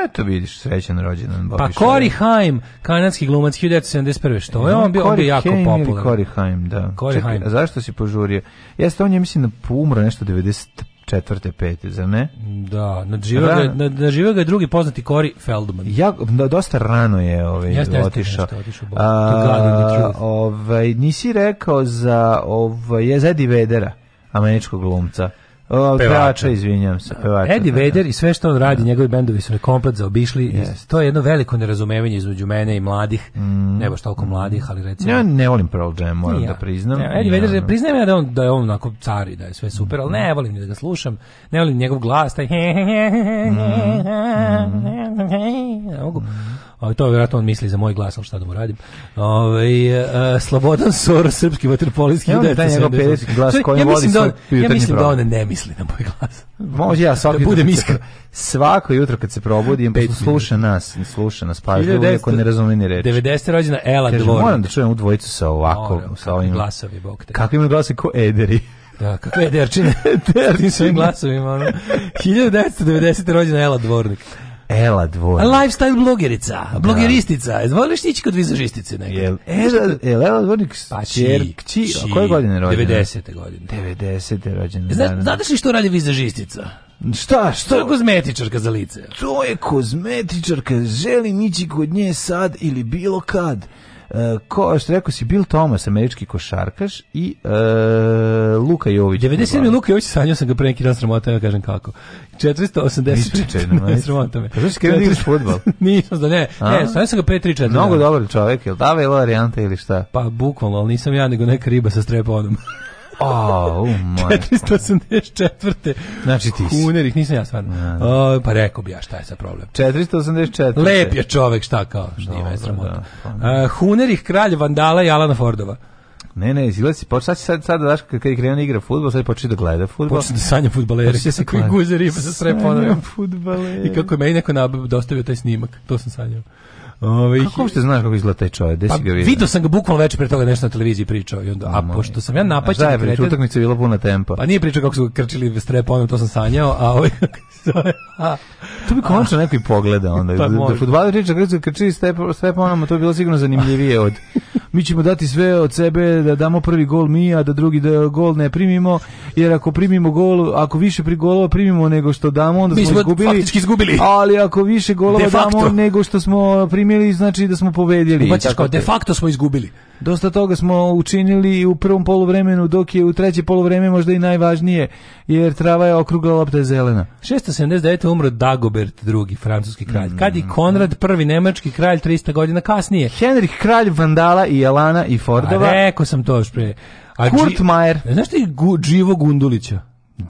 Eto vidiš, srećan rođendan Bobby Pa Cory Haim, kanadski glumac 1971. Što je on bio, on bio jako popularan. Cory Haim, da. Corey Haim. a zašto si požurio? Jeste, on je, mislim, da umro nešto 95 četvrte, pete, zar ne? Da, nadživio ga, nadživio ga je drugi poznati Kori Feldman. Ja, da, dosta rano je ovaj, jeste, otišao. Ovaj, nisi rekao za, ovaj, je za Eddie Vedera, američkog glumca. O, pevača, izvinjam se, pevača. Eddie Vedder i sve što on radi, njegovi bendovi su me komplet zaobišli yes. to je jedno veliko nerazumevanje između mene i mladih, mm. ne baš toliko mladih, ali recimo... Ja ne volim Pearl Jam, moram ja. da priznam. Ja, Eddie Vedder, priznajem ja da, on, da je on onako cari, da je sve super, ali ne volim da ga slušam, ne volim njegov glas, taj... Mm. Mm Ovaj to vjerojatno on misli za moj glas, al šta da mu radim. Ovaj uh, Slobodan Sor srpski vaterpolist ja, 1970. Taj njegov pedeski glas koji ja vodi da on, Ja mislim da program. da on ne misli na moj glas. Može ja svaki da budem iskren. Svako jutro kad se probudim, pa sluša nas, sluša nas, pa neko ne razume ni reči. 90. rođena Ela Dvor. Moram da čujem u dvojicu sa ovako, Moram, sa ovim glasovi, bog te. Kakvi imaju glase ko ederi. Da, kakve derčine, derčine svojim glasovima. Ono. 1990. rođena Ela Dvornik. Ela Dvor. Lifestyle blogerica, da. blogeristica. Voliš ići kod vizažistice nekad? Jel, Ela, da, da. jel Ela Dvornik pa čerk, či, či, koje godine je rođena? 90. godine. 90. rođena. Zna, znaš li što radi vizažistica? Šta, što? To je kozmetičarka za lice. To je kozmetičarka, želim ići kod nje sad ili bilo kad. E, ko, što rekao si, Bill Thomas, američki košarkaš i e, Luka Jović. 97. Luka Jović sanjao sam ga pre neki dan sramota, ja kažem kako. 480. Sramota me. Znaš kada igraš futbol? nisam da ne. A? Ne, sanjao sam ga pre 3-4. Mnogo dobar čovek, je li ta varijanta ili šta? Pa bukvalno, ali nisam ja, nego neka riba sa streponom. A, u moje. 484. Znači ti si. Kuner, ih nisam ja stvarno. O, pa rekao bi ja šta je sa problem. 484. Lep je čovek, šta kao, što ima sramota. Da, pa Hunerih, kralj Vandala i Alana Fordova. Ne, ne, izgleda si, počet, pa sad, sad, sad daš, kad je krenuo da igra futbol, sad početi da gleda futbol. Početi da sanja futbalere, kako da se koji guzer ima sa sve ponavljam. I kako je meni neko dostavio taj snimak, to sam sanjao. Ovaj Kako uopšte znaš kako izgleda taj čovjek? Gde pa, si ga vidio? Video sam ga bukvalno večer pre toga nešto na televiziji pričao i onda a, a pošto sam ja napaćen, a je utakmica bila puna tempa. Pa nije pričao kako su krčili streponom, to sam sanjao, a ovaj a, to bi končno neko i pogleda onda. Pa, da, da, da, da, da, da, da, da, da, da, mi ćemo dati sve od sebe da damo prvi gol mi, a da drugi da gol ne primimo, jer ako primimo gol, ako više pri golova primimo nego što damo, onda smo izgubili. mi smo, izgubili, izgubili. Ali ako više golova damo nego što smo primili, znači da smo pobedili. Ubaciš pa kao, de facto smo izgubili. Dosta toga smo učinili u prvom poluvremenu, dok je u treće poluvreme možda i najvažnije, jer trava je okrugla lopta je zelena. 679. umro Dagobert II, francuski kralj. Mm. Kad i Konrad I, nemački kralj, 300 godina kasnije. Henrik kralj Vandala i Elana i Fordova. A rekao sam to još prije. A Kurt Majer. Znaš ti Živo Gundulića?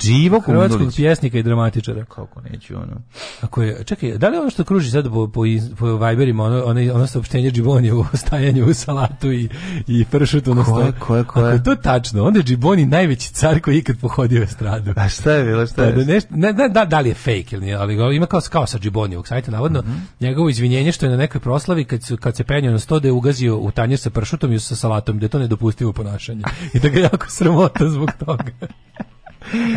Živo hrvatskog pjesnika i dramatičara. Kako neću ono. Ako je, čekaj, da li ono što kruži sad po po, po Viberima ono ono, ono saopštenje Džiboni u stajanju u salatu i i pršutu na stolu. Koje, koje, Ako je to tačno, onda je Džiboni najveći car koji je ikad pohodio estradu. A šta je bilo, šta je? Da, da nešto, ne, ne, da, da li je fake ili nije, ali ima kao, kao sa Džibonijevog sajta, navodno, mm -hmm. njegovo izvinjenje što je na nekoj proslavi kad, su, kad se penjao na sto da je ugazio u tanjer sa pršutom i sa salatom, da je to nedopustivo ponašanje. I da ga jako sramota zbog toga.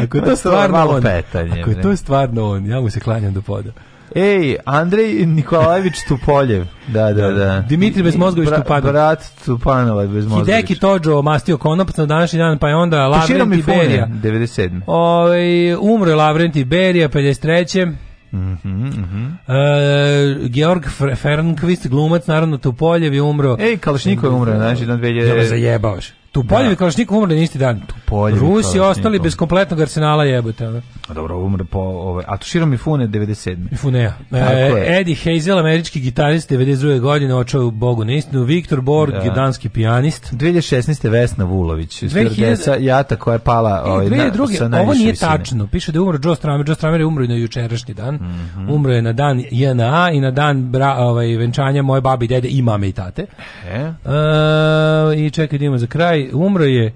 Ako je to stvarno malo on, petanje, ako je to stvarno on, ja mu se klanjam do poda. Ej, Andrej Nikolajević Tupoljev. Da, da, da. da. Dimitri Bezmozgović Bra, Tupanov. Brat Tupanova Bezmozgović. Hideki Tođo omastio konopac na današnji dan, pa je onda Lavrent Berija. 97. Ove, umro Lavrenti Berija, 53. Mm -hmm, mm -hmm. E, Georg Fernqvist, glumac, naravno Tupoljev je umro. Ej, Kalašnikov je umro, znači, na 2000... Ja zajebaoš. Tu polje, da. Kalašnikov umrli na isti dan. Tu polje. Rusi ostali bez kompletnog arsenala jebote. A dobro, umre po... Ove, a Tushiro Mifune, 97. Mifuneja. E, Eddie Hazel, američki gitarist, 92. godine, očao Bogu na istinu. Viktor Borg, da. danski pijanist. 2016. Vesna Vulović, 2000... jata koja je pala e, ovaj, na, druge, sa Ovo nije visine. tačno. Piše da je umro Joe Stramer. Joe Stramer je umro i na jučerašnji dan. Mm -hmm. Umro je na dan JNA i na dan bra, ovaj, venčanja moje babi, dede i mame i tate. E. Uh, I čekaj, da idemo za kraj je, umro je,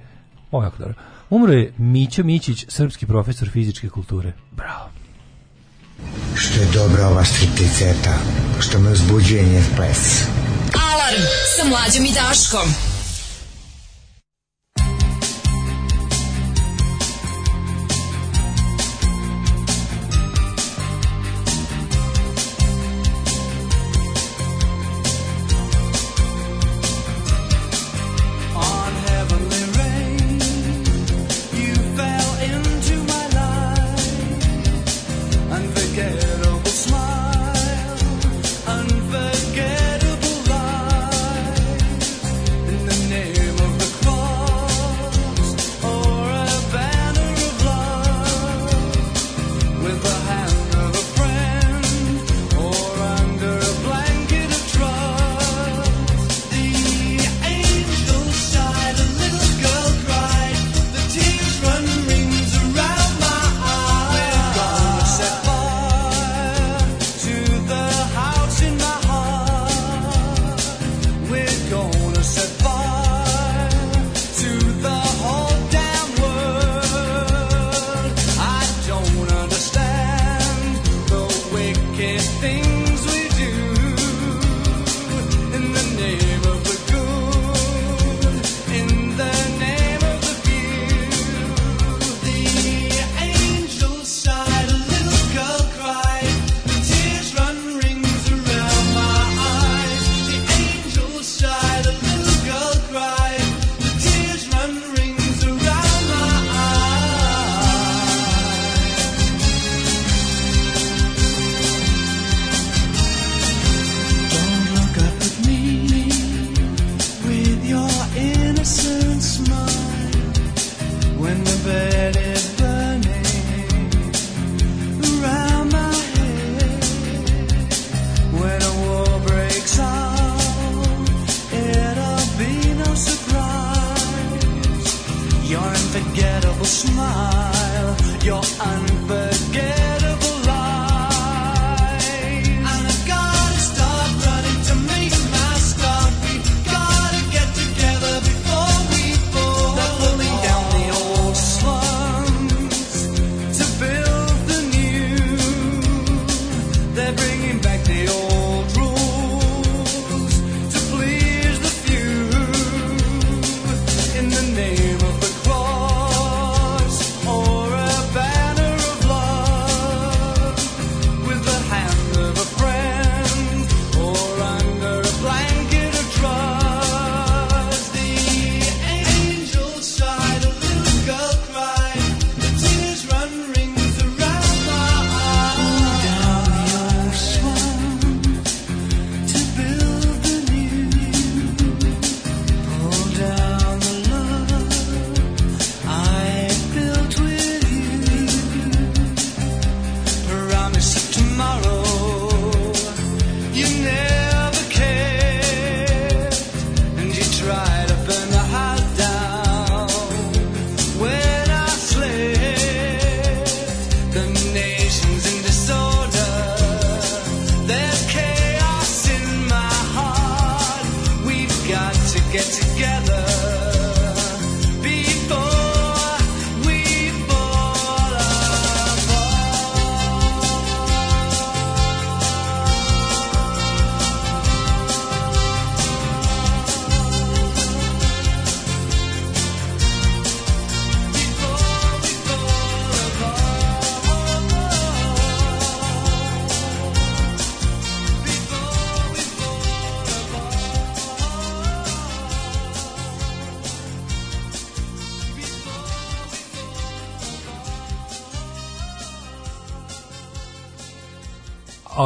ovo jako dobro, umro je Mićo Mićić, srpski profesor fizičke kulture. Bravo. Što je dobra ova stripticeta, što me uzbuđuje njen ples. Alarm sa mlađom i Daškom.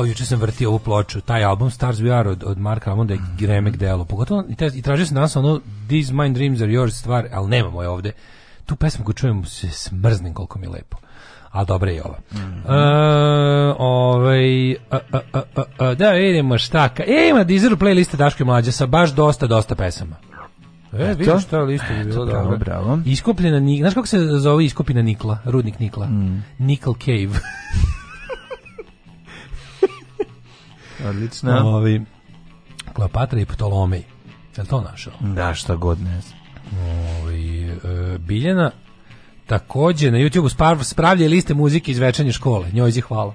a juče sam vrtio ovu ploču, taj album Stars We Are od, od Marka Amonda je mhm. gremek delo. Pogotovo, i, te, i tražio sam danas ono These My Dreams Are Yours stvar, ali nema moje ovde. Tu pesmu koju čujem se smrznim koliko mi je lepo. A dobra je ova. Mm -hmm. e, ovaj, e, e, e, da vidimo šta. Ka, e, ima Deezer playliste Daške Mlađe sa baš dosta, dosta pesama. E, Eto. vidiš šta lista bi bilo bravo, dobro. Bravo. Iskopljena, znaš kako se zove Iskupljena nikla, rudnik nikla? Mm. Nickel Cave. Odlično. Ovi, Kleopatra i Ptolomej. Je li to našao? Da, šta god ne znam. Ovi, e, Biljana takođe na YouTube sprav, spravlja liste muzike iz večernje škole. Njoj zi hvala.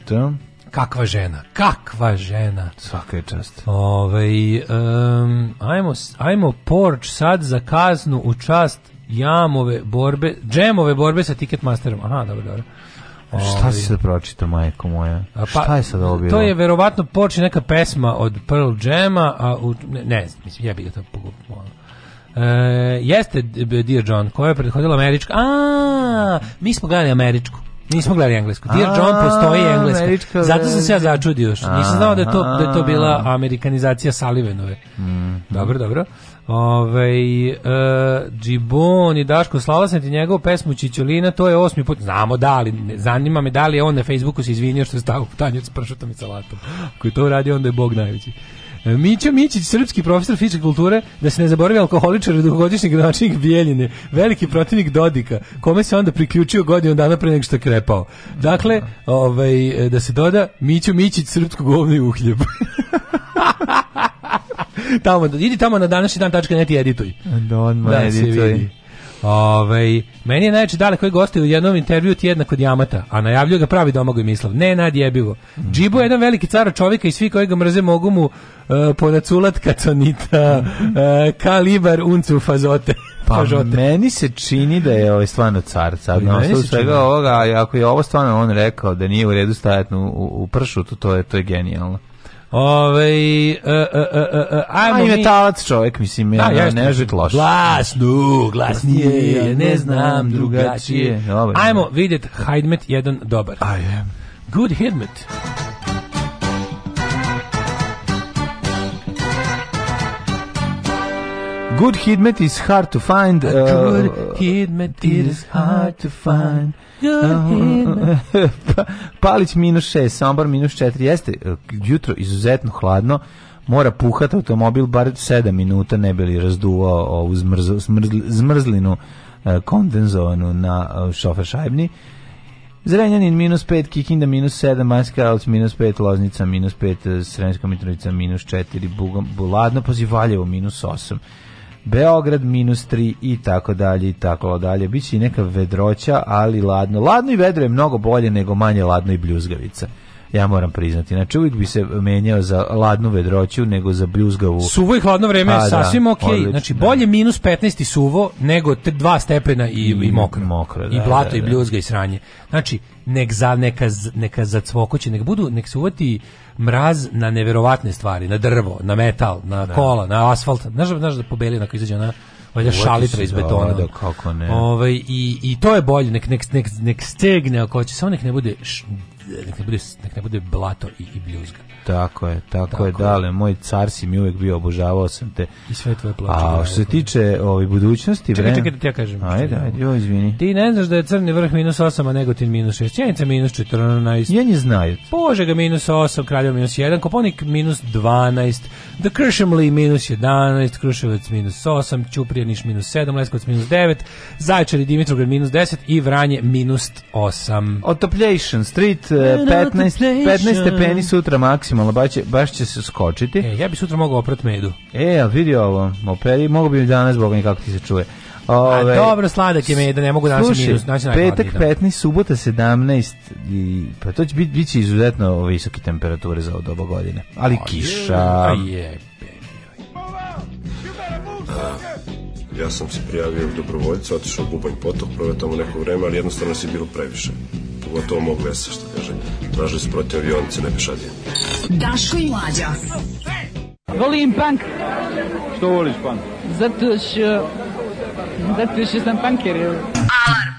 Eto. Kakva žena, kakva žena. Svaka je čast. Ove, um, ajmo, ajmo porč sad za kaznu u čast jamove borbe, džemove borbe sa Ticketmasterom. Aha, dobro, dobro. Šta si sad pročitao, majko moja? pa, Šta je sad ovo bilo? To je verovatno počne neka pesma od Pearl Jama, a u, ne, ne znam, mislim, ja bih ga to pogupio. E, jeste Dear John, koja je prethodila američka. A, mi smo gledali američku. Nismo gledali englesku. Dear John postoji engleska. Zato sam se ja začudio. Nisam znao da je to, da je to bila amerikanizacija Salivenove. Mhm. Dobro, dobro. Ovej, e, Džibon i Daško, slala sam ti njegovu pesmu Čičolina, to je osmi put. Znamo da li, zanima me da li je on na Facebooku se izvinio što je stavio tanjer s pršutom i salatom. Koji to radi, onda je Bog najveći. E, Mićo Mićić, srpski profesor fizičke kulture, da se ne zaboravi alkoholičar i dugogodišnji gradonačnik Bijeljine, veliki protivnik Dodika, kome se onda priključio godinu dana pre nego što krepao. Dakle, ovaj, da se doda Mićo Mićić, srpsko govno i uhljeb. tamo, idi tamo na današnji dan.net i edituj. Don da, da edituj. Ove, ovaj, meni je najveći dalek koji gosti u jednom intervju tjedna kod Jamata, a najavljuje ga pravi domog i Mislav. Ne nadjebivo. Mm. Džibo je jedan veliki car čovjeka i svi koji ga mrze mogu mu uh, ponaculat kaconita, uh, e, kalibar uncu fazote. Pa Pažote. meni se čini da je ovaj stvarno car sad. Na osnovu svega ovoga, ako je ovo stvarno on rekao da nije u redu stajati u, u pršutu, to je, to je genijalno. Ove, e, e, e, ajmo metalac čovjek, mislim, da, ja, ne može kloš. Glasnu, glasnije, ne znam drugačije. Ajmo vidjet Hajdmet jedan dobar. Ajde. Good Hajdmet. Good Hidmet is hard to find. Uh, good Hidmet is hard to find. Uh, Palić minus 6, Sambar minus 4. Jeste uh, jutro izuzetno hladno. Mora puhat automobil bar 7 minuta ne bi li razduvao ovu zmrzl, zmrzl, zmrzlinu uh, kondenzovanu na uh, šofer šajbni. Zrenjanin minus 5, Kikinda minus 7, Majska Kralovac minus 5, Loznica minus 5, Sremska Mitrovica minus 4, Buladno, Pozivaljevo minus 8. Beograd minus 3 i tako dalje i tako dalje. Biće i neka vedroća, ali ladno. Ladno i vedro je mnogo bolje nego manje ladno i bljuzgavica. Ja moram priznati. Znači, uvijek bi se menjao za ladnu vedroću nego za bljuzgavu. Suvo i hladno vreme je pa da, sasvim ok. Odlično, znači, bolje minus 15 i suvo nego 2 stepena i, i, mokro. mokro da, da, I blato da, da, i bljuzga i sranje. Znači, nek za, neka, neka zacvokoće, nek budu, nek se uvati mraz na neverovatne stvari, na drvo, na metal, na ne. Da. kola, na asfalt. Znaš, znaš da pobeli onako izađe ona valja šalitra da, iz betona. Da, kako ne. Ove, ovaj, i, I to je bolje, nek, nek, nek, nek stegne ako će, samo nek ne bude nek ne bude, nek ne bude blato i, i bljuzga. Tako je, tako, tako je, dale, moj car si mi uvek bio, obožavao sam te. I sve tvoje plače. A što se tiče ove budućnosti, čekaj, čekaj da ti ja kažem. Ajde, ajde, joj, izvini. Ti ne znaš da je Crni vrh minus 8, a Negotin minus 6, Čenica minus 14. Ja nje znaju. Požega minus 8, Kraljevo minus 1, Koponik minus 12, The Kršemli minus 11, Kruševac minus 8, Ćuprija minus 7, Leskovac minus 9, Zaječar i Dimitrovgrad minus 10 i Vranje minus 8. Otopljation Street, 15, e, 15 stepeni sutra maksimalno, baš će, baš će se skočiti. E, ja bi sutra mogao oprat medu. E, ali vidi ovo, operi, mogu bi danas, boga nikako ti se čuje. Ove, A dobro, sladak je meda, ne mogu naći minus. Naći petak 15, subota 17, i, pa to će biti biti izuzetno visoke temperature za ovo doba godine. Ali A kiša... Je, ja sam se prijavio u dobrovoljcu, otišao u Bubanj potok, prove tamo neko vreme, ali jednostavno si bilo previše pogotovo mog mesa, da što kaže. Tražili da su protivavionce, ne pešadije. Daško i Mlađa. Volim punk. Što voliš punk? Zato što... Zato što sam punker. Alarm.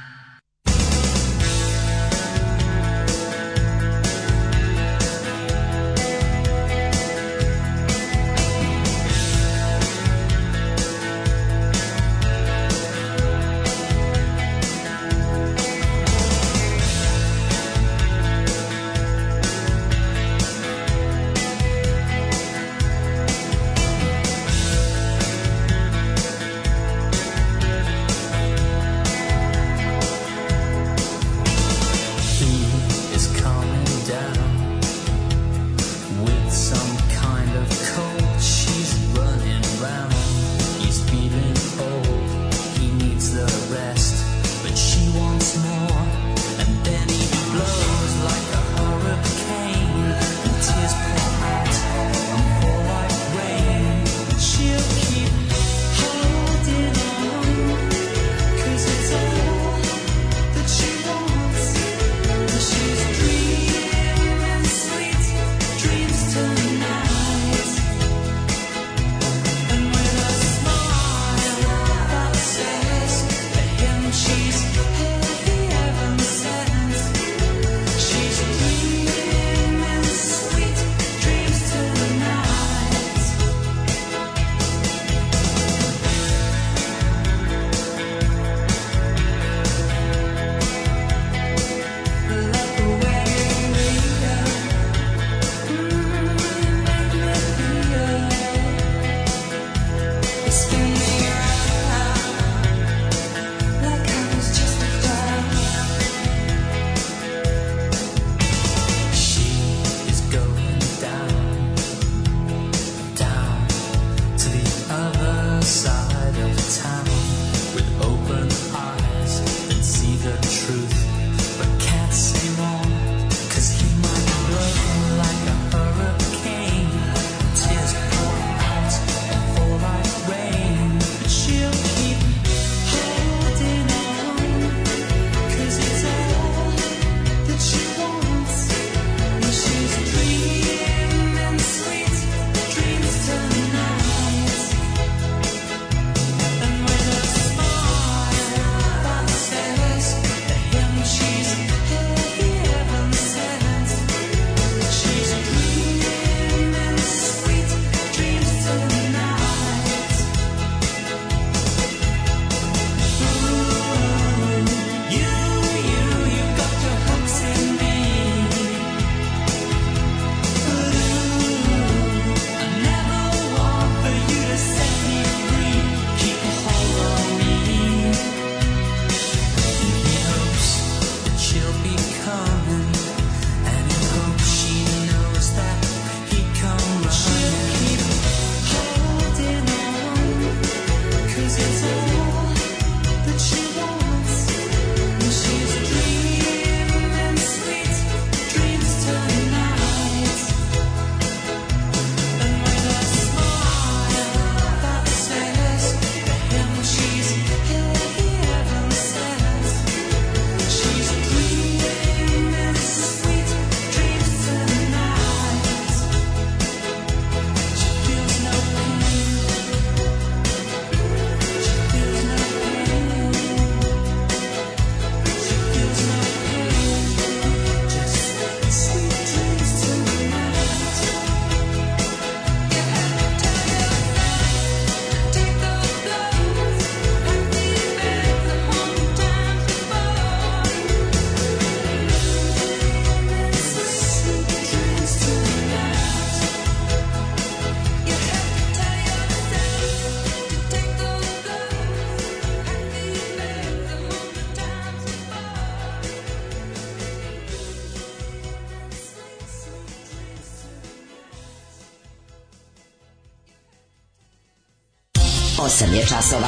časova.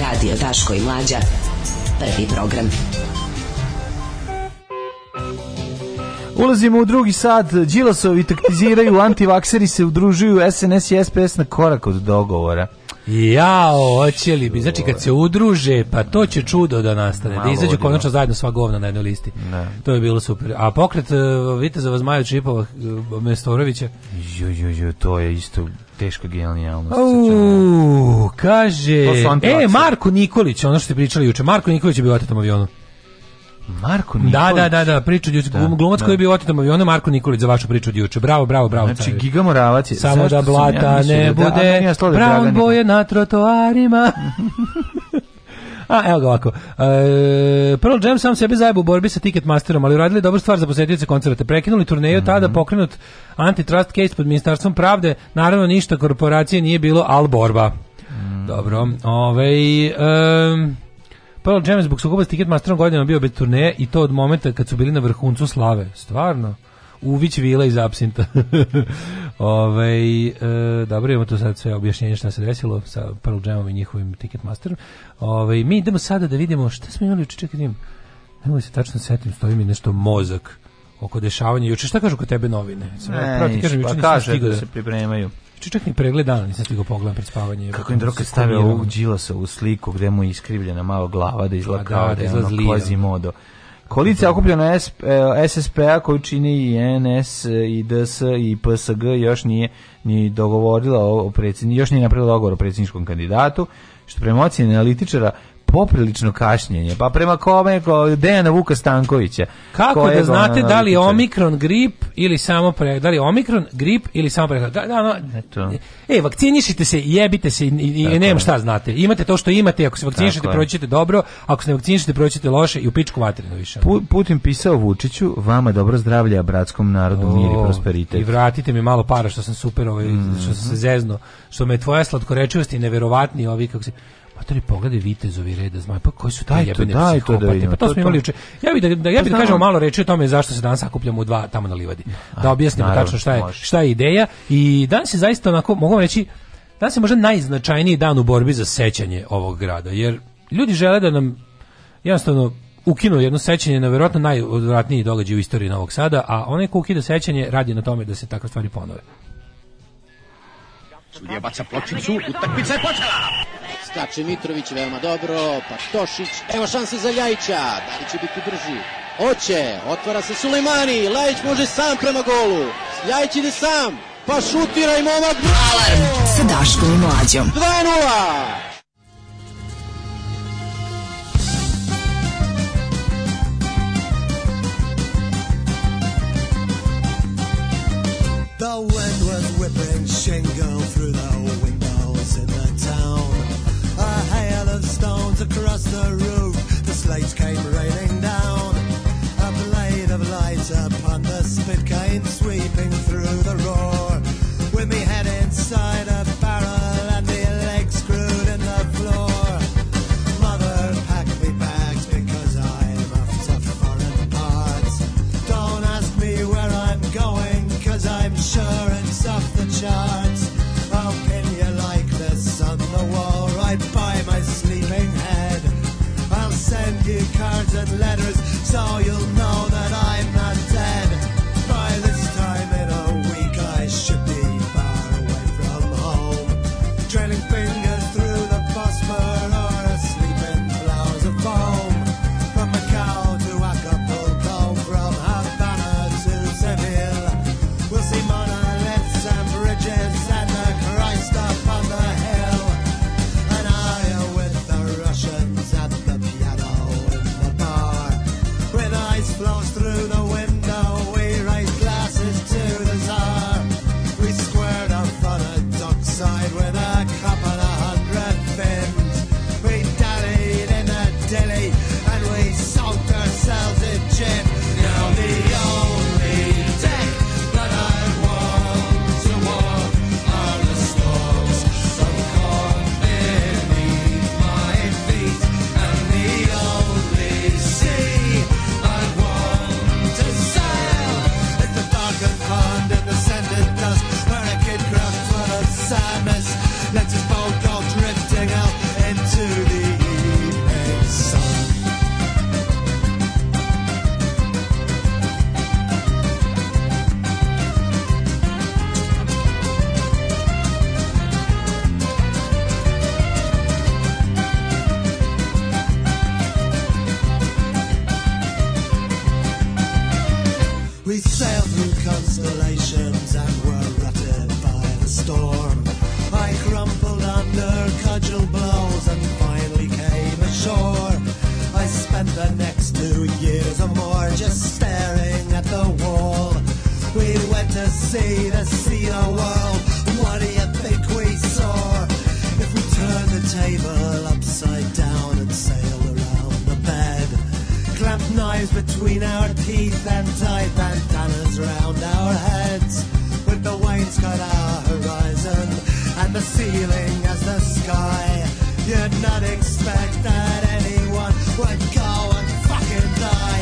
Radio Daško i Mlađa. Prvi program. Ulazimo u drugi sad, Đilasovi taktiziraju, antivakseri se udružuju, SNS i SPS na korak od dogovora. Jao, hoće li bi, znači kad se udruže, pa to će čudo da nastane, da Malo da izađu konačno zajedno sva govna na jednoj listi. Ne. To je bilo super. A pokret, e, vidite za Vazmaja Čipova, e, Mestorovića? Jo, jo, jo, to je isto teška genijalnost. kaže, e, Marko Nikolić, ono što ste pričali juče, Marko Nikolić je bio otetom avionu. Marko Nikolić. Da, da, da, da, priču juče da, glumac da. koji je da. bio otetom aviona Marko Nikolić za vašu priču od juče. Bravo, bravo, bravo. Znači cavi. Giga Moravac je. Samo da blata ja ne da- bude. Da, ja brown boje na trotoarima. A, evo ga ovako. E, Pearl Jam sam sebe zajebao u borbi sa Ticketmasterom, ali uradili dobru stvar za posetioce koncerta. Prekinuli turneju, mm -hmm. tada mhm. pokrenut antitrust case pod Ministarstvom pravde. Naravno, ništa korporacije nije bilo, al borba. Mm. Dobro. Ove, ovaj, um, Pearl Jam zbog sukoba s Ticketmasterom godinama bio bez turneje i to od momenta kad su bili na vrhuncu slave. Stvarno. Uvić Vila iz Absinta. Ove, e, dobro, imamo tu sad sve objašnjenje šta se desilo sa Pearl Jamom i njihovim Ticketmasterom. Ove, mi idemo sada da vidimo šta smo imali uče, čekaj, ne se tačno setim, stoji mi nešto mozak oko dešavanja. Juče šta kažu kod tebe novine? Sam ne, niš, pa kaže da, da se pripremaju. Juče znači, čak ni pregled dana nisam stigao pogledam pred spavanje. Kako im droka stave ovu u sliku gde mu je iskrivljena malo glava da izgleda da, kao da, da je ono Quasimodo. Koalicija okupljena SSP-a e, koju čini i NS i DS i PSG još nije ni dogovorila o predsjedni, još nije napravila dogovor o predsjedničkom kandidatu, što prema ocjeni analitičara poprilično kašnjenje. Pa prema kome ko Dejana Vuka Stankovića. Kako da znate da, da li je Omikron grip ili samo pre, da li Omikron grip ili samo pre. Da, da, no, Eto. E, vakcinišite se, jebite se i, i nema šta znate. Imate to što imate, ako se vakcinišete proći dobro, ako se ne vakcinišite, proći loše i u pičku vatrinu više. Putin pisao Vučiću, vama dobro zdravlje, a bratskom narodu o, mir i prosperitet. I vratite mi malo para što sam super ovaj, mm. što sam se mhm. zezno, što me tvoja slatkorečivost i neverovatni ovi kako se matori pogledaj vitezovi reda zmaj pa koji su taj jebeni daj to da vidimo. pa to smo imali juče ja bih da, da ja bih pa da kažem malo reči o tome zašto se danas sakupljamo u dva tamo na livadi da objasnimo tačno šta je šta je ideja i danas je zaista onako mogu reći danas je možda najznačajniji dan u borbi za sećanje ovog grada jer ljudi žele da nam jednostavno ukinu jedno sećanje na verovatno najodvratniji događaj u istoriji Novog Sada, a onaj ko ukida sećanje radi na tome da se takve stvari ponove. Sudija baca pločicu, utakmica je počela! Skače znači, Mitrović, veoma dobro, pa Tošić, evo šanse za Ljajića, da li će biti brži? Oće, otvara se Sulejmani, Ljajić može sam prema golu, Ljajić ide sam, pa šutira i momak bravo! Alarm sa Daškom i Mlađom. 2 The wind was whipping shingle past two years or more just staring at the wall. We went to see the sea of world. What do you think we saw? If we turn the table upside down and sail around the bed, clamp knives between our teeth and tie bandanas round our heads, with the wainscot our horizon and the ceiling as the sky. You'd not expect that anyone would go and and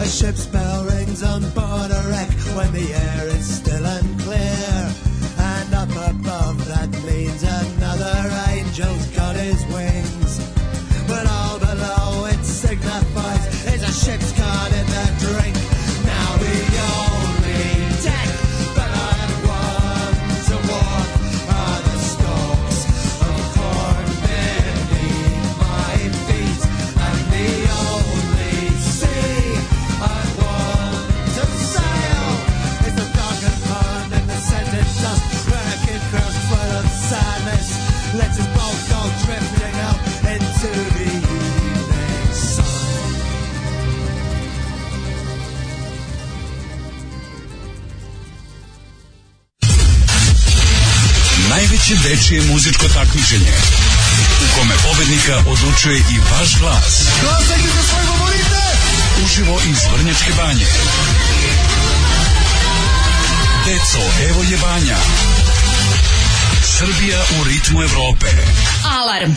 A ship's bell rings on board a wreck when the air is still and clear. najjačije muzičko takmičenje u kome pobednika odlučuje i vaš glas. Glasajte za svoje govorite! Uživo iz Vrnjačke banje. Deco, evo je banja. Srbija u ritmu Evrope. Alarm!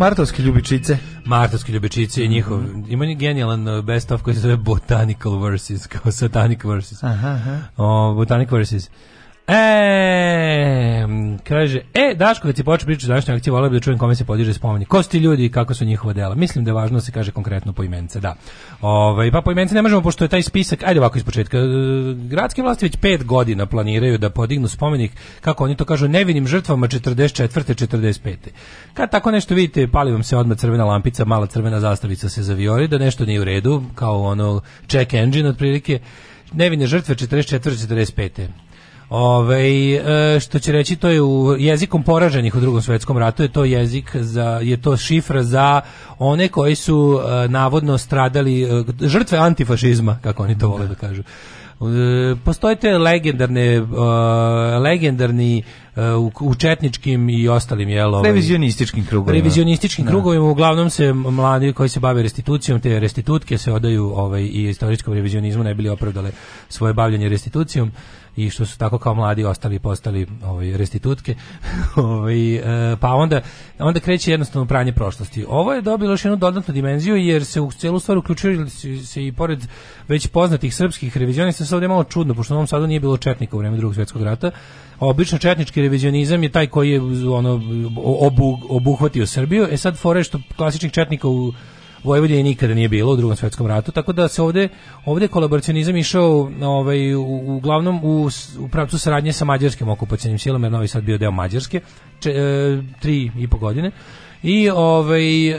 Martovske ljubičice. Martovske ljubičice i njihov, mm -hmm. ima genijalan uh, best of koji se zove Botanical versus, kao Satanic Verses. Aha, aha. O, botanic versus. E, kaže, e, Daško, kad si počeo pričati današnje akcije, volio bih da čujem kome se podiže spomenik. Ko su ti ljudi i kako su njihova dela? Mislim da je važno da se kaže konkretno po imence, da. Ove, ovaj, pa po imence ne možemo, pošto je taj spisak, ajde ovako iz početka, e, gradske vlasti već pet godina planiraju da podignu spomenik, kako oni to kažu, nevinim žrtvama 44. 45. Kad tako nešto vidite, pali vam se odmah crvena lampica, mala crvena zastavica se zaviori, da nešto nije u redu, kao ono check engine otprilike, nevine žrtve 44. 45. Ove, ovaj, što će reći, to je u jezikom poraženih u drugom svetskom ratu, je to jezik, za, je to šifra za one koji su e, navodno stradali, e, žrtve antifašizma, kako oni to vole da kažu. E, postoje te legendarne, legendarni u četničkim i ostalim jel, ovaj, revizionističkim krugovima. Revizionističkim da. krugovima uglavnom se mladi koji se bave restitucijom, te restitutke se odaju ovaj i istorijskom revizionizmu ne bili opravdale svoje bavljenje restitucijom i što su tako kao mladi ostali postali ovaj restitutke. ovaj e, pa onda onda kreće jednostavno pranje prošlosti. Ovo je dobilo još jednu dodatnu dimenziju jer se u celu stvar uključili se i pored već poznatih srpskih revizionista, sad je malo čudno pošto u Novom Sadu nije bilo četnika u vreme Drugog svetskog rata. Obično četnički revizionizam je taj koji je ono obu, obuhvatio Srbiju. E sad fore što klasičnih četnika u Vojvodini nikada nije bilo u drugom svjetskom ratu, tako da se ovdje ovdje kolaboracionizam išao ovaj, uglavnom u, u pravcu saradnje sa mađarskim okupacionim silama, jer Novi Sad bio deo Mađarske, če, e, tri i po godine. I ovaj, e,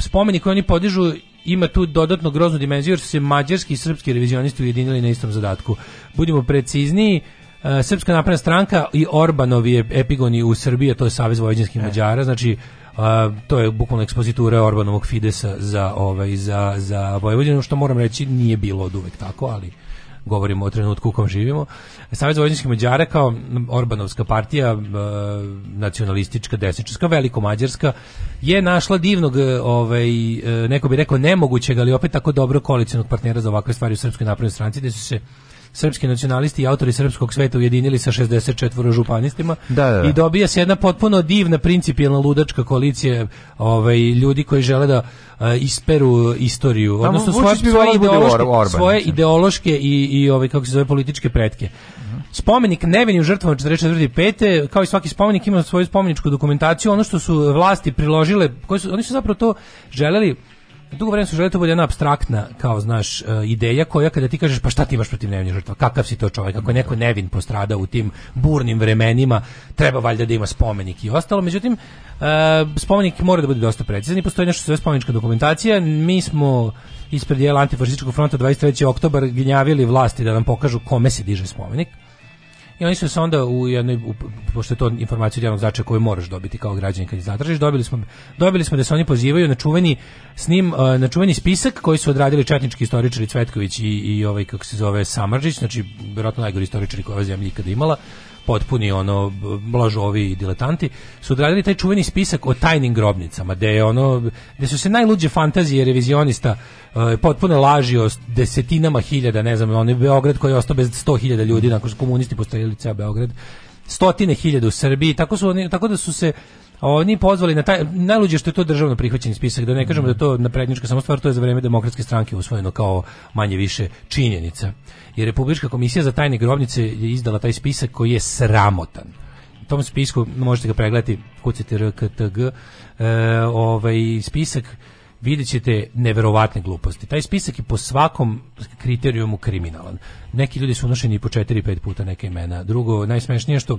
spomeni koji oni podižu ima tu dodatno groznu dimenziju jer su se mađarski i srpski revizionisti ujedinili na istom zadatku. Budimo precizniji, e, Srpska napredna stranka i Orbanovi epigoni u Srbiji, to je Savez vojvođanskih e. Mađara, znači A, to je bukvalno ekspozitura Orbanovog Fidesa za, ovaj, za, za Vojvodinu, što moram reći nije bilo od uvek tako, ali govorimo o trenutku u kom živimo. Savez vojvođanskih Mađara kao Orbanovska partija e, nacionalistička, desničarska, veliko mađarska je našla divnog, e, ovaj, e, neko bi rekao nemogućeg, ali opet tako dobro koalicionog partnera za ovakve stvari u Srpskoj naprednoj stranci, gde su se srpski nacionalisti i autori srpskog sveta ujedinili sa 64 županistima da, da, da. i dobija se jedna potpuno divna principijelna ludačka koalicija ovaj, ljudi koji žele da a, eh, isperu istoriju, Tamo, odnosno svoje, da svoje, ideološke, Orban, svoje ideološke i, i ovaj, kako se zove, političke pretke. Spomenik nevinim žrtvama 5. kao i svaki spomenik ima svoju spomeničku dokumentaciju. Ono što su vlasti priložile, koji su, oni su zapravo to želeli dugo vremena su želeli da to bude jedna abstraktna, kao znaš, e, ideja koja kada ti kažeš pa šta ti imaš protiv nevinih žrtava, kakav si to čovjek, ako je neko nevin postradao u tim burnim vremenima, treba valjda da ima spomenik i ostalo. Međutim, e, spomenik mora da bude dosta precizan i postoji nešto sve spomenička dokumentacija. Mi smo ispred jela antifašističkog fronta 23. oktobar gnjavili vlasti da nam pokažu kome se diže spomenik i oni su se onda u jednoj u, pošto je to informacija od javnog značaja koju moraš dobiti kao građanin kad je zatražiš, dobili smo dobili smo da se oni pozivaju na čuveni s njim na čuveni spisak koji su odradili četnički istoričari Cvetković i i ovaj kako se zove Samardžić, znači verovatno najgori istoričari koji ova zemlja ikada imala potpuni ono blažovi i diletanti su odradili taj čuveni spisak o tajnim grobnicama gde je ono gde su se najluđe fantazije revizionista e, potpune laži o desetinama hiljada ne znam onaj Beograd koji je ostao bez 100.000 ljudi nakon što komunisti postavili ceo Beograd stotine hiljada u Srbiji tako su oni tako da su se oni pozvali na taj najluđe što je to državno prihvaćeni spisak, da ne kažemo da to na prednjačka samo stvar, to je za vrijeme demokratske stranke usvojeno kao manje više činjenica. I Republička komisija za tajne grobnice je izdala taj spisak koji je sramotan. U tom spisku možete ga pregledati kucite rktg e, ovaj spisak vidjet ćete neverovatne gluposti. Taj spisak je po svakom kriterijumu kriminalan. Neki ljudi su unošeni po 4-5 puta neke imena. Drugo, najsmešnije što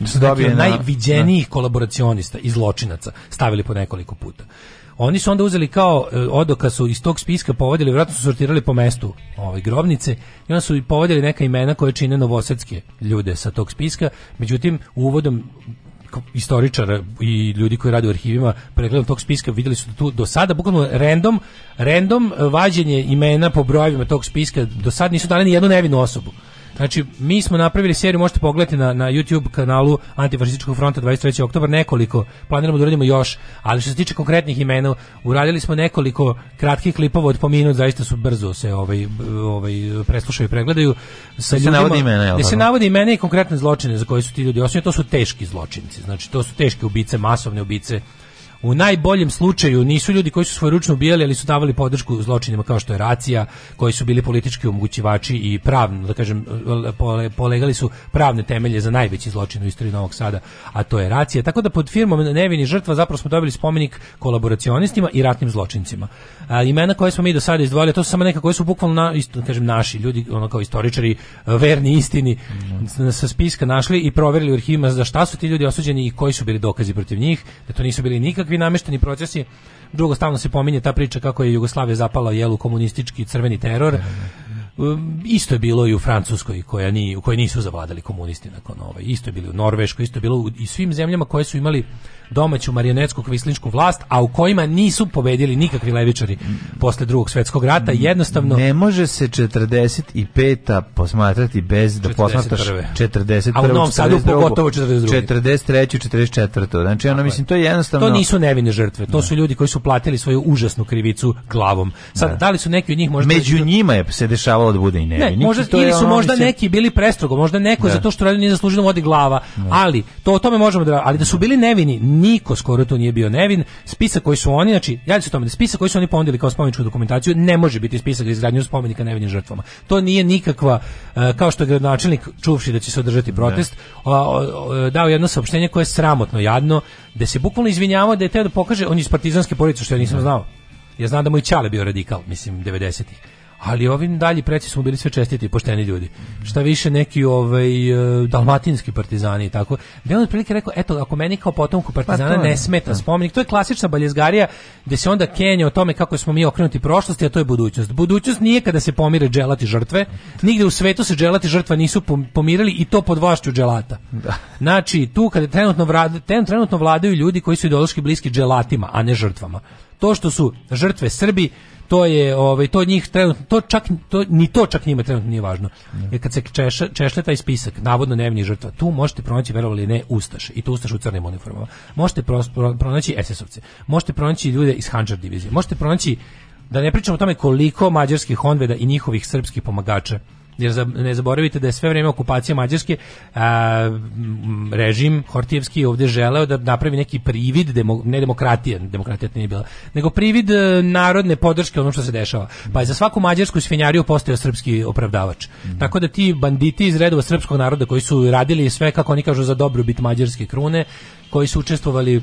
Da su dobije na, najviđenijih na. Da. kolaboracionista i zločinaca stavili po nekoliko puta. Oni su onda uzeli kao e, odoka su iz tog spiska povodili, vjerojatno su sortirali po mestu ove ovaj, grobnice i onda su i povodili neka imena koje čine novosadske ljude sa tog spiska. Međutim, uvodom istoričara i ljudi koji rade u arhivima pregledom tog spiska videli su da tu do sada bukvalno random, random vađenje imena po brojevima tog spiska do sada nisu dali ni jednu nevinu osobu. Znači, mi smo napravili seriju, možete pogledati na, na YouTube kanalu Antifašističkog fronta 23. oktober, nekoliko, planiramo da uradimo još, ali što se tiče konkretnih imena, uradili smo nekoliko kratkih klipova od po minut, zaista su brzo se ovaj, ovaj, preslušaju i pregledaju. Sa ljudima, se navodi imena, se navodi imena i konkretne zločine za koje su ti ljudi osuđeni, da to su teški zločinci, znači to su teške ubice, masovne ubice, u najboljem slučaju nisu ljudi koji su svoje ručno ubijali, ali su davali podršku zločinima kao što je racija, koji su bili politički omogućivači i pravno, da kažem, polegali su pravne temelje za najveći zločin u istoriji Novog Sada, a to je racija. Tako da pod firmom Nevini žrtva zapravo smo dobili spomenik kolaboracionistima i ratnim zločincima. A, imena koje smo mi do sada izdvojili, to su samo neka koje su bukvalno na, isto, da kažem, naši ljudi, ono kao istoričari, verni istini, mm. sa spiska našli i proverili u arhivima za šta su ti ljudi osuđeni i koji su bili dokazi protiv njih, da to nisu bili nikak nekakvi namešteni procesi. Drugo stalno se pominje ta priča kako je Jugoslavija zapala jelu komunistički crveni teror. Da, da. Ehm, isto je bilo i u Francuskoj koja ni, u kojoj nisu zavladali komunisti nakon ove. Isto je bilo u Norveškoj, isto je bilo u, i svim zemljama koje su imali domaću marionetsku kvisličku vlast, a u kojima nisu pobedili nikakvi levičari posle drugog svetskog rata. Jednostavno... Ne može se 45. posmatrati bez da posmatraš 41. A u Novom Sadu pogotovo 42. 43. 44. Znači, ono, mislim, to je jednostavno... To nisu nevine žrtve, to su da. ljudi koji su platili svoju užasnu krivicu glavom. Sad, ne. Da. da li su neki od njih možda... Među njima je se dešavalo trebalo da bude i nevin. Ne, možda, to ili su ono, možda mislim... neki bili prestrogo, možda neko da. zato što radi nije zasluženo vodi da glava, da. ali to o tome možemo da, ali da su bili nevini, niko skoro to nije bio nevin. Spisak koji su oni, znači, ja se tome da spisak koji su oni ponudili kao spomeničku dokumentaciju ne može biti spisak za izgradnju spomenika nevinim žrtvama. To nije nikakva e, kao što je gradonačelnik čuvši da će se održati da. protest, dao jedno saopštenje koje je sramotno jadno, da se bukvalno izvinjavao da je teo da pokaže on je iz partizanske porodice što ja nisam da. znao. Ja znam da moj čale bio radikal, mislim 90-ih ali ovim dalji preci smo bili sve čestiti i pošteni ljudi. Šta više neki ovaj e, dalmatinski partizani i tako. Da on otprilike rekao, eto, ako meni kao potomku pa partizana pa ne smeta da. spomenik, to je klasična baljezgarija gde se onda kenja o tome kako smo mi okrenuti prošlosti, a to je budućnost. Budućnost nije kada se pomire dželati žrtve, nigde u svetu se dželati žrtva nisu pomirili i to pod vlašću dželata. Da. Znači, tu kada trenutno, vlada, trenutno vladaju ljudi koji su ideološki bliski dželatima, a ne žrtvama. To što su žrtve Srbi, to je ovaj to njih trenutno to čak to, ni to čak njima trenutno nije važno. Jer kad se češe, češlja taj spisak navodno nevini žrtva, tu možete pronaći verovali ne ustaše i to ustaše u crnim uniformama. Možete pronaći SS-ovce. Možete pronaći ljude iz Hanđar divizije. Možete pronaći da ne pričamo o tome koliko mađarskih honveda i njihovih srpskih pomagača jer ne zaboravite da je sve vrijeme okupacije Mađarske a, režim Hortijevski ovdje želeo da napravi neki privid demo, ne demokratije, demokratija nije bila, nego privid e, narodne podrške ono što se dešava. Pa je za svaku mađarsku svinjariju postao srpski opravdavač. Mm. Tako da ti banditi iz redova srpskog naroda koji su radili sve kako oni kažu za dobrobit mađarske krune, koji su učestvovali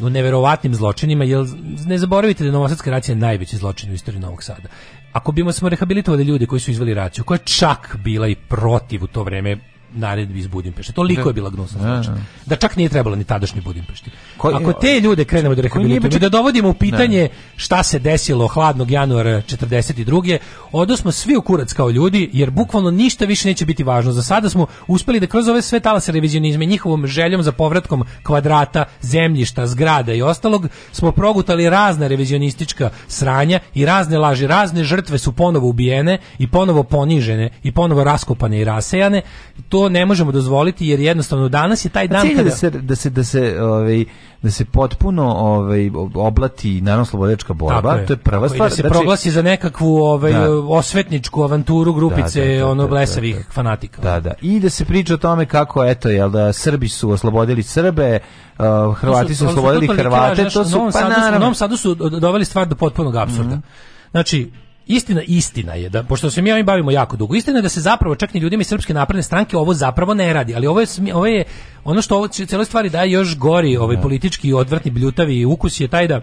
u neverovatnim zločinima, jer ne zaboravite da je Novosadska racija najveći zločin u istoriji Novog Sada. Ako bimo smo rehabilitovali ljude koji su izveli rat, koja je čak bila i protiv u to vreme naredbi iz Budimpešte. Toliko je da. bila gnusna znači. Da čak nije trebalo ni tadašnji Budimpešti. Ako te ljude krenemo da rehabilitujemo, da dovodimo u pitanje šta se desilo hladnog januara 42. odnosno svi u kurac kao ljudi, jer bukvalno ništa više neće biti važno. Za sada smo uspeli da kroz ove sve talase revizionizme, njihovom željom za povratkom kvadrata, zemljišta, zgrada i ostalog, smo progutali razna revizionistička sranja i razne laži, razne žrtve su ponovo ubijene i ponovo ponižene i ponovo raskopane i rasejane. To to ne možemo dozvoliti jer jednostavno danas je taj dan kada... da se da se da se ovaj da se potpuno ovaj oblati naravno slobodačka borba, je. to je prva da stvar. Da se znači, proglasi za nekakvu ovaj da. osvetničku avanturu grupice da, da, da ono da, blesavih fanatika. Da, da. I da se priča o tome kako eto jel da Srbi su oslobodili Srbe, uh, Hrvati su, su oslobodili Hrvate, to su, to su, to su pa naravno, Novom Sadu su doveli stvar do potpunog apsurda. Mm -hmm. Znači, Istina, istina je da pošto se mi ovim bavimo jako dugo, istina je da se zapravo čak ni ljudima iz Srpske napredne stranke ovo zapravo ne radi, ali ovo je ovo je ono što ovo celoj stvari daje još gori, ovaj da. politički odvratni bljutavi ukus je taj da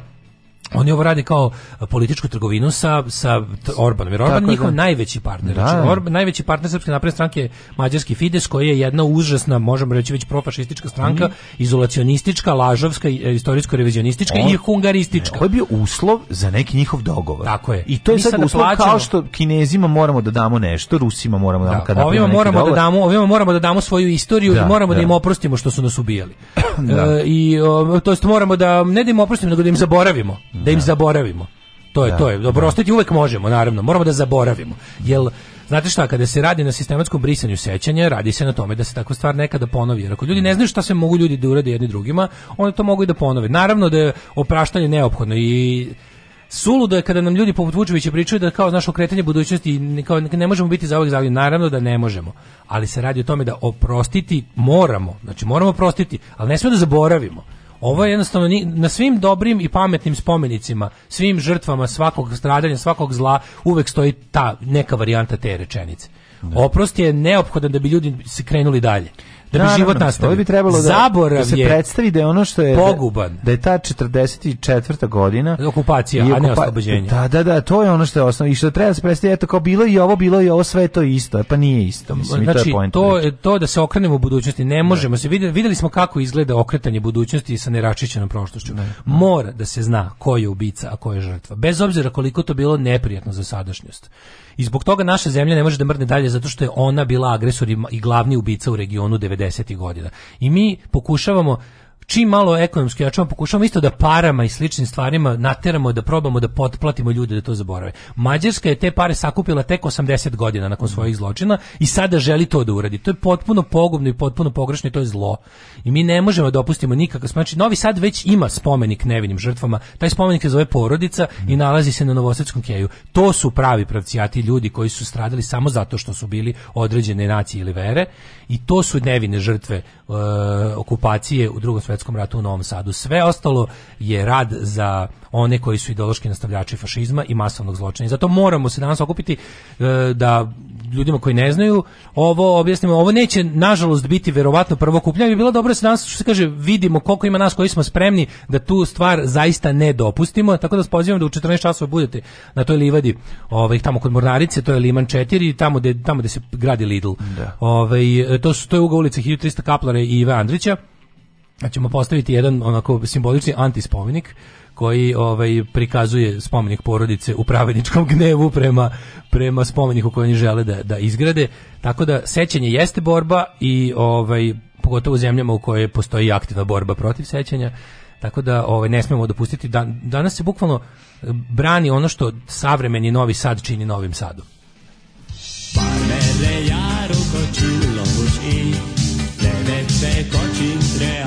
oni ovo rade kao političku trgovinu sa, sa Orbanom, jer Orban je njihov da. najveći partner. Znači, da. Znači, Orban, najveći partner Srpske napredne stranke Mađarski Fides, koji je jedna užasna, možemo reći već profašistička stranka, mm. izolacionistička, lažovska, e, istorijsko-revizionistička i hungaristička. Ne, ovo je bio uslov za neki njihov dogovor. Tako je. I to je Mi sad uslov plaćamo, kao što Kinezima moramo da damo nešto, Rusima moramo da damo da, kada ovima moramo da dogovor. da damo, ovima moramo da damo svoju istoriju da, i moramo da. da. im oprostimo što su nas ubijali. da. E, I o, to jest moramo da ne da im oprostimo, nego da im zaboravimo da im da. zaboravimo. To je, da, to je. Da. Dobro, ostati uvek možemo, naravno. Moramo da zaboravimo. Jel, Znate šta, kada se radi na sistematskom brisanju sećanja, radi se na tome da se takva stvar nekada ponovi. Jer ako ljudi ne mm. znaju šta se mogu ljudi da urade jedni drugima, onda to mogu i da ponove. Naravno da je opraštanje neophodno i suludo je kada nam ljudi poput Vučevića pričaju da kao naše okretanje budućnosti kao ne možemo biti za zaljeni. Naravno da ne možemo, ali se radi o tome da oprostiti moramo. Znači moramo oprostiti, ali ne smemo da zaboravimo. Ovo je jednostavno na svim dobrim i pametnim spomenicima, svim žrtvama svakog stradanja, svakog zla, uvek stoji ta neka varijanta te rečenice. Da. Oprost je neophodan da bi ljudi se krenuli dalje da bi Naravno, život nastavio. Bi trebalo da, Zaborav da se predstavi da je ono što je da- poguban. Da je ta 44. godina da okupacija, okupa... a ne oslobođenje. Da, da, da, to je ono što je osnovno i što treba da se predstaviti eto kao bilo i ovo, bilo i ovo, sve je to isto. E, pa nije isto, mislim, znači, i to je znači, to, je to da se okrenemo u budućnosti, ne možemo da. se videli, vidjeli smo kako izgleda okretanje budućnosti sa neračićenom prošlošću. Ne. Mora da se zna ko je ubica, a ko je žrtva. Bez obzira koliko to bilo neprijatno za sadašnjost i zbog toga naša zemlja ne može da mrne dalje zato što je ona bila agresor i glavni ubica u regionu 90. godina. I mi pokušavamo čim malo ekonomski jačamo, pokušavam isto da parama i sličnim stvarima nateramo da probamo da potplatimo ljude da to zaborave. Mađarska je te pare sakupila tek 80 godina nakon svojih zločina i sada želi to da uradi. To je potpuno pogubno i potpuno pogrešno i to je zlo. I mi ne možemo da dopustimo nikakav Znači, Novi Sad već ima spomenik nevinim žrtvama. Taj spomenik se zove porodica i nalazi se na Novosadskom keju. To su pravi pravcijati ljudi koji su stradali samo zato što su bili određene nacije ili vere i to su nevine žrtve uh, okupacije u drugom svetu svetskom ratu u Novom Sadu. Sve ostalo je rad za one koji su ideološki nastavljači fašizma i masovnog zločina. I zato moramo se danas okupiti e, da ljudima koji ne znaju ovo objasnimo. Ovo neće nažalost biti verovatno prvo kupljanje. bilo dobro da se danas što se kaže vidimo koliko ima nas koji smo spremni da tu stvar zaista ne dopustimo. Tako da vas pozivam da u 14 časova budete na toj livadi, ovaj tamo kod Mornarice, to je Liman 4 i tamo gde tamo gde se gradi Lidl. Da. Ovaj e, to su to je uga ulica 1300 Kaplare i Ive Andrića da ćemo postaviti jedan onako simbolični antispomenik koji ovaj prikazuje spomenik porodice u pravedničkom gnevu prema prema spomeniku koji oni žele da da izgrade tako da sećanje jeste borba i ovaj pogotovo u zemljama u kojoj postoji aktivna borba protiv sećanja tako da ovaj ne smemo dopustiti da danas se bukvalno eh, brani ono što savremeni Novi Sad čini Novim Sadom Parmele jaro kočilo buš i, leve kočin trea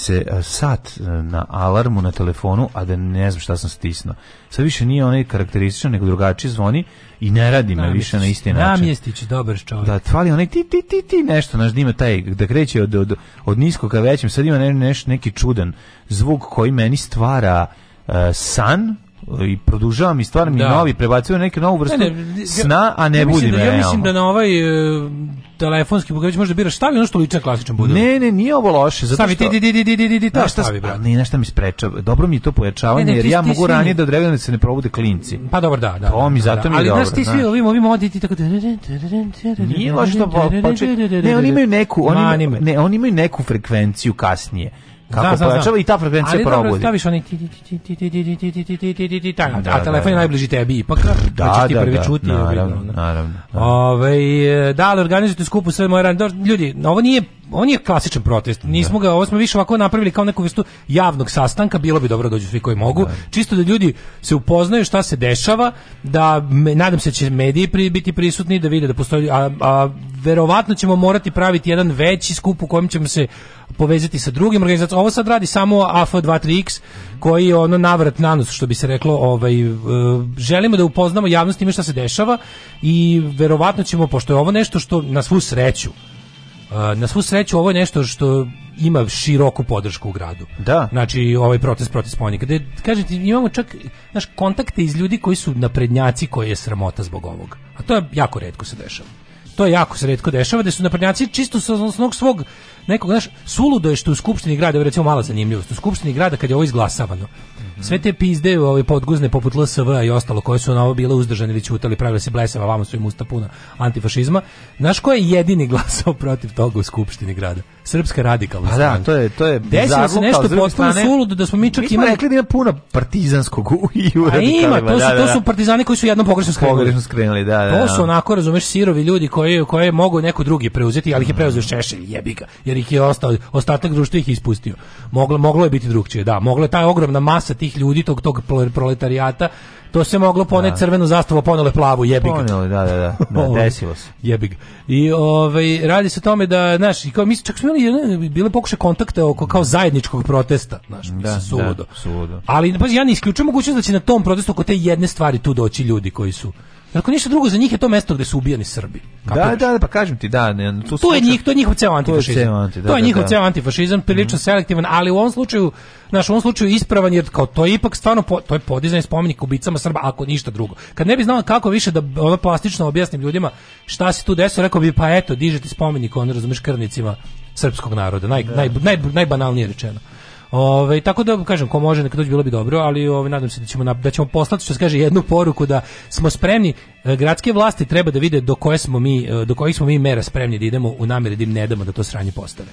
se e, sat e, na alarmu na telefonu, a da ne znam šta sam stisnuo. Sad više nije onaj karakterističan, nego drugačije zvoni i ne radi me više na isti način. Namjestić, dobar čovjek. Da, tvali onaj ti, ti, ti, ti, nešto, znaš, da ima taj, da kreće od, od, od nisko ka većem, sad ima ne, neš, neki čudan zvuk koji meni stvara uh, san, i produžavam i stvar mi da. novi, prebacuje neke novu vrstu ne, ne, sna, a ne ja budi me. Da- ja mislim da na ovaj uh, telefonski pokrivač možda biraš stavi ono što liči na klasičan budu. Ne, ne, nije ovo loše. Zato stavi što, ti, ti, ti, ti, ti, ti, to šta, stavi, brate. Ne, nešto mi sprečava. Dobro mi je to pojačavanje, ne, ne, jer ja mogu ranije da odregujem da se ne probude klinci. Pa dobro, da, da. To da, mi, da, zato mi je dobro. Ali znaš, ti svi ovim, ovim odi ti tako da... Nije loše to početi. Ne, oni imaju neku, oni, ne, oni imaju neku frekvenciju kasnije kako da, pojačava i ta frekvencija ali probudi. Ali staviš onaj ti ti ti ti ti ti ti ti ti ti ti ti taj, da, a telefon je najbliži tebi ipak, da, da će ti prvi da, čuti. Naravno, naravno. Ove, da, ali ti skupu sve moje rane. Ljudi, ovo nije on je klasičan protest. Nismo da. ga, ovo smo više ovako napravili kao neku vrstu javnog sastanka, bilo bi dobro da dođu svi koji mogu, da. čisto da ljudi se upoznaju šta se dešava, da me, nadam se da će mediji pri, biti prisutni da vide da postoji a, a verovatno ćemo morati praviti jedan veći skup u kojem ćemo se povezati sa drugim organizacijama. Ovo sad radi samo AF23X koji je ono navrat na što bi se reklo, ovaj, e, želimo da upoznamo javnost time šta se dešava i verovatno ćemo, pošto je ovo nešto što na svu sreću, na svu sreću ovo je nešto što ima široku podršku u gradu. Da. Znači ovaj protest protiv spomenika. Da kažem ti, imamo čak naš kontakte iz ljudi koji su naprednjaci koji je sramota zbog ovog. A to je jako redko se dešava. To je jako se redko dešava da su naprednjaci čisto sa osnovnog svog nekog, znaš, suludo je što u skupštini grada, recimo mala zanimljivost, u skupštini grada kad je ovo izglasavano, Sve te pizde, ove podguzne poput LSV i ostalo koje su na ovo bile uzdržane ili ćutali, pravili se blesava, vamo su im usta puna antifašizma. Znaš ko je jedini glasao protiv toga u skupštini grada? Srpska radikalna pa strana. da, to je to je Desilo se nešto potpuno suludo da smo mi čak mi imali rekli da ima puno partizanskog u i u A ima, to su da, da, da. to su partizani koji su jednom pogrešno skrenuli. Pogrešno skrenuli, da, da. To da. su onako, razumeš, sirovi ljudi koji koje mogu neko drugi preuzeti, ali ih je preuzeo Šešelj, jebi jer ih je ostao ostatak društva ih ispustio. Moglo moglo je biti drugčije, da, moglo je ta ogromna masa tih tih ljudi, tog, tog proletarijata, to se moglo poneti da. crvenu zastavu, ponele plavu, jebig Poneli, da, da, da, da desilo se. jebig I ovaj, radi se o tome da, znaš, i kao, mi čak smo imali bile pokuše kontakte oko kao zajedničkog protesta, znaš, da, suvodo. Da, suvodo. Ali, pa, ja ne isključujem mogućnost da će na tom protestu oko te jedne stvari tu doći ljudi koji su Ako ništa drugo, za njih je to mesto gde su ubijani Srbi. da, da, da, pa kažem ti, da. Ne, tu to, je njih, to je njihov ceo antifašizam. To je, anti, da, to je da, njihov da, da. ceo antifašizam, prilično mm. selektivan, ali u ovom slučaju, naš, u ovom slučaju ispravan, jer kao to je ipak stvarno, po, to je podizanje spomenika ubicama Srba, ako ništa drugo. Kad ne bi znao kako više da ono plastično objasnim ljudima šta se tu desilo, rekao bi, pa eto, dižete spomenik, on razumeš, krvnicima srpskog naroda, naj, da. naj, naj, najbanalnije rečeno. Ove, tako da kažem, ko može neka dođe bilo bi dobro, ali ove, nadam se da ćemo na, da ćemo poslati što se kaže jednu poruku da smo spremni e, gradske vlasti treba da vide do koje smo mi e, do kojih smo mi mera spremni da idemo u nameri da im ne damo da to sranje postave.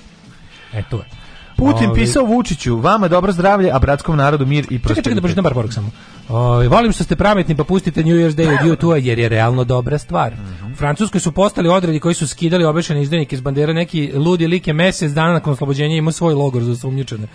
E to je. Putin pisao Vučiću, vama dobro zdravlje, a bratskom narodu mir i prosperitet. Čekaj, čekaj da pročitam bar poruk samo. Ovi, volim što ste pametni, pa pustite New Year's Day od YouTube-a, jer je realno dobra stvar. Mm -hmm. U Francuskoj su postali odredi koji su skidali obešene izdenike iz bandera, neki ludi like mesec dana nakon oslobođenja ima svoj logor za sumnjičane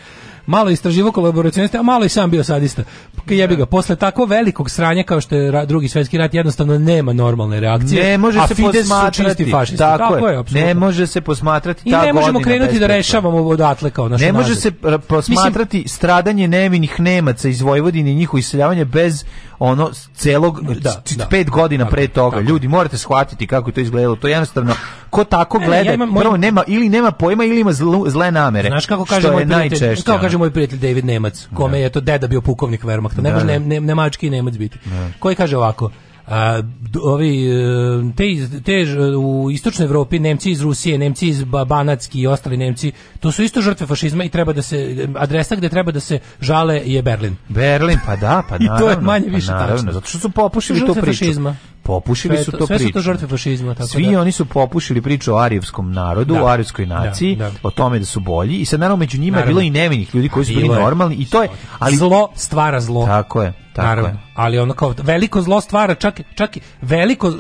malo istraživo kolaboracionista, a malo i sam bio sadista. Jebi ga, posle tako velikog sranja kao što je drugi svetski rat, jednostavno nema normalne reakcije. Ne može se posmatrati. Fašisti. Tako, tako je, apsolutno. Ne može se posmatrati ta I ne možemo krenuti da rešavamo odatle kao naš Ne može naziv. se e, posmatrati Mislim, stradanje nevinih Nemaca iz Vojvodine i njihovo iseljavanje bez ono celog da, da, pet godina tako, pre toga. Tako. Ljudi, morate shvatiti kako je to izgledalo. To je jednostavno ko tako gleda, ja prvo nema ili nema pojma ili ima zlu, zle namere. Znaš kako kaže moj prijatelj, kako kaže moj prijatelj David Nemac, kome da. je to deda bio pukovnik Wehrmachta. Ne može da, ne, da. ne, nemački Nemac biti. Da. Koji kaže ovako: A, ovi, e, te, te e, u istočnoj Evropi, Nemci iz Rusije, Nemci iz Banatski i ostali Nemci, to su isto žrtve fašizma i treba da se, adresa gde treba da se žale je Berlin. Berlin, pa da, pa naravno. I to je manje pa više pa naravno, tačno. Zato što su popušili tu priču. Fašizma. Popušili su to, priču. Sve su to žrtve fašizma. Tako Svi da. oni su popušili priču o arijevskom narodu, da. o arijevskoj da, naciji, da, da. o tome da su bolji i sad naravno među njima naravno. je bilo i nevinih ljudi koji su bili normalni i to je... Ali, zlo stvara zlo. Tako je. Tako naravno. Je. Ali ono kao veliko zlo stvara čak čak veliko uh,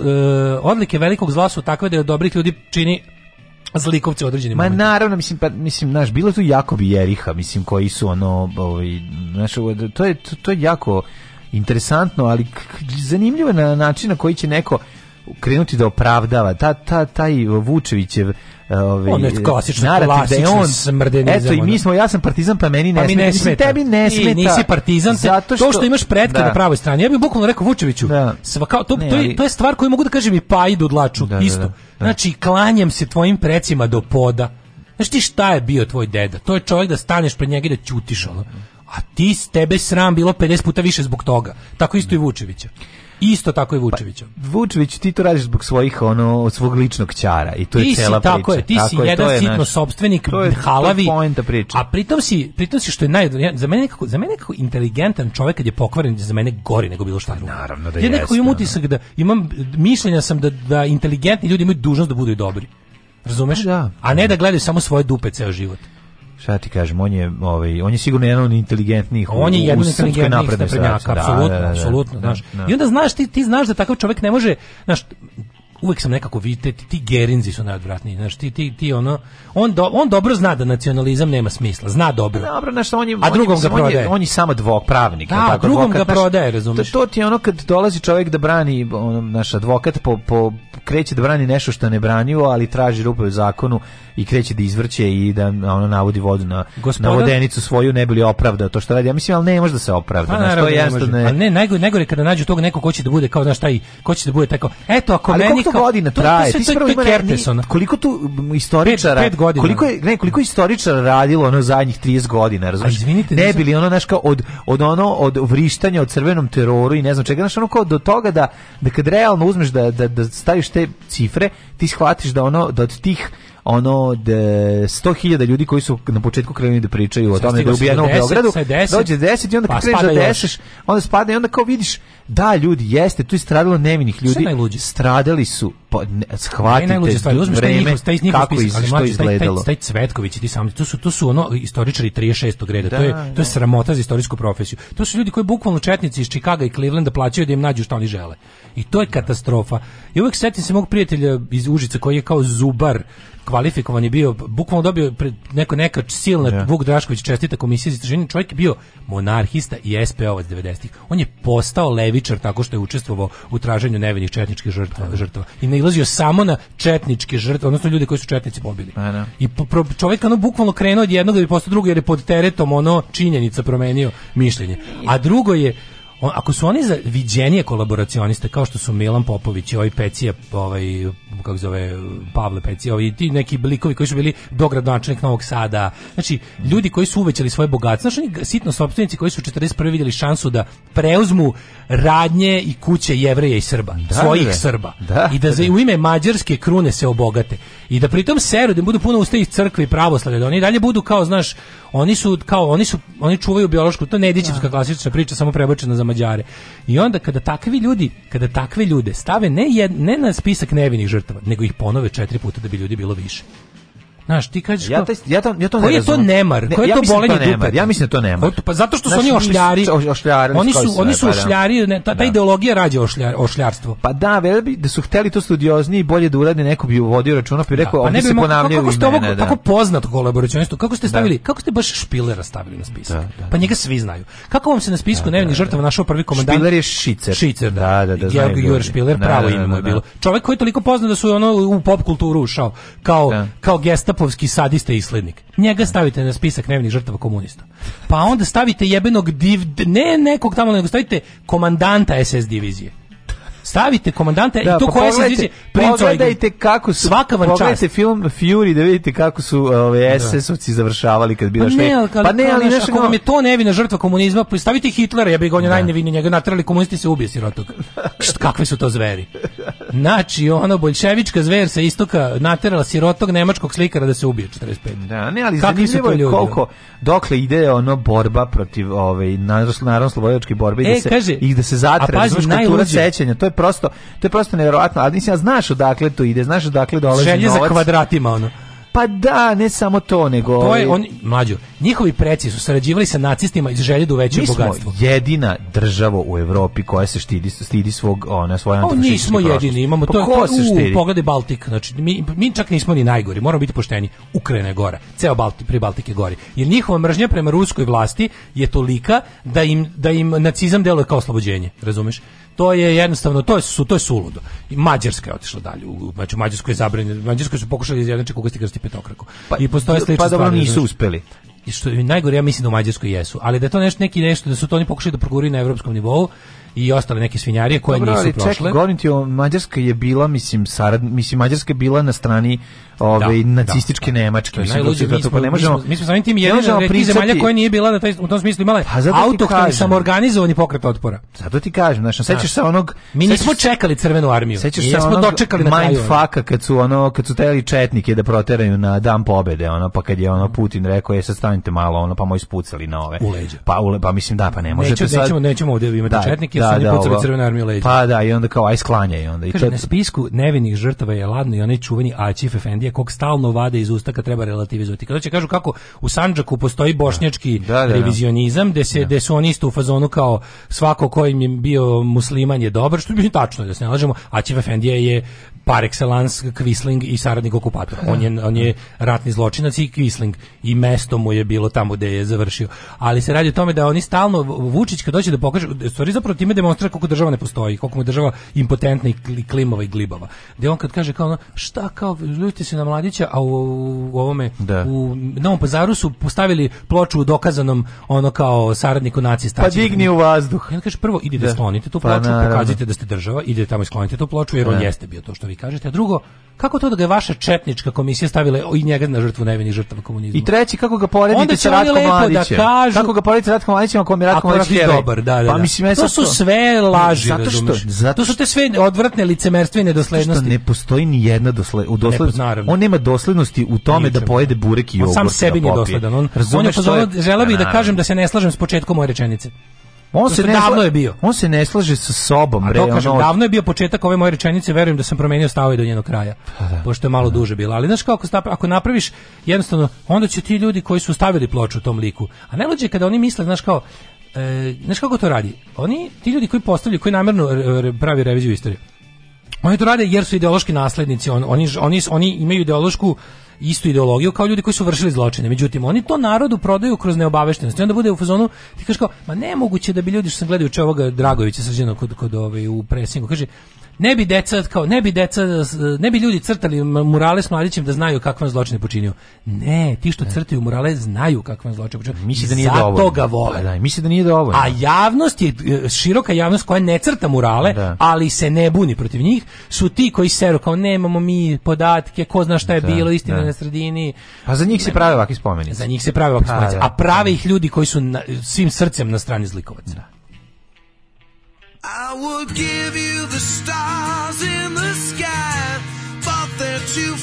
odlike velikog zla su takve da od dobrih ljudi čini zlikovci određeni Ma naravno, mislim, pa, mislim, znaš, bilo tu jako bi Jeriha, mislim, koji su ono, ovaj, znaš, da, to je, to, to je jako interesantno, ali zanimljivo je na način na koji će neko krenuti da opravdava ta, ta, taj Vučevićev ovaj on je klasično narativ da je on Eto i mi smo ja sam partizan pa meni ne, pa mi ne smeta. tebi ne smeta. I, nisi partizan zato što, to što imaš pretka da. na pravoj strani. Ja bih bukvalno rekao Vučeviću. Da. Svaka, to, ne, to, je, to je stvar koju mogu da kažem i pa idu dlaču da, isto. Da, da, da. Znači klanjam se tvojim precima do poda. znači ti šta je bio tvoj deda? To je čovjek da staneš pred njega i da ćutiš ono. A ti s tebe sram bilo 50 puta više zbog toga. Tako isto i Vučevića. Isto tako i Vučevića. Pa, Vučević, ti to radiš zbog svojih, ono, svog ličnog ćara i to ti je cela priča. Tako je, ti tako si je, jedan je sitno naš, sobstvenik to je, halavi, to priče. a pritom si, pritom si što je naj... Za mene nekako, za mene nekako inteligentan čovjek kad je pokvaren, za mene gori nego bilo šta drugo. Pa, naravno da je. Ja nekako imam utisak da, imam, mišljenja sam da, da inteligentni ljudi imaju dužnost da budu i dobri. Razumeš? Da. A ne da gledaju samo svoje dupe ceo život. Šta ti kažem, on je, ovaj, on je sigurno jedan od inteligentnijih on je u od inteligentnijih naprednjaka, da, apsolutno, da, da, apsolutno, znaš. I onda znaš ti, ti znaš da takav čovjek ne može, znaš, uvek sam nekako vidite, ti, ti gerinzi su najodvratniji, znači ti, ti, ti ono, on, do, on dobro zna da nacionalizam nema smisla, zna dobro. Pa, dobro, znaš, on je, a drugom on je, ga prodaje. On je, je samo dvok, pravnik. Da, tako, drugom advokat, ga prodaje, razumiješ. To, to ti je ono kad dolazi čovjek da brani, on, naš advokat po, po, kreće da brani nešto što ne branio, ali traži rupe u zakonu i kreće da izvrće i da ono navodi vodu na, Gospoda? na vodenicu svoju, ne bili opravda to što radi. Ja mislim, al ne može da se opravda. Pa, naš, to je ne, ne, ne najgore, najgore kada nađu tog nekog ko će da bude kao, znaš, taj, ko će da bude tako, eto, ako ali meni koliko godina traje? To, to, to, to, Kertesona. Koliko tu istoričara, pet, pet godina. koliko je ne, koliko istoričara radilo ono zadnjih 30 godina, razumiješ? Izvinite, ne bili ono naš kao od od ono od vrištanja, od crvenom teroru i ne znam čega, znaš ono kao do toga da da kad realno uzmeš da da da staviš te cifre, ti shvatiš da ono da od tih ono de 100.000 ljudi koji su na početku krenuli da pričaju o tome da je ubijeno u Beogradu dođe 10 i onda pa kreneš da deseš onda spada i onda kao vidiš da ljudi jeste tu je stradalo nevinih ljudi stradali su pa ne, shvatite stvari, vreme taj njihov kako spisak, ali, što izgledalo taj, taj, taj Cvetković i ti sami to su to su ono istoričari 36. reda da, to je da. to je da. sramota za istorijsku profesiju to su ljudi koji bukvalno četnici iz Čikaga i Clevelanda plaćaju da im nađu šta oni žele i to je katastrofa i uvek setim se mog prijatelja iz Užica koji je kao zubar kvalifikovan je bio, bukvalno dobio pred neko neka silna yeah. Vuk Drašković čestita komisija za istraživanje, čovjek je bio monarhista i SPO-vac 90-ih. On je postao levičar tako što je učestvovao u traženju nevinih četničkih žrtva, pa yeah. Da. žrtva. i ne nailazio samo na četničke žrtve, odnosno ljude koji su četnici pobili. Yeah. Pa da. I pro, čovjek ono bukvalno krenuo od jednog da bi postao drugo jer je pod teretom ono činjenica promenio mišljenje. A drugo je on, ako su oni za viđenje kolaboracioniste kao što su Milan Popović i ovaj Pecija, ovaj kako zove Pavle Pecija, ovaj ti neki blikovi koji su bili dogradonačelnik Novog Sada. Znači ljudi koji su uvećali svoje bogatstvo, znači sitno sopstvenici koji su 41 videli šansu da preuzmu radnje i kuće Jevreja i Srba, da, svojih da. Srba. Da, I da, da za, da. u ime mađarske krune se obogate i da pritom seru da budu puno usta iz crkve i pravoslavlja da oni dalje budu kao znaš oni su kao oni su oni čuvaju biološku to nedićevska da. klasična priča samo prebačena za Mađare i onda kada takvi ljudi kada takve ljude stave ne jed, ne na spisak nevinih žrtava nego ih ponove četiri puta da bi ljudi bilo više Znaš, ti kažeš ja taj, ja tam, ja to ne Koji je to nemar? Koji je to da bolenje dupe? Ja mislim da to nema. Pa zato što su oni ošljari. ošljari Oni su oni su ošljari, pa da. ne, ta, ta da. ideologija rađa ošljar, ošljarstvo. Pa da, bi da su hteli to studiozni i bolje da urade neko bi uvodio računa pa rekao, ne, se ponavljaju. Kako ste ovog tako poznat kolaboracionistu, kako ste stavili, kako ste baš Špilera stavili na spisak? Pa njega svi znaju. Kako vam se na spisku nevini žrtava našao prvi komandant? Špiler je Šicer. Šicer, da, da, da. Georg Špiler, pravo ime mu je bilo. Čovek koji je toliko poznat da su ono u pop kulturu ušao kao kao gestapo popovski sadista islednik. Njega stavite na spisak nevinih žrtava komunista. Pa onda stavite jebenog div, ne nekog tamo, nego stavite komandanta SS divizije. Stavite komandanta da, i to pa koje se diže Pogledajte kako su svaka vam Pogledajte čast. film Fury da vidite kako su ove da. SS-ovci završavali kad bila pa ne, pa ne, ali nešto vam mi to nevina žrtva komunizma, pa stavite Hitlera, ja bih ga on je da. najnevini njega natrali komunisti se ubije sirotok. Kakve su to zveri? Nači ono, bolševička zver sa istoka naterala sirotog nemačkog slikara da se ubije 45. Da, ne, ali Kako zanimljivo je koliko, dokle ide ono borba protiv ove, ovaj, naravno slobodačke borbe da e, da se, i da se zatre, a pazi, kultura sećanja, to je prosto, to je prosto neverovatno. A nisi ja znaš odakle to ide, znaš odakle dolazi Želje novac. Želje za kvadratima, ono. Pa da, ne samo to, nego... To je, ovaj- on, mlađo, Njihovi preci su sarađivali sa nacistima iz želje da uvećaju bogatstvo. Mi smo jedina država u Evropi koja se štidi, stidi svog, ona, svoje antrofašističke nismo prošlosti. jedini, imamo pa to. Ko se štidi? Pogledaj Baltik, znači mi, mi čak nismo ni najgori, moramo biti pošteni. Ukrajina je gora, ceo Baltik, pri Baltike gori. Jer njihova mržnja prema ruskoj vlasti je tolika da im, da im nacizam deluje kao oslobođenje, razumeš? to je jednostavno to je su to je suludo. I Mađarska je otišla dalje. U, znači Mađarskoj je zabranjeno. Mađarskoj su pokušali da izjednačiti kugasti krsti petokraku. Pa, I postoje pa slične Pa dobro nisu uspeli i što je najgore ja mislim da u Mađarskoj jesu, ali da je to nešto neki nešto da su to oni pokušali da proguraju na evropskom nivou i ostale neke svinjarije koje Dobro, nisu ali, prošle. Čekaj, govorim ti o Mađarska je bila mislim sarad, mislim Mađarska je bila na strani ove ovaj, da, nacističke da, da. nemačke to mislim da mi smo, pa ne možemo mi smo, samim tim jedina reći zemalja koja nije bila da taj u tom smislu imala pa autohtoni samoorganizovani pokret otpora zato ti kažem znači sećaš se onog mi nismo čekali crvenu armiju sećaš se onog dočekali na kraju faka kad su ono kad su teli četnike da proteraju na dan pobede ono pa kad je ono mm. Putin rekao je sad stanite malo ono pa moj ispucali na ove pa u, pa mislim da pa ne možete nećemo, sad nećemo nećemo ovde imati da, četnike da, su da, pucali crvenu armiju leđa pa da i onda kao aj sklanjaj onda i to na spisku nevinih žrtava je ladno i oni čuveni Aćif efendi Efendije kog stalno vade iz usta kad treba relativizovati. Kada će kažu kako u Sandžaku postoji bošnjački da, da, da, revizionizam gde se da. gde su oni isto u fazonu kao svako ko im je bio musliman je dobar, što bi tačno da se ne lažemo, a Ćef Efendija je par excellence Kvisling i saradnik okupatora. On je, on je ratni zločinac i Kvisling i mesto mu je bilo tamo gde je završio. Ali se radi o tome da oni stalno Vučić kad dođe da pokaže, stvari zapravo time demonstrira koliko država ne postoji, koliko mu država impotentna i klimova i glibava. Gde on kad kaže kao ono, šta kao ljudi se na Mladića, a u, u ovome da. u Novom Pazaru su postavili ploču u dokazanom ono kao saradniku nacista. Pa digni u vazduh. Ja kaže prvo ide da, da sklonite tu pa ploču, pa, pokažite da ste država, idite tamo i sklonite tu ploču jer da. on jeste bio to što vi kažete. A drugo, kako to da ga je vaša četnička komisija stavila i njega na žrtvu nevinih žrtava komunizma? I treći, kako ga poredite sa Ratko da Mladićem? Da kažu, kako ga poredite sa Ratko Mladićem ako mi Ratko Mladić dobar, da, da, pa da. Pa mislim, ja to su sve laži, zato što, zato što, to su te sve odvratne licemerstva i nedoslednosti. Što ne postoji ni jedna dosle, u doslednosti naravno. On nema doslednosti u tome Ničem, da pojede burek i jogurt. On sam sebi da nije dosledan. On, on je pozvao, želeo bih da kažem da se ne slažem s početkom moje rečenice. On se ne davno je bio. On se ne slaže sa sobom, bre, ono. Kažem, davno je bio početak ove moje rečenice, verujem da sam promenio stavove do njenog kraja. Pa da, pošto je malo da. duže bilo, ali znaš kako ako napraviš jednostavno onda će ti ljudi koji su stavili ploču u tom liku. A ne najluđe kada oni misle, znaš kao e, znaš kako to radi? Oni ti ljudi koji postavljaju, koji namerno pravi reviziju istorije Oni to rade jer su ideološki naslednici, on, oni, oni, oni imaju ideološku istu ideologiju kao ljudi koji su vršili zločine. Međutim, oni to narodu prodaju kroz neobaveštenost. I onda bude u fazonu, ti kažeš kao, ma nemoguće da bi ljudi što sam gledao uče ovoga Dragovića srđenog kod, kod ove, u presingu, kaže, ne bi deca kao ne bi deca ne bi ljudi crtali murale s mladićem da znaju kakvan zločin počinio. Ne, ti što crtaju murale znaju kakvan zločin počinio. Misli da nije Zato dovoljno. ga vole. Da, da misli da nije dovoljno. A javnost je e, široka javnost koja ne crta murale, da. ali se ne buni protiv njih, su ti koji seru kao nemamo mi podatke, ko zna šta je da, bilo, istina Da. na sredini. Pa za njih se prave ovakvi spomenici. Za njih se prave ovakvi pa spomenici. Da. A prave ih ljudi koji su na, svim srcem na strani zlikovaca. Da. I would give you the stars in the sky, but they're too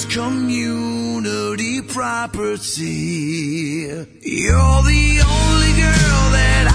is community property. You're the only girl that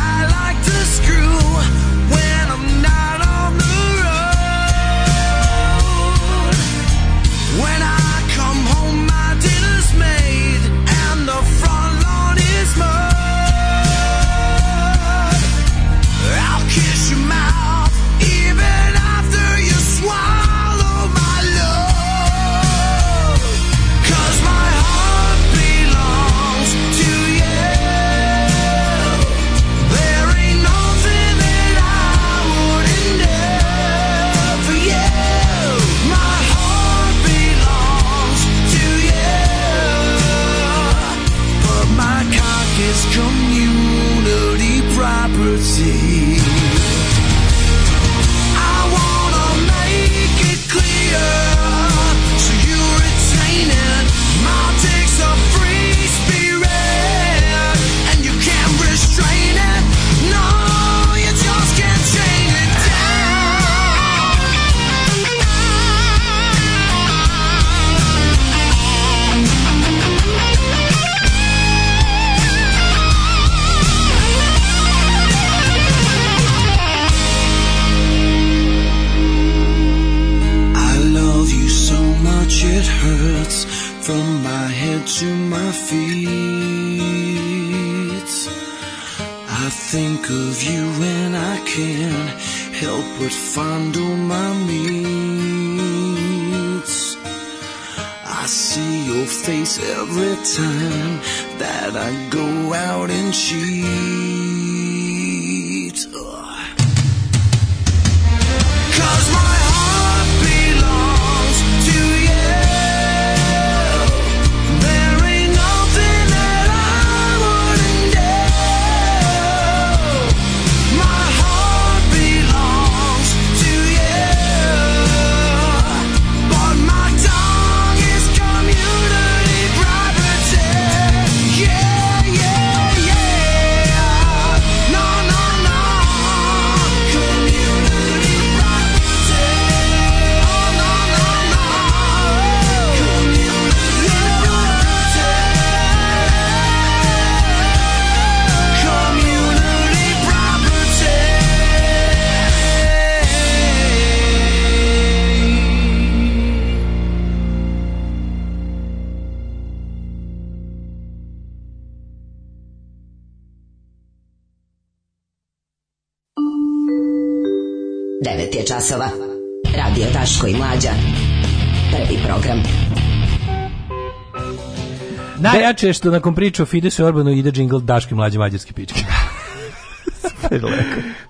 najjače je što nakon priče o Fidesu i Orbanu ide džingl Daške mlađe mađarske pičke.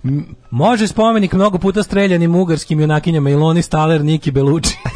Može spomenik mnogo puta streljanim ugarskim junakinjama Iloni Staler, Niki Beluči.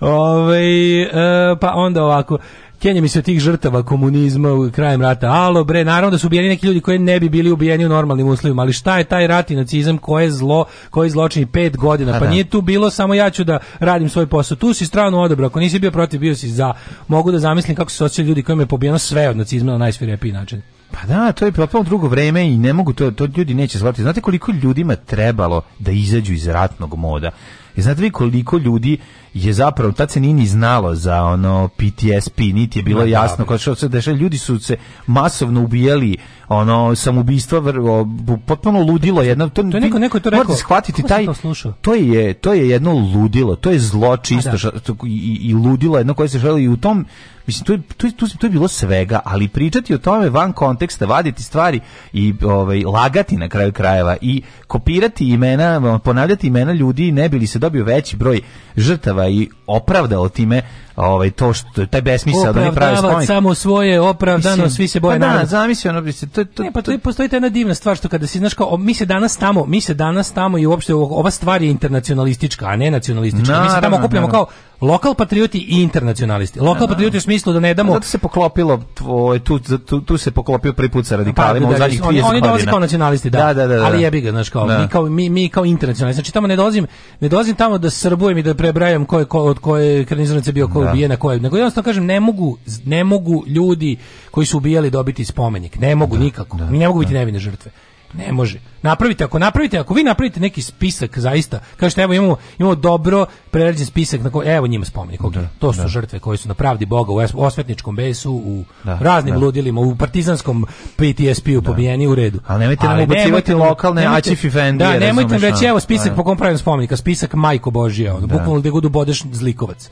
Ove, ovaj, e, pa onda ovako Kenja mi se od tih žrtava komunizma u krajem rata. Alo bre, naravno da su ubijeni neki ljudi koji ne bi bili ubijeni u normalnim uslovima, ali šta je taj rat i nacizam, koje zlo, koji zločini 5 godina? Pa, pa da. nije tu bilo samo ja ću da radim svoj posao. Tu si stranu odabrao, ako nisi bio protiv, bio si za. Mogu da zamislim kako su osjećali ljudi kojima je pobijeno sve od nacizma na najsvirepiji način. Pa da, to je potpuno drugo vreme i ne mogu to, to ljudi neće shvatiti. Znate koliko ljudima trebalo da izađu iz ratnog moda? I znate vi koliko ljudi je zapravo tad se nije ni znalo za ono PTSD niti je bilo no, da, jasno kao što se dešava, ljudi su se masovno ubijali ono samoubistva vrlo, potpuno ludilo jedno to, to je neko neko je to rekao shvatiti taj to, to, je to je jedno ludilo to je zlo čisto ša, da. i, i ludilo jedno koje se želi u tom mislim tu, tu, tu, tu, je bilo svega ali pričati o tome van konteksta vaditi stvari i ovaj lagati na kraju krajeva i kopirati imena ponavljati imena ljudi ne bili se dobio veći broj žrtava ovaj, opravdao time ovaj to što taj besmisao da oni prave spomenik. samo svoje opravdano, Mislim, svi se boje pa da, zamisli ono bi se to to. Ne, pa to je postoji ta jedna divna stvar što kada se znaš kao mi se danas tamo, mi se danas tamo i uopšte ova stvar je internacionalistička, a ne nacionalistička. Naravno, mi se tamo okupljamo kao lokal patrioti i internacionalisti. Lokal patrioti u smislu da ne damo... Pa zato se poklopilo, tvoje tu, tu, tu se poklopio prvi put sa radikalima pa, da da, da, da, oni, oni dolaze kao nacionalisti, da. da, da Ali jebi ga, znaš, kao, da. mi, kao, mi, mi kao internacionalisti. Znači tamo ne dolazim, ne dolazim tamo da srbujem i da prebrajam ko je, ko, od koje je bio ko ko da. je ubijen, na koje, nego jednostavno kažem ne mogu ne mogu ljudi koji su ubijali dobiti spomenik, ne mogu da, nikako. Da, Mi ne mogu biti da. nevine žrtve. Ne može. Napravite, ako napravite, ako vi napravite neki spisak zaista, kažete evo imamo, imamo dobro prerađen spisak na evo njima spomenik. Okay. Da, to su da. žrtve koje su na pravdi Boga u osvetničkom besu, u da, raznim da. ludilima, u partizanskom PTSP-u pobijeni u redu. Ali nemojte nam ubacivati lokalne ačifi Da, nemojte nam reći evo spisak po kom spomenika, spisak Majko Božija, ono, bukvalno gde god ubodeš zlikovac.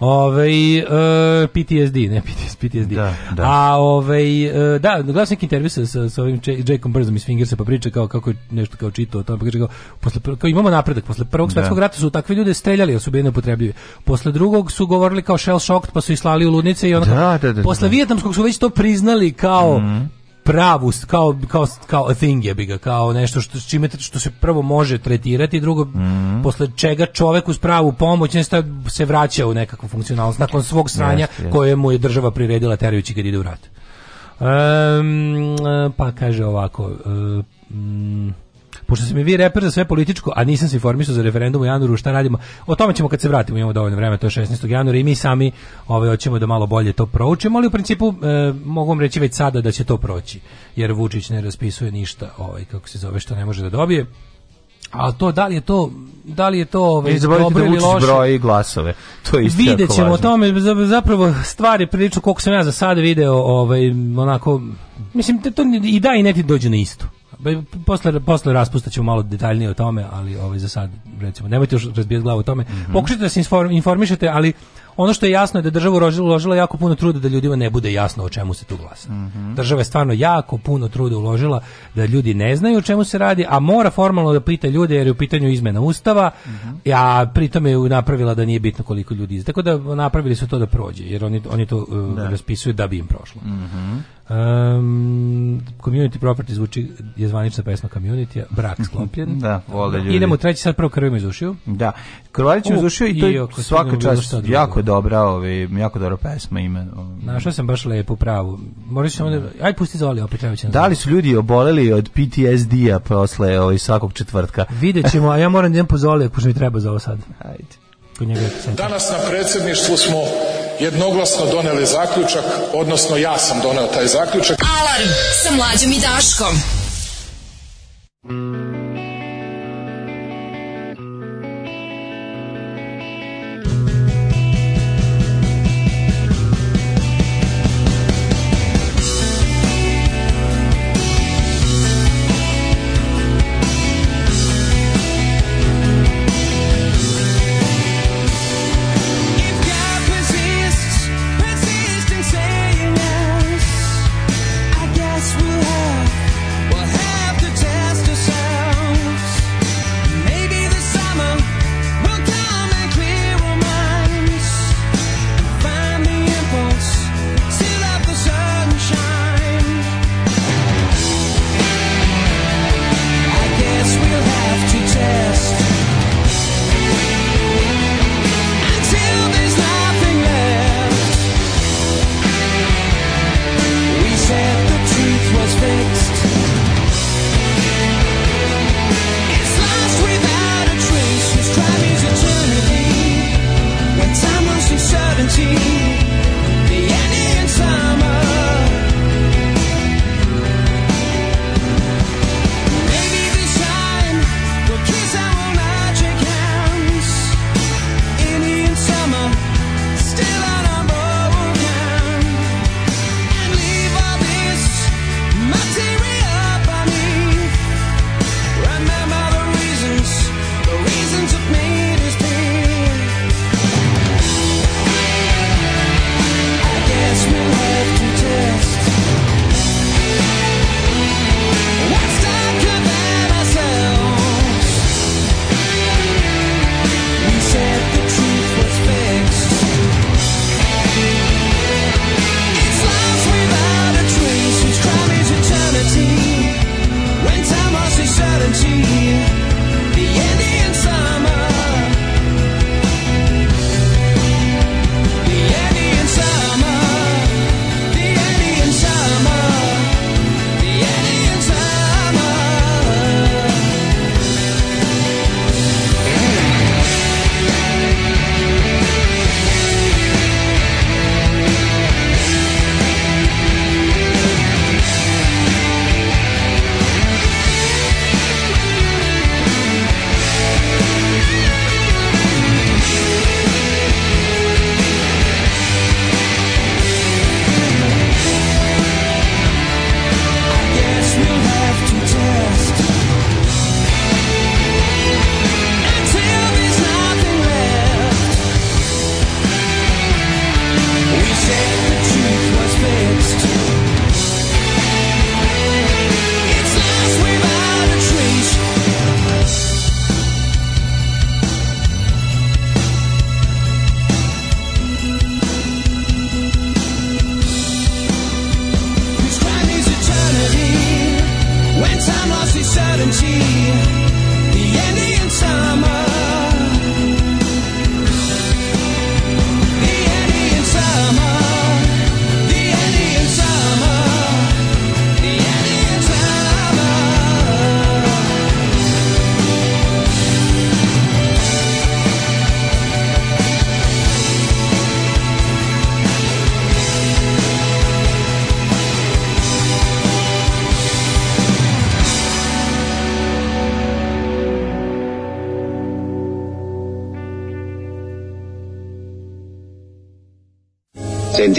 Ovaj e, PTSD, ne PTSD, PTSD. Da, da. A ovaj e, da, gledao neki intervju sa sa ovim Jakeom Brzom iz Fingersa pa priča kao kako je nešto kao čitao, tamo pa kaže kao posle kao imamo napredak posle prvog da. svetskog rata su takvi ljude streljali, jer su bili neupotrebljivi. Posle drugog su govorili kao shell shocked, pa su ih slali u ludnice i onda. Da, da, da, posle da. vijetnamskog su već to priznali kao mm -hmm pravu kao kao kao thing je ga kao nešto što čime što se prvo može tretirati drugo mm -hmm. posle čega čovek uz pravu pomoć nesta se vraća u nekakvu funkcionalnost nakon svog sranja yes, yes. koje mu je država priredila terajući kad ide u rat. Um, pa kaže ovako um, pošto se mi vi reper za sve političko, a nisam se informisao za referendum u januaru, šta radimo? O tome ćemo kad se vratimo, imamo dovoljno vremena, to je 16. januara i mi sami ovaj hoćemo da malo bolje to proučimo, ali u principu e, mogu vam reći već sada da će to proći, jer Vučić ne raspisuje ništa, ovaj kako se zove što ne može da dobije. A to da li je to da li je to ovaj dobro da ili loše? broj glasove. To je isto Videćemo o tome zapravo stvari prilično koliko sam ja za sada video ovaj onako mislim to i da i ne ti dođe na isto posle, posle raspusta ćemo malo detaljnije o tome, ali ovaj, za sad, recimo, nemojte još razbijati glavu o tome. Mm -hmm. Pokušajte da se informišete, ali Ono što je jasno je da država uložila jako puno truda da ljudima ne bude jasno o čemu se tu glasa. Mm -hmm. Država je stvarno jako puno truda uložila da ljudi ne znaju o čemu se radi, a mora formalno da pita ljude jer je u pitanju izmena ustava, mm -hmm. a pritom je napravila da nije bitno koliko ljudi izda. Tako da napravili su to da prođe, jer oni, oni to uh, da. raspisuju da bi im prošlo. Mm -hmm. Um, community property zvuči je zvanična pesma community brak sklopljen. da, vole ljudi. Idemo treći sad prvo krvima iz Da. Krvarić izušio i to je svaka čast jako dobra, ove, ovaj, jako dobra pesma ima. Ovaj. Našao sam baš lepu pravu. Moraš samo da-, da aj pusti zvali opet treba Da li su ljudi oboleli od PTSD-a posle ovaj svakog četvrtka? Videćemo, a ja moram da idem po Zoli, pošto mi treba za ovo sad. Ajde. Danas na predsedništvu smo jednoglasno doneli zaključak, odnosno ja sam doneo taj zaključak. Alarm sa mlađom i Daškom.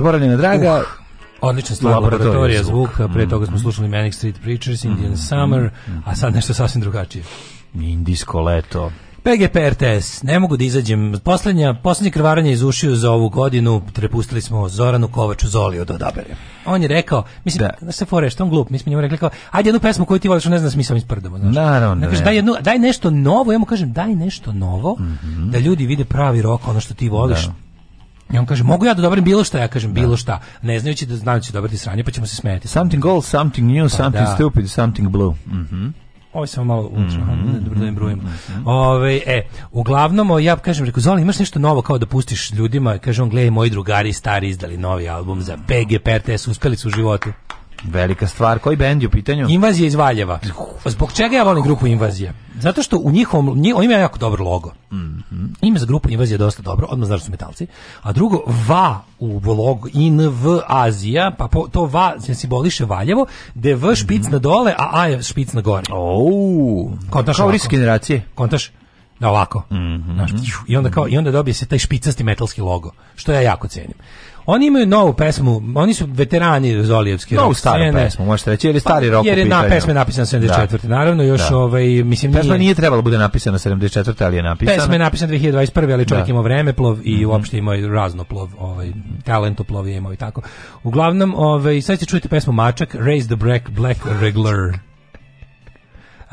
Zaboravljena draga. Uh. Odlična stvar, laboratorija, laboratorija zvuka, zvuka. pre toga smo mm-hmm. slušali Manic Street Preachers, mm-hmm. Indian mm. Summer, mm-hmm. a sad nešto sasvim drugačije. Indijsko leto. PGP RTS, ne mogu da izađem. Poslednja, poslednje krvaranje iz ušiju za ovu godinu prepustili smo Zoranu Kovaču Zoli od da odabere. On je rekao, mislim, da, se fore, što on glup, mi smo njemu rekli kao, ajde jednu pesmu koju ti voliš, ne znam smisao mi sprdamo. Znaš. Naravno. Kaže, daj, jednu, daj nešto novo, ja mu kažem, daj nešto novo, mm -hmm. da ljudi vide pravi rok, ono što ti voliš, da. I on kaže, mogu ja da dobrim bilo šta? Ja kažem, bilo šta. Ne znajući da znam da ću dobrati sranje, pa ćemo se smijeti. Something old, something new, pa, something da. stupid, something blue. Mhm. Mm ovo je samo malo unutra, mm -hmm. dobro da im brujemo. Mm e, uglavnom, ja kažem, rekao, Zoli, imaš nešto novo kao da pustiš ljudima? Kaže on, gledaj, moji drugari stari izdali novi album za PGP RTS, uspeli su u životu. Velika stvar, koji bend je u pitanju? Invazija iz Valjeva. Pa zbog čega ja volim grupu Invazija? Zato što u njihovom, njih, oni imaju jako dobro logo. Mm -hmm. Ime za grupu Invazija je dosta dobro, odmah znaš da su metalci. A drugo, va u logo, in v Azija, pa po, to va se simboliše Valjevo, gde v špic mm -hmm. na dole, a a je špic na gore. Oh, Kontaš kao risk generacije. Kontaš? Da, ovako. Mm -hmm. I onda, kao, I onda dobije se taj špicasti metalski logo, što ja jako cenim. Oni imaju novu pesmu, oni su veterani Zolijevske Novu staru scene, pesmu, možete reći, ili pa, stari rock Jer je na, pesma je napisana 74. Da. Naravno, još da. ovaj, mislim... Pesma nije, nije trebala da bude napisana 74. ali je napisana. Pesma je napisana 2021. ali čovjek da. imao vremeplov i mm -hmm. uopšte imao raznoplov, ovaj, talentoplov je imao i tako. Uglavnom, ovaj, sad ćete čujete pesmu Mačak, Raise the Black, Black Regular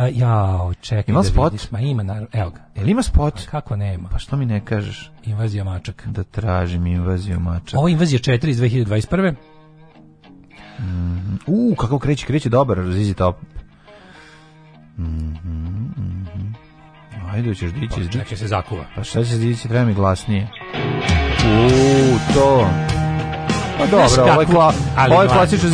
jao, čekaj ima da spot? vidiš, ma ima, naravno, evo ga. Jel ima spot? A kako nema? Pa što mi ne kažeš? Invazija mačaka. Da tražim invaziju mačaka. Ovo invazija 4 iz 2021. Mm -hmm. kako kreće, kreće dobar, zizi top. Mm -hmm, mm -hmm. Ajde, ćeš dići. Pa, čekaj, se zakuva. Pa šta će se dići, treba mi glasnije. U, to... Pa dobro, ovo je, kla, ovo je klasično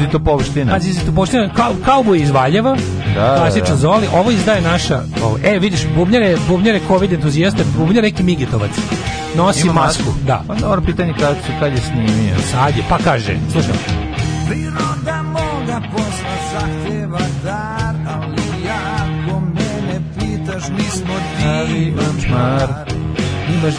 zitopovština. Pa zitopovština, kao, kao iz Valjeva, da, da klasičan da, Zoli, ovo izdaje naša, ovo, e vidiš, bubnjare, bubnjare COVID entuzijaste, bubnjare neki migetovac, nosi Ima masku. masku. Da. Pa dobro pitanje kad su kad je snimio. Sad je, pa kaže, slušaj. Priroda moga posla zahteva dar, ali ako mene pitaš, nismo divan čmar baš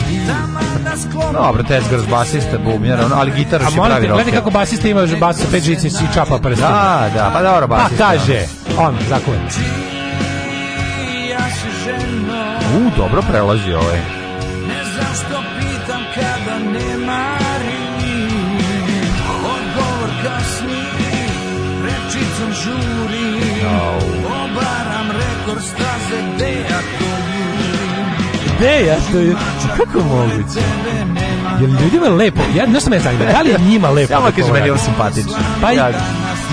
Dobro, Tezgrs, basista, bubnjar, ali gitar još je pravi rocker. Gledaj kako basista ima bas sa pet žici i čapa prstom. Da, da, pa dobro pa basista. Pa kaže, on, zakon. U, dobro prelazi ovaj. Ne znam što pitam kada nema Odgovor kasni, rečicom žuri. Obaram rekord staze, gde ja tu gde ja to je? Kako moguće? Jer ljudima je lepo. Ja ne znam ja Da li je njima lepo? Samo kaže meni on simpatičan. Pa ja,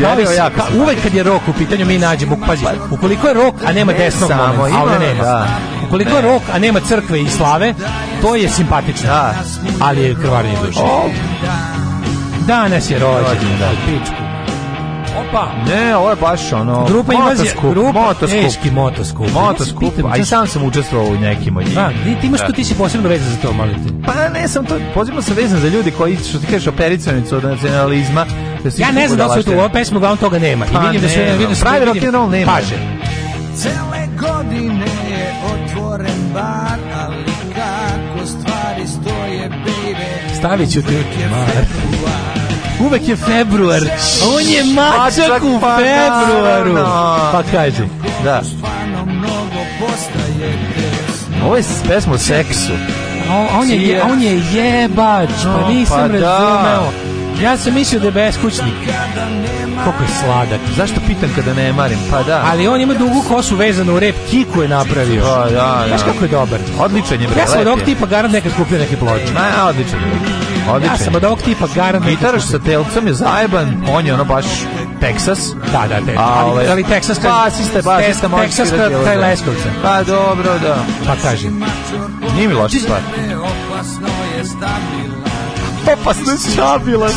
ja, ja, ja, pa, pa uvek kad je rok u pitanju mi nađemo, pa- pazi, ukoliko je rok, a nema ne desnog samo, momenta, ima, nema. Da. Ukoliko je rok, a nema crkve i slave, to je simpatično. Da. Ali je krvarenje duše. Danas je rođen, da. Pičku. Opa. Ne, ovo je baš ono... Grupa invazija, grupa, motoskup. teški motoskup. Motoskup, a i sam sam učestvovao u nekim od njih. Da, ti imaš tu, ti si posebno vezan za to, molim te. Pa ne, sam to, posebno sam vezan za ljudi koji, što ti kažeš, opericanicu od nacionalizma. Da Ja ne znam da li su tu, ovo pesmu, uglavnom toga nema. Pa I vidim da su... Vidim, da pravi rock'n'roll nema. Paže. Cele godine je otvoren bar, ali kako stvari stoje, baby. Stavit ću ti mar. Uvek je februar. on je mačak u pa februaru. Pa kaži. Da. Ovo je pesma o seksu. on, je, on je jebač, pa nisam pa da. razumeo. Ja sam mislio da je beskućnik. Koliko je sladak. Zašto pitam kada ne marim? Pa da. Ali on ima dugu kosu vezanu u rep, kiku je napravio. Pa da, da. Znaš kako je dobar? Odličan je, bre. Ja sam od ovog tipa garant nekad kupio neke ploče. Ma, odličan je. Odlično. Ja sam od ovog tipa garan. Da Gitaraš sa telcom je zajeban, on je ono baš Texas. Da, da, te, da. ali, ali, ovaj, ali Texas kad... Basista, basista, Texas kao taj Leskovca. Pa dobro, da. Pa kažem. Nije mi loša stvar. Opasno je šabila.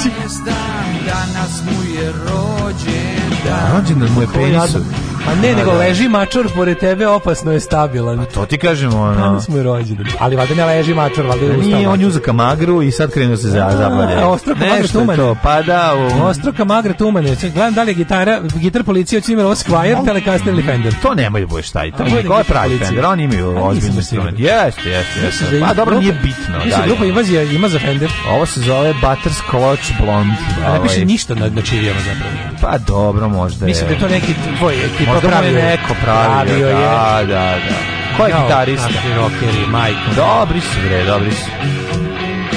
Danas mu je rođen. Da, rođen mu je penisu. Pa ne, da, nego da. leži mačor pored tebe, opasno je stabilan. A pa to ti kažemo, ono. Tamo smo rođeni. Ali valjda ne leži mačor, valjda je Nije, on juza kamagru i sad krenuo se za da, zabavlje. Ostro kamagra tumane. to, pa da. Um. Ostro kamagra tumane. Gledam da li je gitara, gitar policija od Cimer Squire, Telecaster ili Fender. To nemaju boje šta i to. Ko je pravi Fender? Oni imaju ozbiljni instrument. Jeste, jeste, jeste. Pa dobro, nije bitno. Mislim, grupa Invazija ima za Fender. Ovo se zove Butterscotch Blonde. Ne piše ovaj. ništa na čivijama zapravo. Pa dobro, možda je. Mislim da to neki tvoj ekip možda pravio. Možda mu je neko pravio. pravio je. Da, da, da. Ko je gitarista? Naši rockeri, majko. Dobri su, bre, dobri su.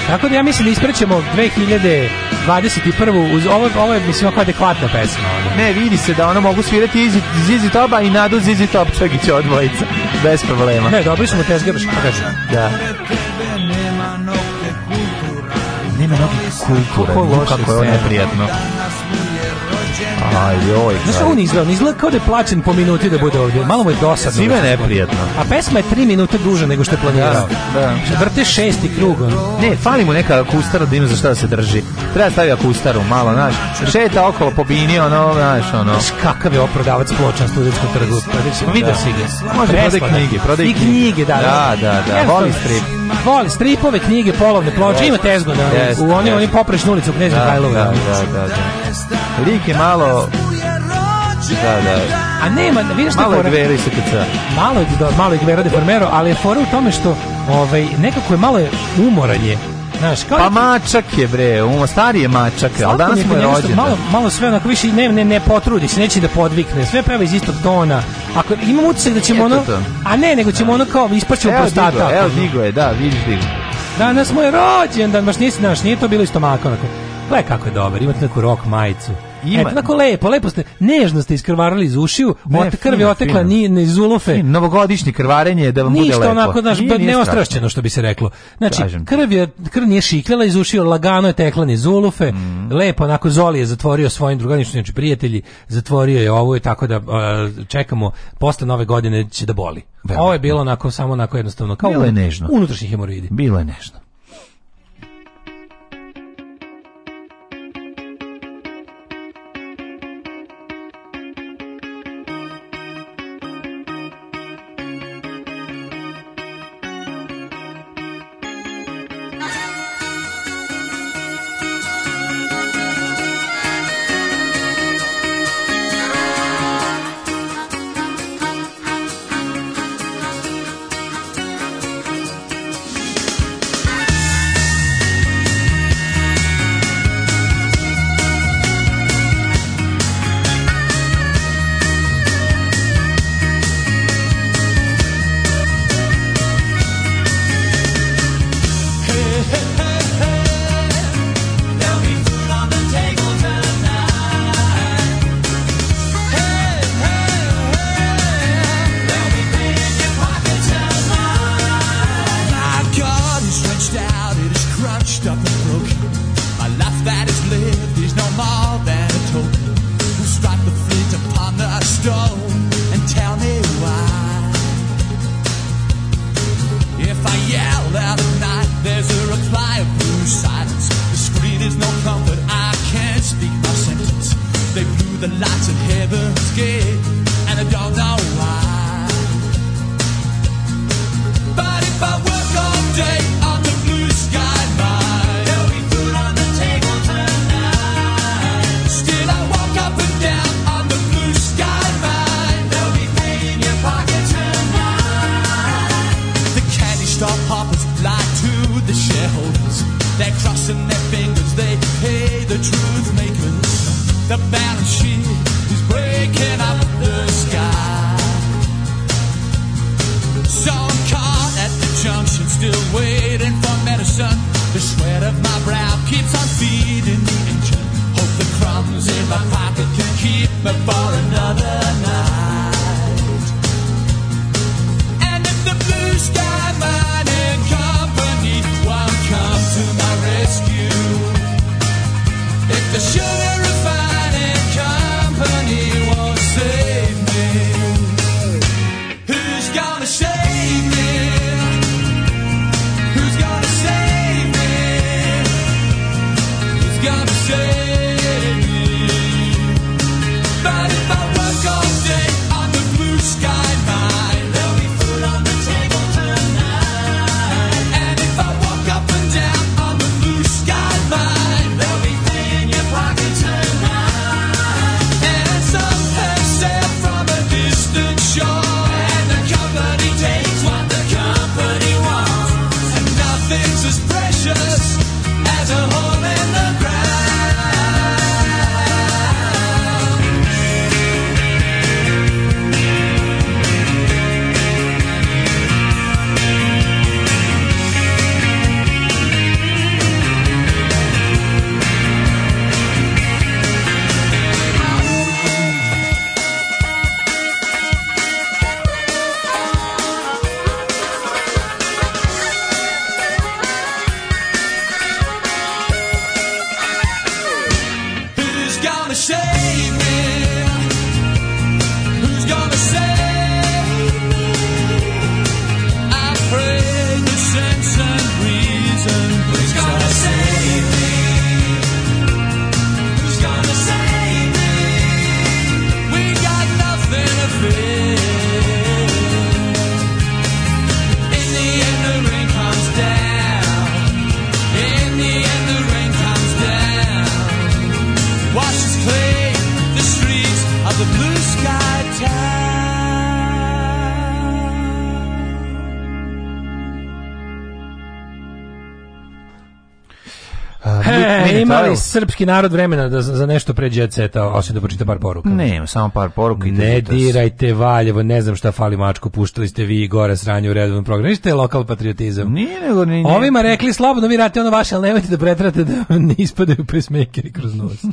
Tako da ja mislim da isprećemo 2021. uz ovo, ovo je mislim ako adekvatna pesma. Ono. Ne, vidi se da ono mogu svirati Zizi, Zizi Toba i Nadu Zizi Topčagić odvojica. Bez problema. Ne, dobri smo te zgrbaš, Da. Nema noge kultura. Nema noge kultura. Kako je neprijatno. Ajoj. joj. Znaš, on izgleda, on izgleda kao da je plaćen po minuti da bude ovdje. Malo mu je dosadno. Svima je da neprijatno. A pesma je tri minute duže nego što je planirao. Da, da. Znači, vrte šesti krug. Ne, fali mu neka akustara da ima za šta da se drži. Treba da stavi akustaru, malo, znaš. Šeta okolo po bini, ono, znaš, ono. Znaš, kakav je oprodavac ploča na studijenskom trgu. Pa, da. vidio si ga. Može, prodaj knjige, prodaj knjige. I knjige, da. Da, da, da. da. Voli strip. Voli stripove, knjige, polovne ploče, ima tezgo da yes, u oni yes. oni poprečnu ulicu Knez Mihajlova. Da, da, da, da. Lik je malo... Da, da. A nema, vidiš Malo je Gvera iz Malo je, da, malo je Gvera de Formero, ali je fora u tome što ovaj, nekako je malo umoran je. Znaš, kao pa je, mačak je bre, um, stari je mačak, ali danas mu je rođen. Malo, malo sve onako više ne, ne, ne potrudi se, neće da podvikne, sve peva iz istog tona. Ako, imam utisak da ćemo ono, a ne, nego ćemo ono kao ispaćemo prostata. Digo, evo digo je, da, vidiš digo. Danas mu je rođendan, baš nisi, znaš, nije to bilo iz stomaka onako. Gle kako je dobar, imate neku rok majicu. Ima. Eto, tako lepo, lepo ste, nežno ste iskrvarali iz ušiju, od krvi otekla ni ne iz ulofe. novogodišnje krvarenje da vam Ništa, bude lepo. Ništa onako, znaš, nije, nije neostrašćeno što bi se reklo. Znači, Kažem. krv je, krv nije šikljala iz ušiju, lagano je tekla iz ulofe, mm. lepo, onako, Zoli je zatvorio svojim znači prijatelji, zatvorio je ovo i tako da čekamo, posle nove godine će da boli. Veliko. Ovo je bilo onako, samo onako jednostavno, kao bilo je nežno. unutrašnji hemoroidi. Bilo je nežno. srpski narod vremena da za nešto pređe ceta, osim da pročita par poruka. Ne, samo par poruka. I ne da da dirajte Valjevo, ne znam šta fali mačku, puštali ste vi gore sranje u redovnom programu. Ništa je lokal patriotizam. Nije nego ni... Ovima rekli slobodno vi radite ono vaše, ali nemojte da pretrate da ne ispadaju pesmekeri kroz nos.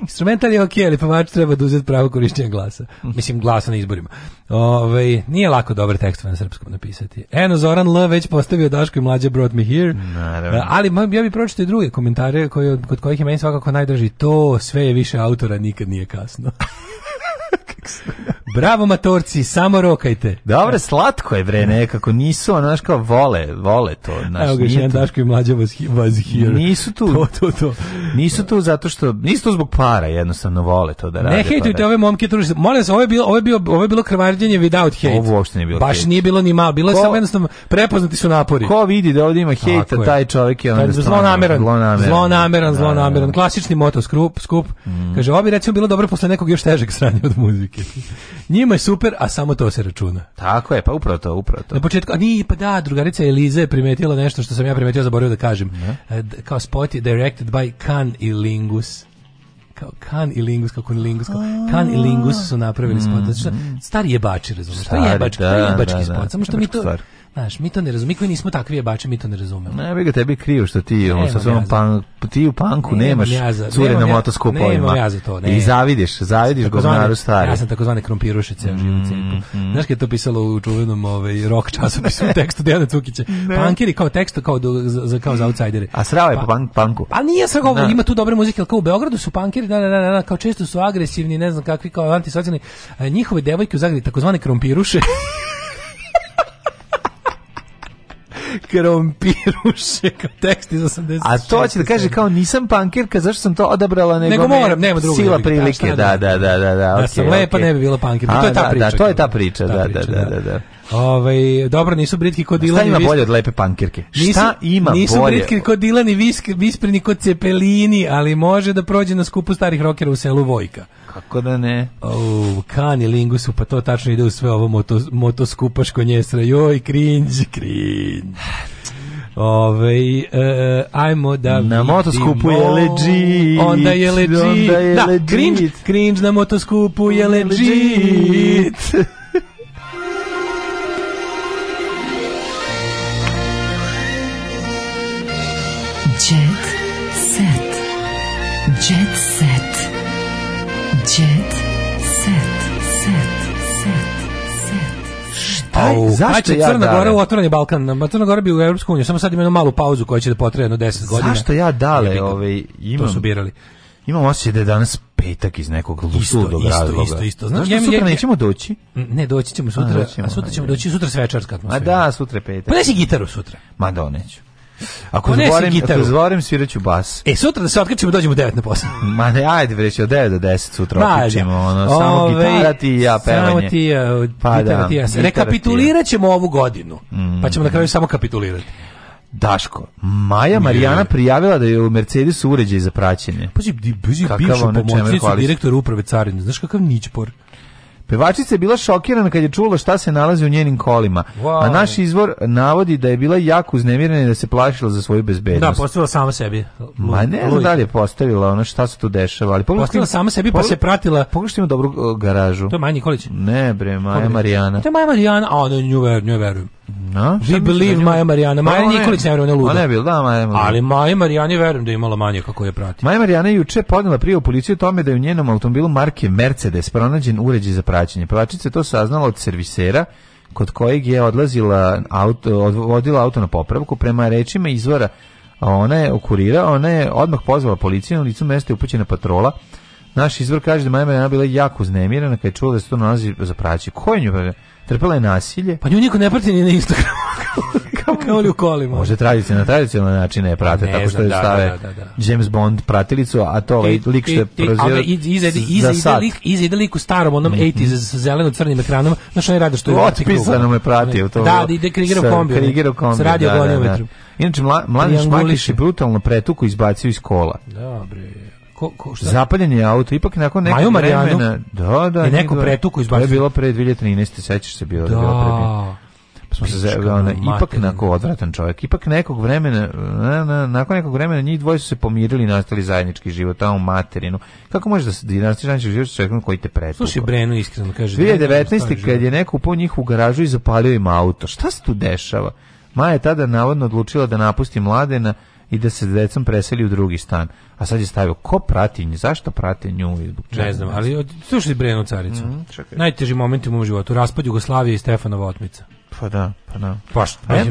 Instrumental je okej, okay, ali pevač pa treba da uzeti pravo korišćenja glasa. Mislim, glasa na izborima. Ove, nije lako dobar tekst na srpskom napisati. Eno, Zoran L. već postavio Daško i mlađa brought me here. Mm da. Ali ja bih pročitao i druge komentare koji kod kojih je meni svakako najdraži to, sve je više autora, nikad nije kasno. Bravo matorci, samo rokajte. Dobro, slatko je bre nekako, nisu ono znaš kao vole, vole to. Naš, Evo ga, jedan Daško i mlađa vas hero. Nisu tu, to, to, to. nisu tu zato što, nisu tu zbog para, jednostavno vole to da rade. Ne hejtujte pa da. ove momke, truži, molim se, ovo je bilo, ovo je bilo, ovo je bilo krvarđenje without hate. Ovo uopšte nije bilo Baš hate. nije bilo ni malo, bilo je samo jednostavno, prepoznati su napori. Ko vidi da ovdje ima hejta, taj čovjek je onda zlonameran, zlonameran, zlonameran, da, zlonameran, da. klasični moto skup, skup. Mm. Kaže, ovo bi recimo bilo dobro posle nekog još težeg sranja od muzike njima je super, a samo to se računa. Tako je, pa upravo to, upravo to. Na početku, a nije, pa da, drugarica Eliza je primetila nešto što sam ja primetio, zaboravio da kažem. Uh, kao spot je directed by Kan i Lingus kao kan i lingus kako ni lingus kao, kan i lingus su napravili mm. spot znači stari jebači razumješ stari da, jebački da, jebački da, spot samo što mi to stvar. Znaš, mi to ne razumemo, mi nismo takvi jebači, mi to ne razumemo. Ne, bi tebi krivo što ti, on, sa svojom pan, ti u panku nemaš ja za, cure na motoskopovima. ja za to, ne. I zavidiš, zavidiš govnaru stari. Ja sam takozvane krompirušice mm, živim mm, Znaš kada je to pisalo u čuvenom ovaj, rock časopisu u tekstu Dejana Cukića. Pankiri kao tekstu, kao, za, kao za outsideri. A srao je pa, po punk, punku. A nije sa govorom, ima tu dobre muzike, ali kao u Beogradu su pankiri, da, da, da, da, kao često su agresivni, ne znam kakvi, kao antisocijalni. Njihove devojke u Zagrebi, takozvane krompiruše krompiruše kao tekst iz 80. A to će da kaže kao nisam pankirka, zašto sam to odabrala, nego, nego moram, nema drugog. Sila prilike, da, da, da, da, da. Da okay, sam lepa, okay. ne bi bila pankirka. To je da, da, da. ta priča. Da, to je ta priča, da, da, da, da. Ovaj dobro nisu britki kod Dilani. Šta ima bolje od lepe pankirke? šta ima nisu bolje? Nisu britki kod Dilani, visk, visprini kod Cepelini, ali može da prođe na skupu starih rokera u selu Vojka. Kako da ne? Oh, kani lingusu, pa to tačno ide u sve ovo moto, motoskupaško njesra. Joj, cringe, cringe. Ove, e, e ajmo da Na motoskupu je legit. Onda je legit. Onda je da, Cringe, cringe na motoskupu je legit. taj, zašto znači, ja Crna Gora u otvoreni Balkan, Crna Gora bi u Evropsku uniju, samo sad ima jednu malu pauzu koja će da potraje jedno 10 godina. Zašto ja dale, ovaj, imam, to su birali. Imam osjećaj da je danas petak iz nekog ludog razloga. Isto, isto, isto. Znaš, Znaš da da sutra nećemo doći? Ne, doći ćemo sutra, a, doćemo, a sutra ćemo doći, sutra svečarska atmosfera. A da, sutra je petak. Pa gitaru sutra. Ma da, Ako zborem, gitaru. ako zborem sviraću bas. E, sutra da se otkačimo, dođemo u 9 na posao. Ma ne, ajde vreći, od 9 do 10 sutra otkačimo, ono, samo Ove, gitara ti i ja pevanje. Samo ti e, pa da, ja, pa, gitara da, ti ja. Rekapitulirat ćemo ovu godinu, mm. pa ćemo na kraju samo kapitulirati. Daško, Maja Marijana prijavila da je u Mercedesu uređaj za praćenje. Pazi, pazi, bivši pomoćnicu direktor uprave carine, znaš kakav ničpor. Pevačica je bila šokirana kad je čula šta se nalazi u njenim kolima. Wow. A naš izvor navodi da je bila jako uznemirena i da se plašila za svoju bezbednost. Da, postavila sama sebi. Lu, Ma ne znam da li je postavila ono šta se tu dešava. Ali postavila sama sebi pa se pratila. Pogledajte ima dobru garažu. To je Maja Nikolić. Ne bre, Maja Marijana. To je Maja Marijana, a ona nju verujem. No, We believe Maja Marijana. Da, Maja Nikolić ne vjerujem, ne luda. Ona ne bilo, da, Maja Marijana. Ali Maja Marijani verujem da je imala manje kako je prati. Maja Marijana je juče podnela prije u policiju tome da je u njenom automobilu marke Mercedes pronađen uređaj za praćenje. Plačica to saznala od servisera kod kojeg je odlazila auto, odvodila auto na popravku prema rečima izvora ona je okurira, ona je odmah pozvala policiju, na licu mesta je upućena patrola naš izvor kaže da Maja Marijana bila jako uznemirana kad je čula da se to nalazi za praćenje. Ko je nju? Trpela je nasilje. Pa nju niko ne prati ni na Instagramu. kao, kao li u kolima. Može tradicionalno, tradicionalno načine je prate, ne tako što je da, stave da, da, da, da, James Bond pratilicu, a to ovaj lik što je prozirao iza, iza, iza, lik, iza ide lik u starom, onom mm -hmm. 80's sa zeleno-crnim ekranom, znaš onaj rada što je... Otpisano me prati u to. Da, da ide krigira kombi. Krigira kombi, sa radiogoniometru. Da, da, da. Inače, mla, mladi šmakiši brutalno pretuku izbacio iz kola. Dobre, ko, ko šta? Zapaljeni auto, ipak nakon nekog Maju vremena... Da, da. Je neko pretuko izbacio. To je bilo pre 2013. Sećaš se bilo da. bilo pre pa smo se zajebali, ipak nako odvratan čovjek, ipak nekog vremena, na, na, nakon nekog vremena njih dvoje su se pomirili i nastali zajednički život, tamo materinu. Kako možeš da dinasti da zajednički život sa čovjekom koji te pretupa? Slušaj, Brenu iskreno kaže. 2019. kad je neko upao njih u garažu i zapalio im auto, šta se tu dešava? Maja je tada navodno odlučila da napusti mladena, i da se decom preseli u drugi stan. A sad je stavio, ko prati nju, zašto prati nju i zbog Ne znam, ali slušaj Brenu caricu. Mm, čekaj. Najteži moment u mom životu, raspad Jugoslavije i Stefanova otmica. Pa da, pa da. Pa šta? Ja,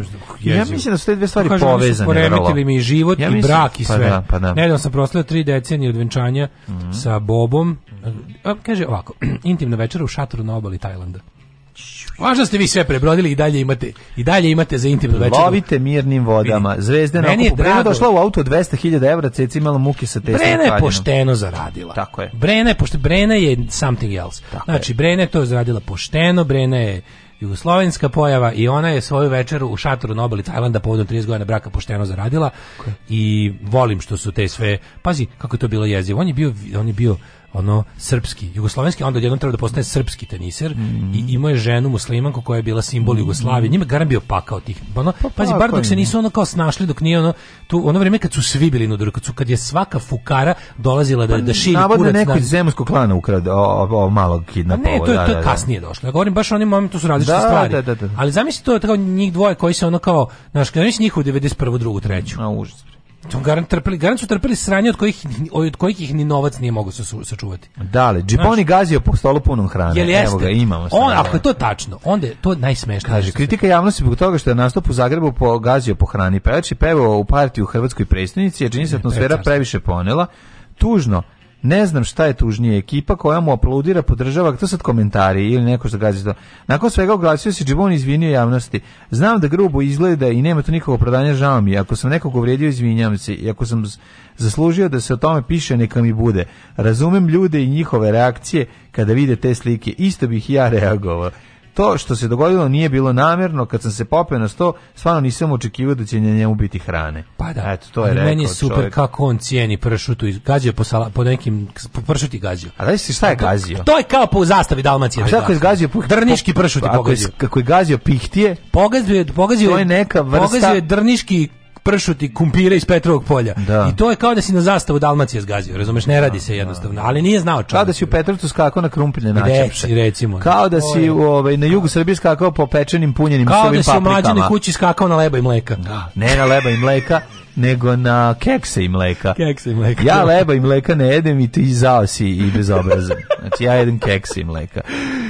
ja mislim da su te dve stvari Kažem, povezane. Poremetili mi i život ja i brak i sve. Pa da, pa da. Nedavno sam proslavio tri decenije od venčanja mm -hmm. sa Bobom. A, kaže ovako, intimna večera u šatoru na obali Tajlanda. Važno da ste vi sve prebrodili i dalje imate i dalje imate za intimno večer. Lovite mirnim vodama. Zvezdana Meni je Brena došla u auto 200.000 evra, ceca imala muke sa testom. Brena je pošteno zaradila. Tako je. Brena je pošteno, Brena je something else. Tako znači je. Brena je to zaradila pošteno, Brena je jugoslovenska pojava i ona je svoju večeru u šatoru na obali Tajlanda povodom 30 godina braka pošteno zaradila okay. i volim što su te sve pazi kako je to bilo jezivo on je bio on je bio ono srpski, jugoslovenski, onda jednom treba da postane srpski teniser mm -hmm. i ima je ženu muslimanku koja je bila simbol Jugoslavije. Mm. Njima garan bio pakao tih. Ono, pa, pazi, bar dok se nisu ono kao snašli, dok nije ono tu ono vrijeme kad su svi bili na kad kad je svaka fukara dolazila da pa da širi kurac. Navodno neko iz zemskog klana ukrade o, o, malog kidnapa. Ne, to je, da, to je da, da. kasnije došlo. Ja govorim baš o onim momentu su različite da, stvari. Da, da, da. Ali zamisli to tako njih dvoje koji se ono kao, znači njih u 91. 2. 3. a užas. To garant trpeli, garant su trpeli sranje od kojih od kojih ih ni novac nije mogao sačuvati. Da, ali Džiboni gazio po stolu punom hrane. Jel jeste? Evo ga, imamo On, ako je to tačno, onda je to najsmešnije. Kaže, kritika javnosti zbog toga što je nastup u Zagrebu po gazio po hrani. Pevač je pevao u partiju u Hrvatskoj prestonici, jer čini se atmosfera previše ponela. Tužno, Ne znam šta je tužnije, ekipa koja mu aplaudira, podržava, to sad komentari ili neko što gazi to. Nakon svega oglasio se Džibon izvinio javnosti. Znam da grubo izgleda i nema tu nikakvog prodanja, žao mi. Ako sam nekog uvrijedio, izvinjam se. I ako sam zaslužio da se o tome piše, neka mi bude. Razumem ljude i njihove reakcije kada vide te slike. Isto bih ja reagovao. To što se dogodilo nije bilo namjerno, kad sam se popeo na sto, stvarno nisam očekivao da će na njemu biti hrane. Pa da, Eto, to je rekao meni je super čovjek. kako on cijeni pršutu, gađao po, sala, po nekim, po pršuti gađao. A da si šta je gazio? To je kao po zastavi Dalmacije. A šta da ako je gazio? Po, drniški pršuti pogazio. Kako je gazio pihtije? Pogazio je, pogazio je, to je neka vrsta... Pogazio je drniški pršut i kumpire iz Petrovog polja. Da. I to je kao da si na zastavu Dalmacije zgazio, razumeš, ne radi da, se da, jednostavno, da. ali nije znao čovjek. Kao da si u Petrovcu skakao na krumpine načepše. recimo. Kao da si ovaj, na jugu Srbije skakao po pečenim punjenim kao da si u mlađene kući skakao na leba i mleka. Da, ne na leba i mleka, nego na kekse i mleka. Kekse i mleka. Ja leba i mleka ne jedem i ti zao si i bezobrazan. Znači ja jedem kekse i mleka.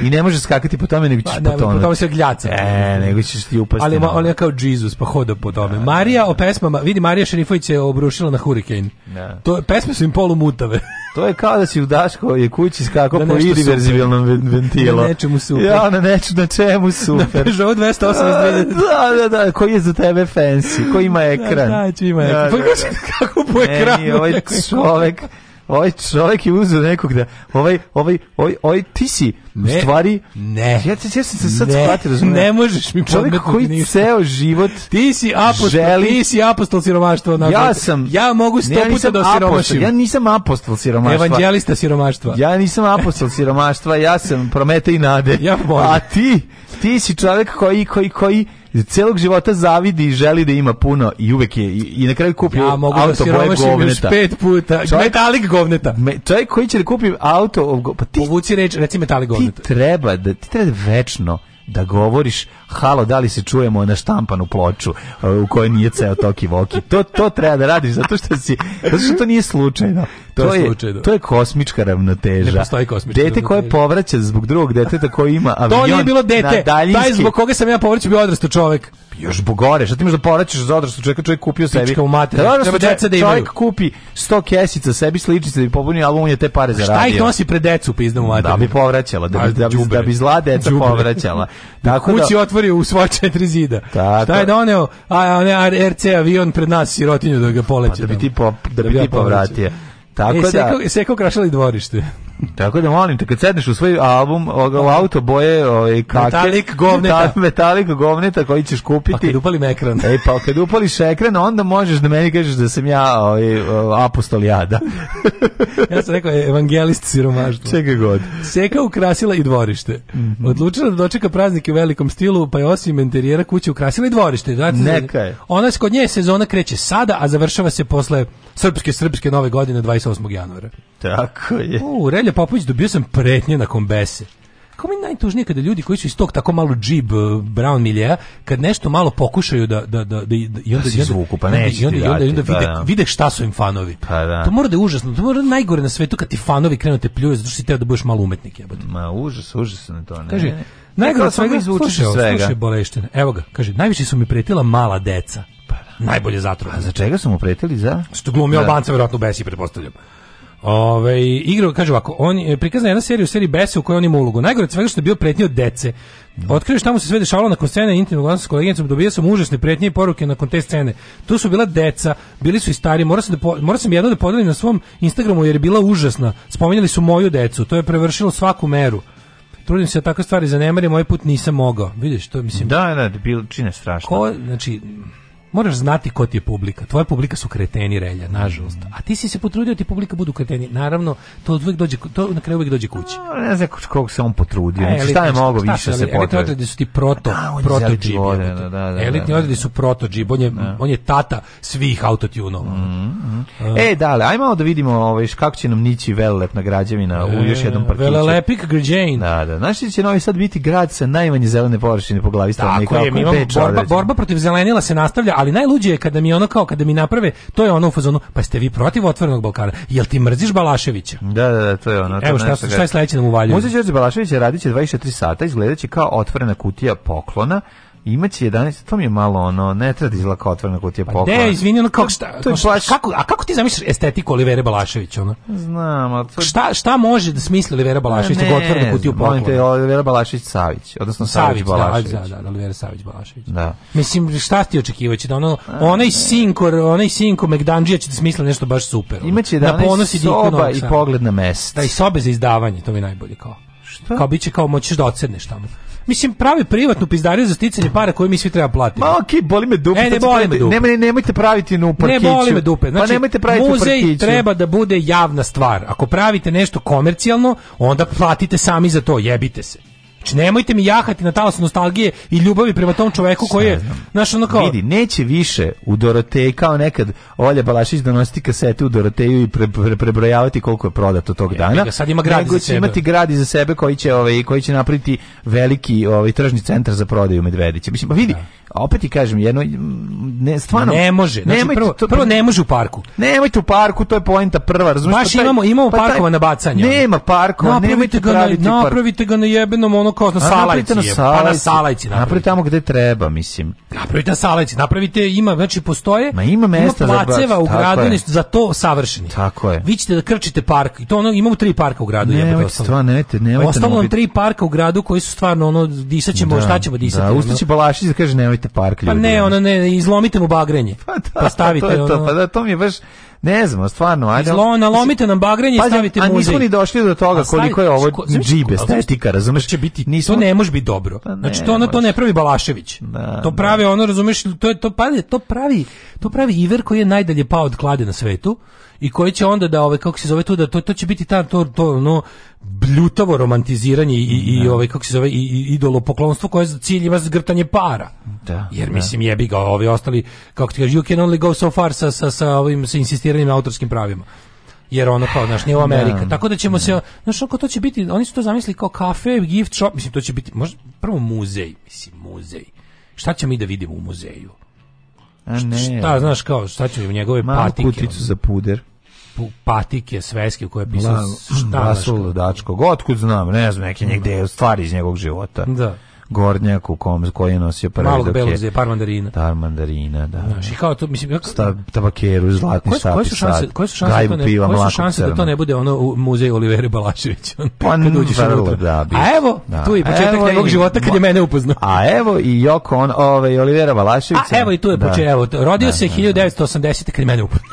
I ne možeš skakati po tome, nego ćeš pa, po tome. se gljaca. E, nego ćeš ti upasti. Ali on je kao Jesus, pa hoda po tome. Da, Marija da, o pesmama, vidi Marija Šerifović se obrušila na hurikane. Da. To, pesme su im polu mutave. To je kao da si u Daškovoj kući skako da po irreverzibilnom ventilu. Na nečemu super. Ja, na neču, na čemu super. Na Peugeot 280. Da, da, da, koji je za tebe fancy, koji ima da, ekran. Da, da, ima da, ekran. Da, da, da, Pa kako po ekranu? Meni ovaj čovek ovaj čovjek je uzeo nekog da ovaj ovaj ovaj ovaj ti si ne, u stvari ne ja se ja sam se sad shvatio razumem ne možeš mi čovjek koji ništa. ceo život ti si apostol želi, ti si apostol siromaštva na ja sam ja mogu 100 ja puta da siromašim ja nisam apostol siromaštva evanđelista siromaštva ja nisam apostol siromaštva ja sam promete i nade ja a ti ti si čovjek koji koji koji celog života zavidi i želi da ima puno i uvek je i, i na kraju kupi ja, mogu da auto da boje govneta. pet puta. Čovjek, metalik govneta. Me, čovjek koji će da kupi auto, pa ti povuci reč, reci metalik govneta. Ti treba da ti treba da večno da govoriš halo da li se čujemo na štampanu ploču u kojoj nije ceo toki voki to to treba da radiš zato što si zato što to nije slučajno to je, slučaj, da. to je kosmička ravnoteža. Ne postoji kosmička Dete koje povraća zbog drugog deteta koje ima a To nije bilo dete, taj zbog koga sam ja povraćao bio odrastao čovek. Još bogore, šta ti imaš da povraćaš za odrastao čoveka, čovjek kupio sebi. Pička u mater, da, treba deca da imaju. Čovjek kupi 100 kesica sebi sličice da bi popunio album je te pare zaradio. Pa šta ih nosi pred decu, pizda mu mater? Da bi povraćala, da bi, pa, da bi, da bi zla deca povraćala. Da Tako da, kući otvori u sva četiri zida. Tako. Šta je doneo? A, ne, RC avion pred nas sirotinju da ga poleće. Pa, da bi ti, po, da, da bi ti povratio. Tako e, da... Seko, seko krašali dvorište. Tako da molim te, kad sedneš u svoj album, u auto boje ovaj, kake... Metalik govneta. metalik govneta koji ćeš kupiti. Pa kad upalim ekran. E, pa kad upališ ekran, onda možeš da meni kažeš da sam ja ovaj, apostol jada. ja sam rekao evangelist siromaštva. Čega god. Seka ukrasila i dvorište. Mm -hmm. Odlučila da dočeka praznike u velikom stilu, pa je osim interijera kuće ukrasila i dvorište. Znači, Neka je. Ona kod nje sezona kreće sada, a završava se posle srpske, srpske nove godine 28. januara. Tako je. U, Velja Popović dobio sam pretnje na kombese. Kako mi najtužnije kada ljudi koji su iz tog tako malo džib eh, brown miljeja, kad nešto malo pokušaju da da da da i onda i onda izvuku, pa ne, i onda i onda, onda, onda vide da. vide šta su im fanovi. Pa da. To mora da je užasno, to mora da najgore na svetu kad ti fanovi krenu da te pljuje zato što si teo da budeš malo umetnik, jebote. Ma užas, užasno to, ne. Kaže, najgore svega izvučeš svega. Slušaj Boleština. Evo ga, kaže, najviše su mi pretila mala deca. Pa da. Najbolje zatrobno. A za čega su mu pretili za? Što glumi da. Albanca verovatno besi pretpostavljam. Ove, ovaj, igra, kaže ovako, on, prikazna jedna serija u seriji Bese u kojoj on ima ulogu. Najgore svega što je bio pretnje od dece. Da. Otkriješ tamo se sve dešavalo nakon scene intimnog odnosa s koleginicom, dobio sam užasne pretnje i poruke nakon te scene. Tu su bila deca, bili su i stari, mora sam, da po, mora sam jedno da podelim na svom Instagramu jer je bila užasna. Spominjali su moju decu, to je prevršilo svaku meru trudim se da takve stvari zanemarim, ovaj put nisam mogao. Vidiš, to mislim... Da, da, bilo čine strašno. Ko, znači, moraš znati ko ti je publika. Tvoja publika su kreteni relja, nažalost. A ti si se potrudio da ti publika budu kreteni. Naravno, to uvek dođe to na kraju uvek dođe kući. No, ne znam koliko se on potrudio. E, šta je mogao više se potruditi? Elitni su ti proto da, proto džib. Da, da, da, Elitni da. odredi su proto džib. On je da. on je tata svih autotunova. Mm -hmm. uh, e, dale, aj malo da vidimo ovaj kako će nam nići velelepna građevina e, u još e, jednom parkiću. Velelepik građevin. Da, da. Naši će Novi Sad biti grad sa najmanje zelene površine po glavi stanovnika. Tako je, borba, borba protiv zelenila se nastavlja, ali najluđe je kada mi ono kao kada mi naprave, to je ono u fazonu, pa ste vi protiv otvorenog Balkana. Jel ti mrziš Balaševića? Da, da, da, to je ono. To Evo šta, da- šta je sledeće nam da uvaljuju. Muzej Đorđe Balašević radit će 24 sata, izgledaće kao otvorena kutija poklona Imaće 11, to mi je malo ono, ne treba da izlaka otvorena kutija pa poklona. Pa ne, izvini, ono kako šta, to, to kako, a kako ti zamisliš estetiku Olivera Balašević, ono? Znam, ali to... Šta, šta može da smisli Olivera pa Balašević nego otvorenu kutiju poklona? Ne, te, Olivera Balašević Savić, odnosno Savić, Savić da, Balašević. Da, da, da, Olivera Savić Balašević. Da. Mislim, šta ti očekivaće da ono, onaj sinko, onaj Sinko Megdanđija će da smisli nešto baš super. Ono. Imaće da ponosi soba i pogled na mesto. Da, i sobe za izdavanje, to mi najbolje kao. Šta? Kao biće kao moćeš da oceniš tamo. Mislim, pravi privatnu pizdariju za sticanje para koju mi svi treba platiti. Ma okej, okay, boli me dupe. E, ne boli me dupe. Pa ne, znači, nemojte praviti nu parkiću. Ne boli me dupe. Znači, pa nemojte praviti muzej parkiću. treba da bude javna stvar. Ako pravite nešto komercijalno, onda platite sami za to, jebite se. Znači, nemojte mi jahati na talas nostalgije i ljubavi prema tom čoveku koji je, znaš, ono kao... Vidi, neće više u Doroteji, kao nekad Olja Balašić donositi kasete u Doroteju i pre, pre, prebrojavati koliko je prodato tog je, dana. Sad ima grad Nego sebe. imati grad iza sebe koji će, ovaj, koji će napraviti veliki ovaj, tržni centar za prodaju Medvedića. Mislim, pa vidi, da. opet ti kažem, jedno, ne, stvarno... Ne može, znači, nemojte, prvo, to, prvo ne može u parku. Nemojte u parku, to je poenta prva, razumiješ? Baš pa taj, imamo, imamo pa parkova na bacanje. Nema parkova, napravite ga na, napravite ga na jebenom ono kao na salajci. Na salajci. Pa na salajci napravi. tamo gde treba, mislim. Napravite na salajci. Napravite, ima, znači postoje Ma ima mesta ima placeva za u gradu je. za to savršeni. Tako je. Vi ćete da krčite park. I to ono, imamo tri parka u gradu. Ne, nemojte, stvarno, nemojte, nemojte. Ostalo nam tri parka u gradu koji su stvarno, ono, disaćemo, da, šta ćemo disati? Da, ustaće Balašić da kaže nemojte park ljudi. Pa ne, ono, ne, izlomite mu bagrenje. Pa, da, pa stavite. to je to, ono, pa da, to mi je baš Ne znam, stvarno, ajde. Zlo, nalomite nam bagrenje i stavite muzej. A nismo ni došli do toga koliko je ovo džibe, estetika, pa razumeš? Će biti, nismo... To ne može biti dobro. Pa znači, ne, znači to ono to ne pravi Balašević. Da, to da. pravi ono, razumeš, to je to pravi, to pravi, to pravi Iver koji je najdalje pao od klade na svetu i koji će onda da ove ovaj, kako se zove to da to, to će biti ta to to no bljutavo romantiziranje i i, i da. ovaj kako se zove i, i idolo poklonstvo koje za cilj ima zgrtanje para. Da. Jer da. mislim jebi ga ovi ostali kako ti kažeš you can only go so far sa sa sa ovim sa insistiranjem na autorskim pravima jer ono kao, znaš, nije da. Amerika. Da, Tako da ćemo da. se, znaš, oko to će biti, oni su to zamislili kao kafe, gift shop, mislim, to će biti, možda, prvo muzej, mislim, muzej. Šta ćemo mi da vidimo u muzeju? A ne. Šta, znaš, kao, šta ću im njegove Malu patike? kuticu za puder patike sveske koje je pisao šta Vasol Dačkog, otkud znam, ne znam, neke da. negde stvari iz njegovog života. Da gornjak u kom koji je nosio prvi Malog dok je par mandarina. Par mandarina, da. Znaš, da. i kao to mislim kako Stav, tabakeru zlatni koje, koje su šanse, koje su šanse, da, ne, piva, koje su šanse da to ne bude ono u muzej Olivera Balašević. Pa kad uđeš Da, bi. A evo, da. tu je početak njegovog života kad je mene upoznao. A evo i Joko on, ovaj Olivera Balašević. A evo i tu je da. počeo. Rodio da, se 1980 kad je mene upoznao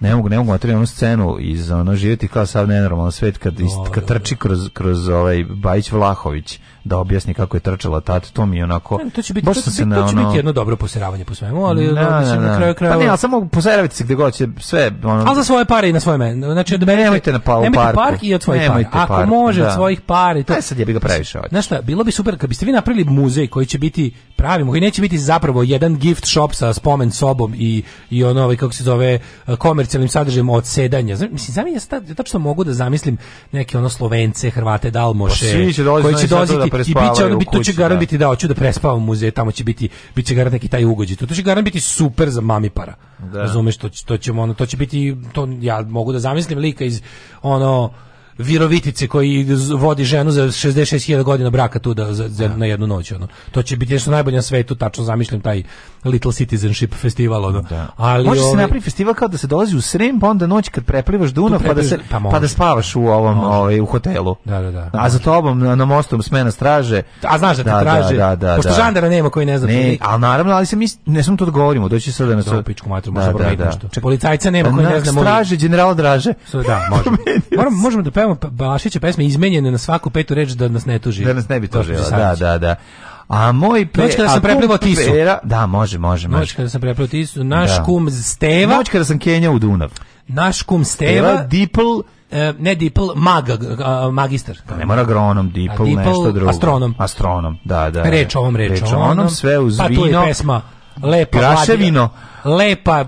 ne mogu ne mogu otvoriti onu scenu iz ono živjeti kao sav nenormalan svet kad ist, kad trči kroz kroz ovaj Bajić Vlahović da objasni kako je trčala tad, to mi je onako... Ne, to će biti, to, to, se to će ono... biti jedno dobro poseravanje po svemu, ali na, na, na, na kraju krajeva... Pa ne, ali samo poseravite se gde god će, sve... Ono... Ali za svoje pare i na svoje mene. Znači, da mene... Nemojte na pa, nemojte parku. park i od svojih nemojte para. Ako parku, može da. od svojih para... To... Aj sad je bi ga previše hoće. Znaš šta, bilo bi super kad biste vi napravili muzej koji će biti pravi, koji neće biti zapravo jedan gift shop sa spomen sobom i, i ono, ovaj, kako se zove, eh, komercijalnim sadržajem od sedanja. Znači, mislim, znam ja tačno mogu da zamislim neke ono Slovence, Hrvate, Dalmoše, pa, koji će dolaziti da prespavaju i biće ono, to će garant da. biti da hoću da prespavam muzej, tamo će biti biće garant neki taj ugođaj. To, će garant biti super za mami para. Da. Razumeš to, to ćemo ono to će biti to ja mogu da zamislim lika iz ono Virovitice koji vodi ženu za 66.000 godina braka tu da, za, za, da. na jednu noć. Ono. To će biti nešto najbolje na svetu, tačno zamišljam taj Little Citizenship festival. Ono. Da. Ali, Može se ovaj- napraviti festival kao da se dolazi u Srem, pa onda noć kad preplivaš Dunav, pa, da se, pa, pa, da spavaš u ovom ovaj, u hotelu. Da, da, da. A za tobom na, na mostom smena straže. A znaš da te da, traže. Da, da, da, pošto da. žandara nema koji ne zna. Ne, ali naravno, ali se mi ne smo to da govorimo. doći sad da nas... Da, pičku matru, možda da, da, da. Policajca nema koji ne zna. Straže, generala draže. Da, može. Moram, možemo da pevamo pa Balašića pesme izmenjene na svaku petu reč da nas ne tuži. Da nas ne bi tužila, da, da, da. A moj pe, noć kada sam preplivao Tisu. Pera, da, može, može, može. Noć kada sam preplivao Tisu, naš da. kum Steva. Noć kada sam Kenja u Dunav. Naš kum Steva. Steva Dipl e, ne Dipl, mag, magister. Pa ne mora agronom, Dipl, Dipl, nešto drugo. Astronom. Astronom, da, da. da. Reč ovom, reč, reč onom. sve uz pa vino. Pa tu je pesma. Lepa, Graševino. Lepa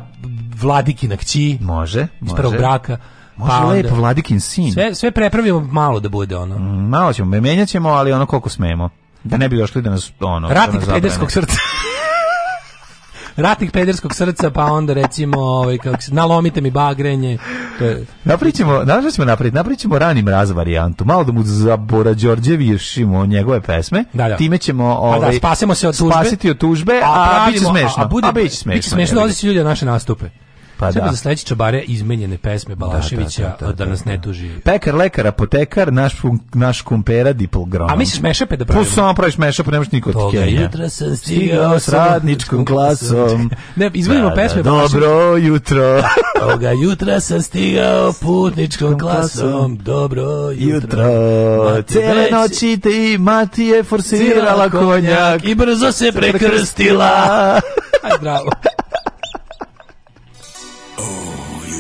vladikina kći. Može, može. Iz prvog braka. Može pa lepo, Vladikin sin. Sve, sve prepravimo malo da bude ono. Mm, malo ćemo, menjat ali ono koliko smemo. Da ne bi došli da nas, ono... Da ratnik da pederskog srca. ratnik pederskog srca, pa onda recimo, ovaj, kako se, nalomite mi bagrenje. To je... Napričimo, znaš smo ćemo napričimo rani mraz raz varijantu. Malo da mu zabora Đorđevišimo njegove pesme. Da, da. Time ćemo... Ovaj, pa da, ovaj, spasimo se od tužbe. Spasiti od tužbe, a, a, pravimo, smešno. a, bude, a, a, a, ljudi a, a, a, Pa Sve da. za sledeće čobare izmenjene pesme pa da, Balaševića, da, da, da, da nas ne tuži. Pekar, lekar, apotekar, naš, naš kumpera, grom. A misliš mešape da pravimo? Tu pa samo praviš mešape, nemaš niko od Toga jutra sam stigao s radničkom klasom. ne, izmenimo pesme Dobro jutro. Toga jutra sam stigao putničkom klasom. Dobro jutro. Cele noći ti mati je forsirala konjak i brzo se prekrstila. Aj, bravo.